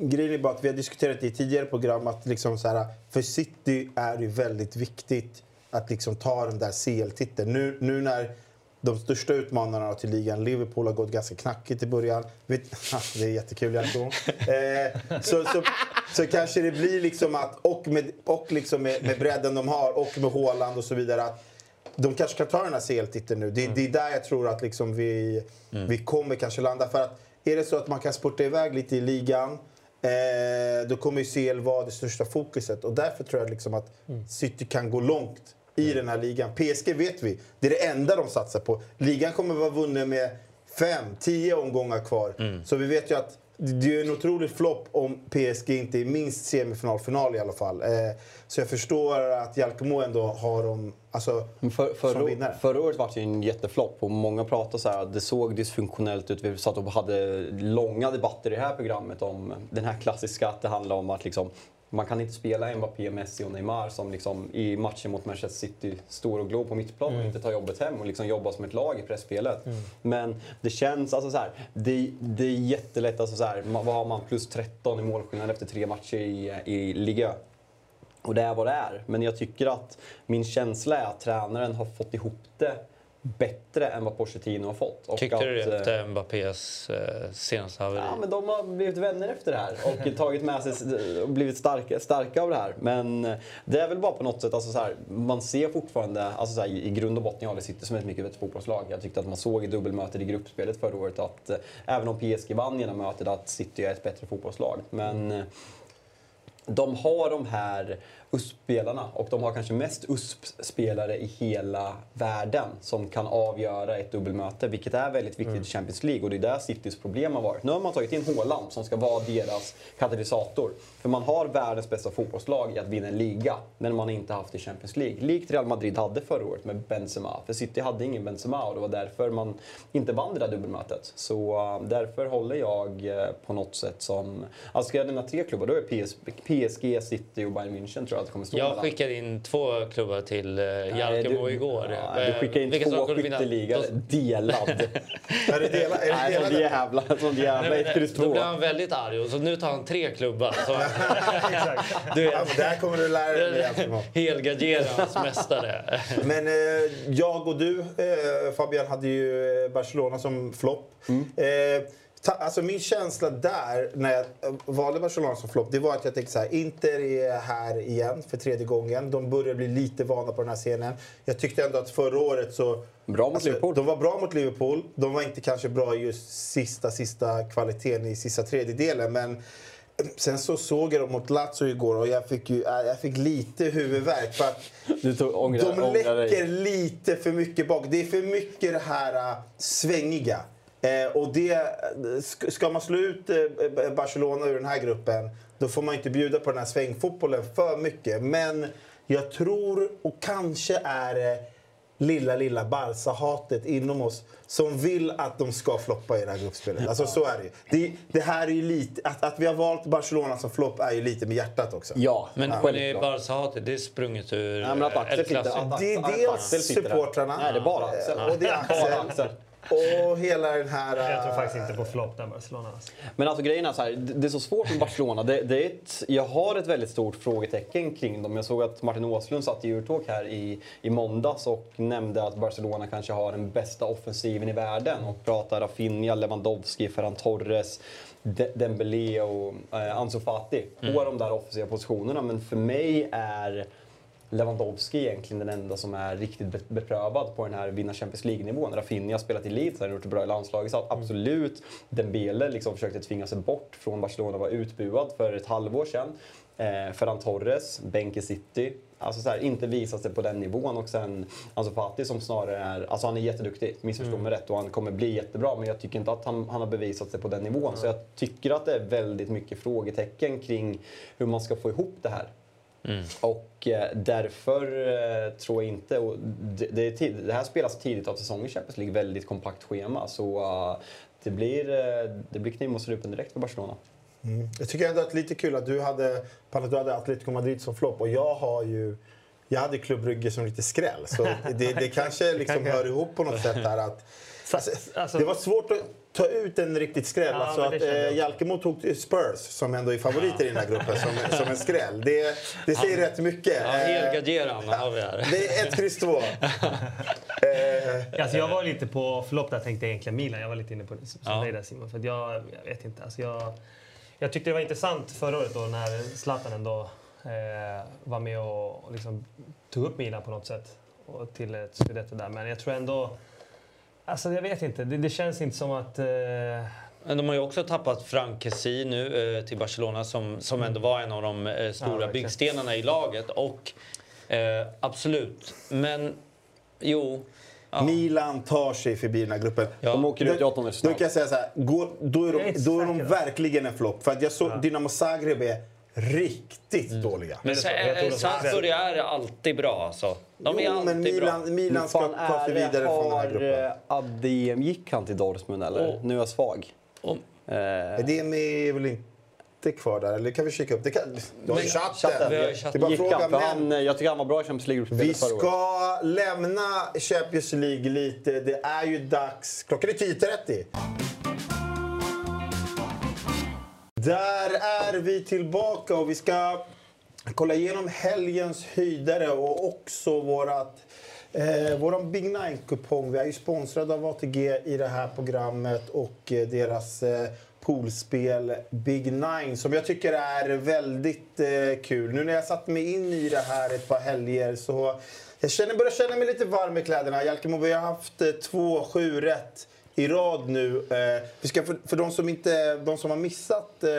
grejen är bara att vi har diskuterat i tidigare program att liksom så här, för City är det väldigt viktigt att liksom ta den där CL-titeln. Nu, nu när de största utmanarna till ligan, Liverpool, har gått ganska knackigt i början. Vet, det är jättekul, Jakob. Eh, så, så, så kanske det blir liksom att, och, med, och liksom med, med bredden de har och med Haaland och så vidare, att de kanske kan ta den här CL-titeln nu. Det, det är där jag tror att liksom vi, vi kommer kanske landa. För att är det så att man kan spurta iväg lite i ligan eh, då kommer ju CL vara det största fokuset. Och därför tror jag liksom att City kan gå långt i den här ligan. PSG vet vi, det är det enda de satsar på. Ligan kommer vara vunnen med fem, tio omgångar kvar. Så vi vet ju att det är en otrolig flopp om PSG inte är minst semifinal, final i alla fall. Eh, så jag förstår att Jalkemo ändå har dem alltså, Men För, som vinnare. förra året var det ju en jätteflopp och många pratade så här att det såg dysfunktionellt ut. Vi satt och hade långa debatter i det här programmet om den här klassiska att det handlar om att liksom, man kan inte spela Mbappé, Messi och Neymar som liksom i matchen mot Manchester City står och glor på mittplan och inte tar jobbet hem och liksom jobbar som ett lag i pressspelet. Men det känns alltså så här, det, det är jättelätt, alltså så här, vad har man plus 13 i målskillnad efter tre matcher i, i Liga? Och det är vad det är. Men jag tycker att min känsla är att tränaren har fått ihop det bättre än vad Pochettino har fått. Och Tyckte att, du det eh, efter Mbappés eh, senaste haveri? Ja, men de har blivit vänner efter det här och tagit med sig och blivit starka, starka av det här. Men eh, det är väl bara på något sätt, alltså så här, man ser fortfarande, alltså så här, i grund och botten, jag City som ett mycket bättre fotbollslag. Jag tyckte att man såg i dubbelmötet i gruppspelet förra året att eh, även om PSG vann genom mötet att City är ett bättre fotbollslag. Men eh, de har de här USP-spelarna och de har kanske mest USP-spelare i hela världen som kan avgöra ett dubbelmöte, vilket är väldigt viktigt i Champions League och det är där Citys problem har varit. Nu har man tagit in Haaland som ska vara deras katalysator. För man har världens bästa fotbollslag i att vinna en liga, men man inte haft i Champions League. Likt Real Madrid hade förra året med Benzema. För City hade ingen Benzema och det var därför man inte vann det där dubbelmötet. Så uh, därför håller jag eh, på något sätt som... Alltså ska jag nämna tre klubbar, då är PSG, City och Bayern München tror jag att det kommer stå Jag mellan. skickade in två klubbar till eh, Jalkemo du- igår. Ja, du Eh, skickade in vilka två skytteliga. Delad. Är det dela, är det Nej, delade? som jävla, som jävla Nej, ett kryss Då blir han väldigt arg och så nu tar han tre klubbar. Så, du Ja, vet, det här kommer du lära dig helgarderans mästare. Men eh, jag och du, eh, Fabian, hade ju eh, Barcelona som flopp. Eh, ta, alltså min känsla där, när jag eh, valde Barcelona som flopp, det var att jag tänkte så här, Inter är här igen för tredje gången. De börjar bli lite vana på den här scenen. Jag tyckte ändå att förra året så... Bra mot alltså, Liverpool. De var bra mot Liverpool. De var inte kanske bra i just sista, sista kvaliteten i sista tredjedelen. Men sen så såg jag dem mot Lazio igår och jag fick, ju, äh, jag fick lite huvudvärk. För att Du tog, ångra, de läcker lite för mycket bak. Det är för mycket det här äh, svängiga. Eh, och det, sk- ska man slå ut eh, Barcelona ur den här gruppen då får man inte bjuda på den här svängfotbollen för mycket. Men jag tror, och kanske är det lilla, lilla Barca-hatet inom oss som vill att de ska floppa i det här gruppspelet. Alltså så är det ju. Det, det här är ju lite, att, att vi har valt Barcelona som flopp är ju lite med hjärtat också. Ja, Men ja, men det är självklart. Barca-hatet, det är sprunget ur Nej, men att Axel El Clasico. Det är dels supportrarna Nej, det är bara Axel. och det är Axel. Och hela den här... Jag tror eh, faktiskt inte på flopp där Barcelona. Alltså. Men alltså grejen är så här, det är så svårt med Barcelona. Det, det är ett, jag har ett väldigt stort frågetecken kring dem. Jag såg att Martin Åslund satt i Eurotalk här i, i måndags och nämnde att Barcelona kanske har den bästa offensiven i världen. Och pratar Rafinha, Lewandowski, Ferran Torres, De- Dembélé och eh, Ansu Fati på de där offensiva positionerna. Men för mig är Lewandowski är egentligen den enda som är riktigt be- beprövad på den här vinna Champions League-nivån. Rafinha har spelat i Leeds, han har gjort det bra i landslaget. Så att absolut, Dembele liksom försökte tvinga sig bort från Barcelona, var utbuad för ett halvår sedan. Eh, Ferran Torres, bänk i City. Alltså så här, inte visat sig på den nivån. Och sen Ansu Fati som snarare är, alltså han är jätteduktig, missförstå mig rätt, och han kommer bli jättebra. Men jag tycker inte att han, han har bevisat sig på den nivån. Så jag tycker att det är väldigt mycket frågetecken kring hur man ska få ihop det här. Och eh, därför eh, tror jag inte... Och det, det, tid, det här spelas tidigt av säsongen i Champions League, väldigt kompakt schema. Så eh, det blir, det blir kniv mot strupen direkt för Barcelona. Mm. Jag tycker ändå att det är lite kul att du hade, Paolo, du hade Atletico Madrid som flopp och jag har ju jag hade Klubb Brugge som lite skräll. Så det, det kanske liksom hör ihop på något sätt där. Att, alltså, alltså- det var svårt att ta ut en riktigt skräll. Ja, alltså att eh. Jalkemo tog Spurs, som ändå är favoriter i den här gruppen, som, som en skräll. Det, det säger rätt mycket. Ja, Eh, Elgadgeran har vi här. det är ett kryss två. Eh, Alltså jag var lite på flopp där tänkte jag egentligen Milan. Jag var lite inne på det som Ja. dig där Simon. För att jag, jag vet inte. Alltså jag, jag tyckte det var intressant förra året då när Zlatan ändå eh, var med och, och liksom tog upp Milan på något sätt. Och till ett scudetto där. Men jag tror ändå... Alltså jag vet inte. Det, det känns inte som att... Eh, Men de har ju också tappat Frank Kessie nu eh, till Barcelona som, som ändå var en av de eh, Ja, stora verkligen. byggstenarna i laget. Och eh, absolut, men jo. Ja. Milan tar sig förbi den här gruppen. Ja. De åker ut i åttondelsfinal. Då kan jag säga så här, går, då är de, då är de verkligen en flopp. För att jag såg Dynamo Zagreb är riktigt dåliga. Men Salzburg är alltid bra alltså. De är Jo, alltid men bra. Milan, Milan ska ta sig vidare från den här gruppen. eh, Adem, gick han till Dortmund eller? Och- nu är jag svag. Och- Eh, Det är med väl inte kvar där, eller kan vi kika upp? Det kan, du har ju chatten. vi Det är bara gick fråga, men han, eh, jag tycker han var bra i Champions vi förra året. ska lämna Champions League lite. Det är ju dags. Klockan är 10.30. Där är vi tillbaka och vi ska kolla igenom helgens höjdare och också vårat, eh, vår Big Nine-kupong. Vi är ju sponsrade av ATG i det här programmet och eh, deras eh, poolspel Big Nine som jag tycker är väldigt eh, kul. Nu när jag satt mig in i det här ett par helger så jag känner, börjar känna mig lite varm i kläderna. Jalkemo, vi har haft eh, två sju rätt i rad nu. Eh, vi ska för, för de som, inte, de som har missat eh,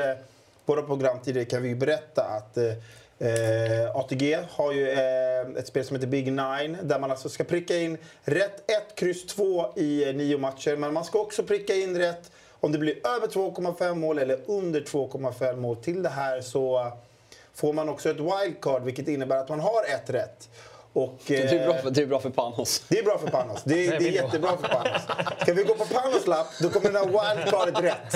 våra program tidigare kan vi berätta att eh, eh, ATG har ju eh, ett spel som heter Big Nine där man alltså ska pricka in rätt 1, kryss 2 i eh, nio matcher. Men man ska också pricka in rätt om det blir över 2,5 mål eller under 2,5 mål. Till det här så får man också ett wildcard vilket innebär att man har ett rätt. Och, Det är bra eh, för, det är bra för Panos. det är bra för Panos. Det, är- det är jättebra för Panos. Ska vi gå på Panos lapp, då kommer den här wildcardet rätt.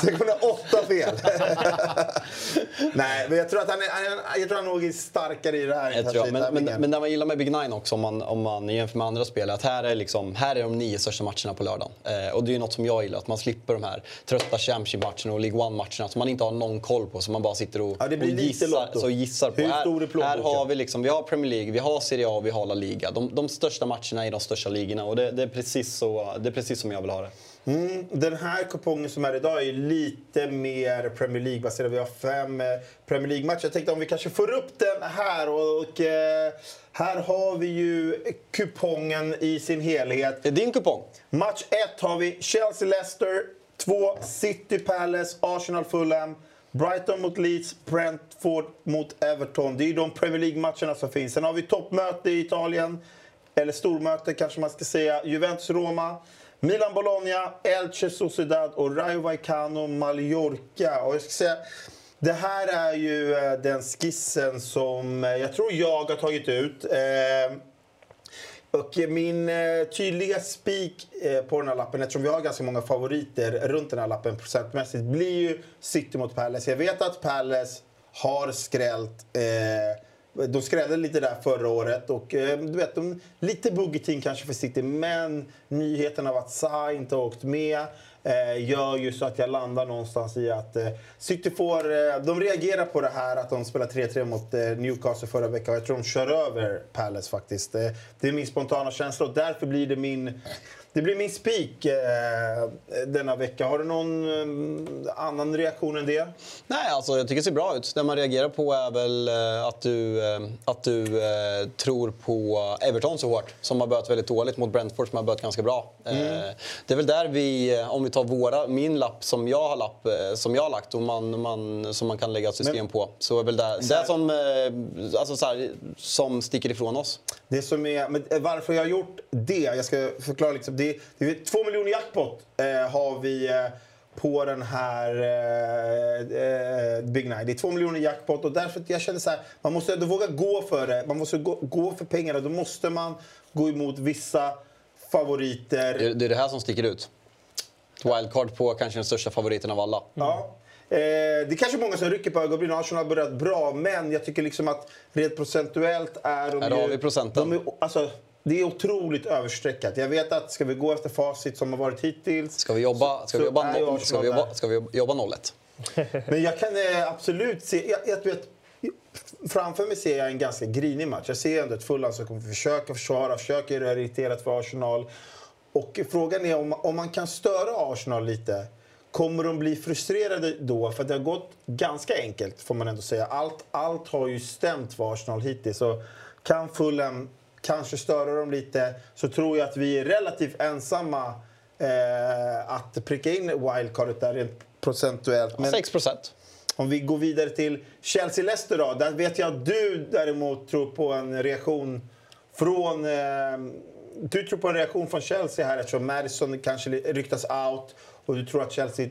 Så det kommer åtta fel. Nej, men jag tror att han är, jag tror han nog är starkare i det här. Jag tror jag. Men, men, men det man gillar med Big Nine också, om man, om man jämför med andra spel, att här är, liksom, här är de nio största matcherna på lördagen. Eh, och det är något som jag gillar, att man slipper de här trötta Championship-matcherna och League One-matcherna som man inte har någon koll på, som man bara sitter och, Ja, det blir och gissar, så gissar på. Hur här, stor är plånboken? här har vi, liksom, vi har Premier League, vi har Serie A och vi har La Liga. De, de största matcherna i de största ligorna och det, det, är precis så, det är precis som jag vill ha det. Mm, den här kupongen som är idag är lite mer Premier League-baserad. Vi har fem eh, Premier League-matcher. Jag tänkte om vi kanske får upp den här. Och, och eh, här har vi ju kupongen i sin helhet. Det är din kupong. Match 1 har vi Chelsea-Leicester, 2 City Palace, Arsenal-Fulham, Brighton mot Leeds, Brentford mot Everton. Det är ju de Premier League-matcherna som finns. Sen har vi toppmöte i Italien, eller stormöte kanske man ska säga. Juventus-Roma, Milan-Bologna, Elche Sociedad och Rayo Vallecano Mallorca. Och jag ska säga, det här är ju eh, den skissen som eh, jag tror jag har tagit ut. Eh, och min eh, tydliga spik eh, på den här lappen, eftersom vi har ganska många favoriter runt den här lappen procentmässigt, blir ju City mot Palace. Jag vet att Palace har skrällt eh, De skrällde lite där förra året. Och, du vet, de, lite buggeting kanske för City, men nyheten av att Sa inte har åkt med eh, gör ju så att jag landar någonstans i att eh, City får... Eh, de reagerar på det här att de spelar 3-3 mot eh, Newcastle förra veckan. Jag tror de kör över Palace faktiskt. Eh, det är min spontana känsla och därför blir det min... Det blir min spik eh, denna vecka. Har du någon eh, annan reaktion än det? Nej, alltså jag tycker det ser bra ut. Det man reagerar på är väl eh, att du, eh, att du eh, tror på Everton så hårt. Som har börjat väldigt dåligt mot Brentford som har börjat ganska bra. Mm. Eh, Det är väl där vi, om vi tar våra, min lapp som jag har, lapp, som jag har lagt och man, man, som man kan lägga ett system Men- på. Så är väl där, Så här- det som, alltså så här, som sticker ifrån oss. Det som är, varför jag har gjort det, jag ska förklara. Liksom, det, det är två miljoner jackpot eh, har vi eh, på den här eh, eh, Big Nine. Det är två miljoner jackpot och därför jag känner så här, man måste ändå våga gå för det. Man måste gå, gå för pengarna. Då måste man gå emot vissa favoriter. Det, det är det här som sticker ut. Ett wildcard på kanske den största favoriten av alla. Ja. Eh, det är kanske många som rycker på ögonbrynen. Arsenal har börjat bra, men jag tycker liksom att rent procentuellt är de Här har vi procenten. De är, alltså, det är otroligt överstreckat. Jag vet att ska vi gå efter facit som har varit hittills... Ska vi jobba, ska vi jobba, noll, ska vi jobba, ska vi jobba 01? Men jag kan eh, absolut se... Jag, jag vet, framför mig ser jag en ganska grinig match. Jag ser ändå ett Fulham som kommer försöka försvara, försöker göra irriterat för Arsenal. Och frågan är om, om man kan störa Arsenal lite. Kommer de bli frustrerade då? För det har gått ganska enkelt, får man ändå säga. Allt, allt har ju stämt för Arsenal hittills. Så kan Fulham kanske störa dem lite så tror jag att vi är relativt ensamma eh, att pricka in wildcardet där rent procentuellt. Men 6 procent. om vi går vidare till Chelsea-Leicester då. Där vet jag att du däremot tror på en reaktion från... Eh, du tror på en reaktion från Chelsea här eftersom Madison kanske ryktas out och du tror att Chelsea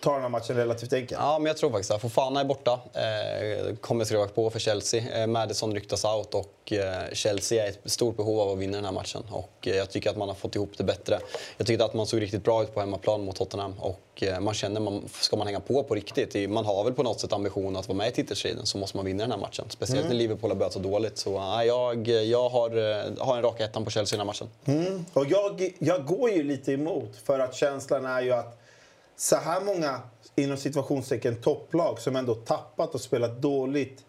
tar den här matchen relativt enkelt. Ja, men jag tror faktiskt det. Fofana är borta. Eh, kommer skriva på för Chelsea. Eh, Madison ryktas out och eh, Chelsea är i stort behov av att vinna den här matchen. Och eh, jag tycker att man har fått ihop det bättre. Jag tyckte att man såg riktigt bra ut på hemmaplan mot Tottenham. Och eh, man känner, man, ska man hänga på på riktigt, man har väl på något sätt ambition att vara med i titelstriden, så måste man vinna den här matchen. Speciellt Mm. när Liverpool har börjat så dåligt. Så eh, jag, jag har, har en rak ettan på Chelsea i den här matchen. Mm. Och jag, jag går ju lite emot för att känslan är ju att så här många inom situationstecken topplag som ändå tappat och spelat dåligt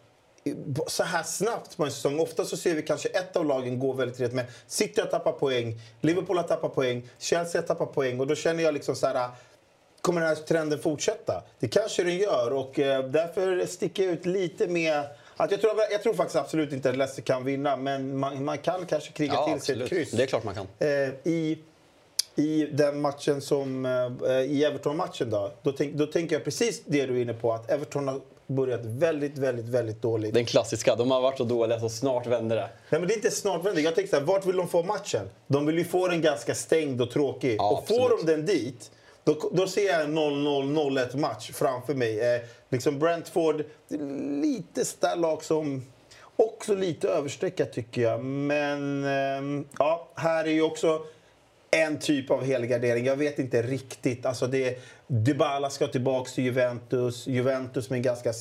så här snabbt på en säsong. Ofta så ser vi kanske ett av lagen gå väldigt rätt med. City har tappat poäng, Liverpool har tappat poäng, Chelsea har tappat poäng och då känner jag liksom så här Kommer den här trenden fortsätta? Det kanske den gör och eh, därför sticker jag ut lite med att jag, tror, jag tror faktiskt absolut inte att Leicester kan vinna men man, man kan kanske kriga Ja, till sig ett kryss. Det är klart man kan. Eh, I, I den matchen som... Eh, I Everton-matchen då, då, tänk, då tänker jag precis det du är inne på. Att Everton har börjat väldigt, väldigt, väldigt dåligt. Den klassiska, de har varit så dåliga så snart vänder det. Nej, men det är inte snart vänder. Jag tänker så här, vart vill de få matchen? De vill ju få den ganska stängd och tråkig. och får de den dit, då, då ser jag en 0-0-0-1 match framför mig. Eh, liksom Brentford, lite sådär lag som också lite överstreckat tycker jag. Men ehm, ja, här är ju också en typ av helgardering. Jag vet inte riktigt. Alltså det, Dybala ska tillbaka till Juventus. Juventus med en ganska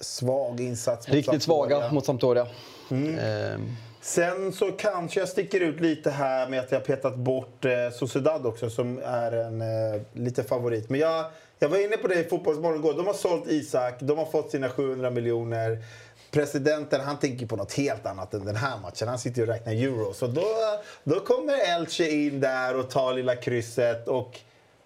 svag insats. mot Riktigt Sampdoria. svaga mot Sampdoria. Mm. Ehm, Sen så kanske jag sticker ut lite här med att jag petat bort eh, Sociedad också som är en eh, lite favorit. Men jag, jag var inne på det i Fotbollsmorgon igår. De har sålt Isak, de har fått sina 700 miljoner. Presidenten han tänker på något helt annat än den här matchen. Han sitter och räknar euro. Så då, då kommer Elche in där och tar lilla krysset. Och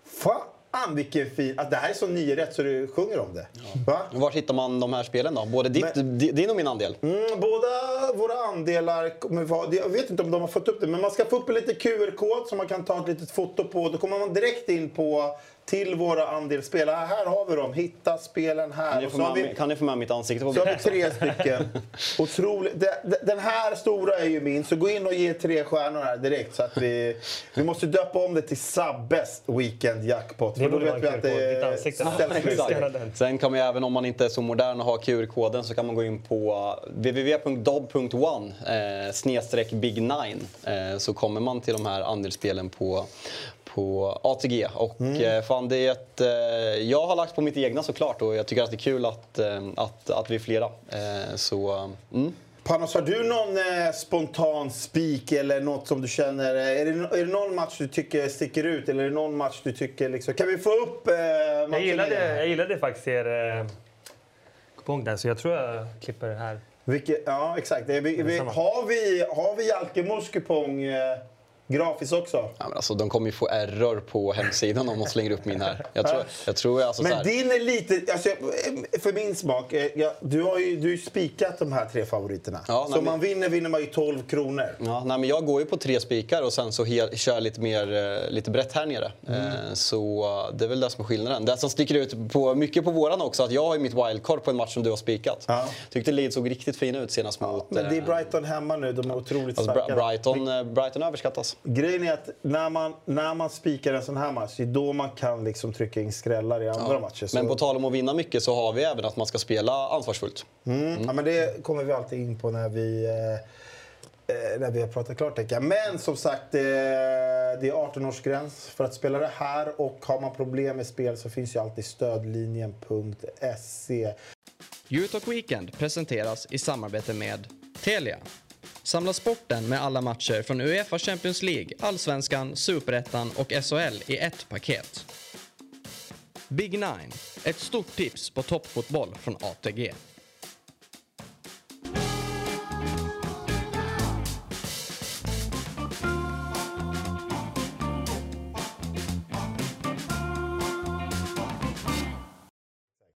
fan vilken fin... Alltså, det här är så nio rätt så du sjunger om det. Va? Var hittar man de här spelen då? Både ditt, di- din och min andel? Mm, båda våra andelar kommer vara... Jag vet inte om de har fått upp det, men man ska få upp en liten QR-kod som man kan ta ett litet foto på. Då kommer man direkt in på till våra andelsspel. Här, här har vi dem. Hitta spelen här. Kan ni få med, vi, kan ni få med mitt ansikte på så har vi tre stycken. Otroligt. De- de- Den här stora är ju min, så gå in och ge tre stjärnor här direkt. Så att vi, vi måste döpa om det till Subbest Weekend Jackpot. Det För då borde vet vi en att det är. Sen kan man även om man inte är så modern och har QR-koden så kan man gå in på www.dob.one eh, snedstreck big nine eh, så kommer man till de här andelsspelen på, på ATG. Och eh, fan, det är ett, eh, jag har lagt på mitt egna såklart och jag tycker att det är kul att, eh, att, att vi är flera. Så, mm. Panos, har du någon eh, spontan spik eller något som du känner... Är det, är det någon match du tycker sticker ut? Eller är det någon match du tycker... Liksom, kan vi få upp eh, matchen Jag gillade, jag gillade faktiskt er eh, kupong där, så jag tror jag klipper den här. Vilket, ja, exakt. Vi, vi, har vi, har vi Jalkemos kupong eh, grafiskt också? Ja, men alltså, de kommer ju få error på hemsidan om de slänger upp min här. Jag tror, jag tror alltså, så Men din är lite... Alltså, för min smak, eh, ja, du har ju du har spikat de här tre favoriterna. Ja, så nej, om man men- vinner vinner man ju 12 kronor. Ja, nej, men jag går ju på tre spikar och sen så hel, kör jag lite, mer, eh, lite brett här nere. Mm. Eh, Så eh, det är väl det som är skillnaden. Det som sticker ut på, mycket på våran också, att jag har mitt wildcard på en match som du har spikat. Tyckte Leeds såg riktigt fina ut senast mot... Men det är eh, Brighton hemma nu. De är otroligt alltså, starka. Brighton, eh, Brighton överskattas. Grejen är att när man, när man spikar en sån här match, det är då man kan liksom trycka in skrällar i andra Ja. matcher. Så... Men på tal om att vinna mycket så har vi även att man ska spela ansvarsfullt. Mm. Ja, men det kommer vi alltid in på när vi, eh, eh, när vi har pratat klartecken. Men som sagt, eh, det är 18-årsgräns för att spela det här. Och har man problem med spel så finns ju alltid stödlinjen.se. Eurotalk Weekend presenteras i samarbete med Telia. Samla sporten med alla matcher från Uefa Champions League, Allsvenskan, Superettan och SHL i ett paket. Big Nine, ett stort tips på toppfotboll från ATG.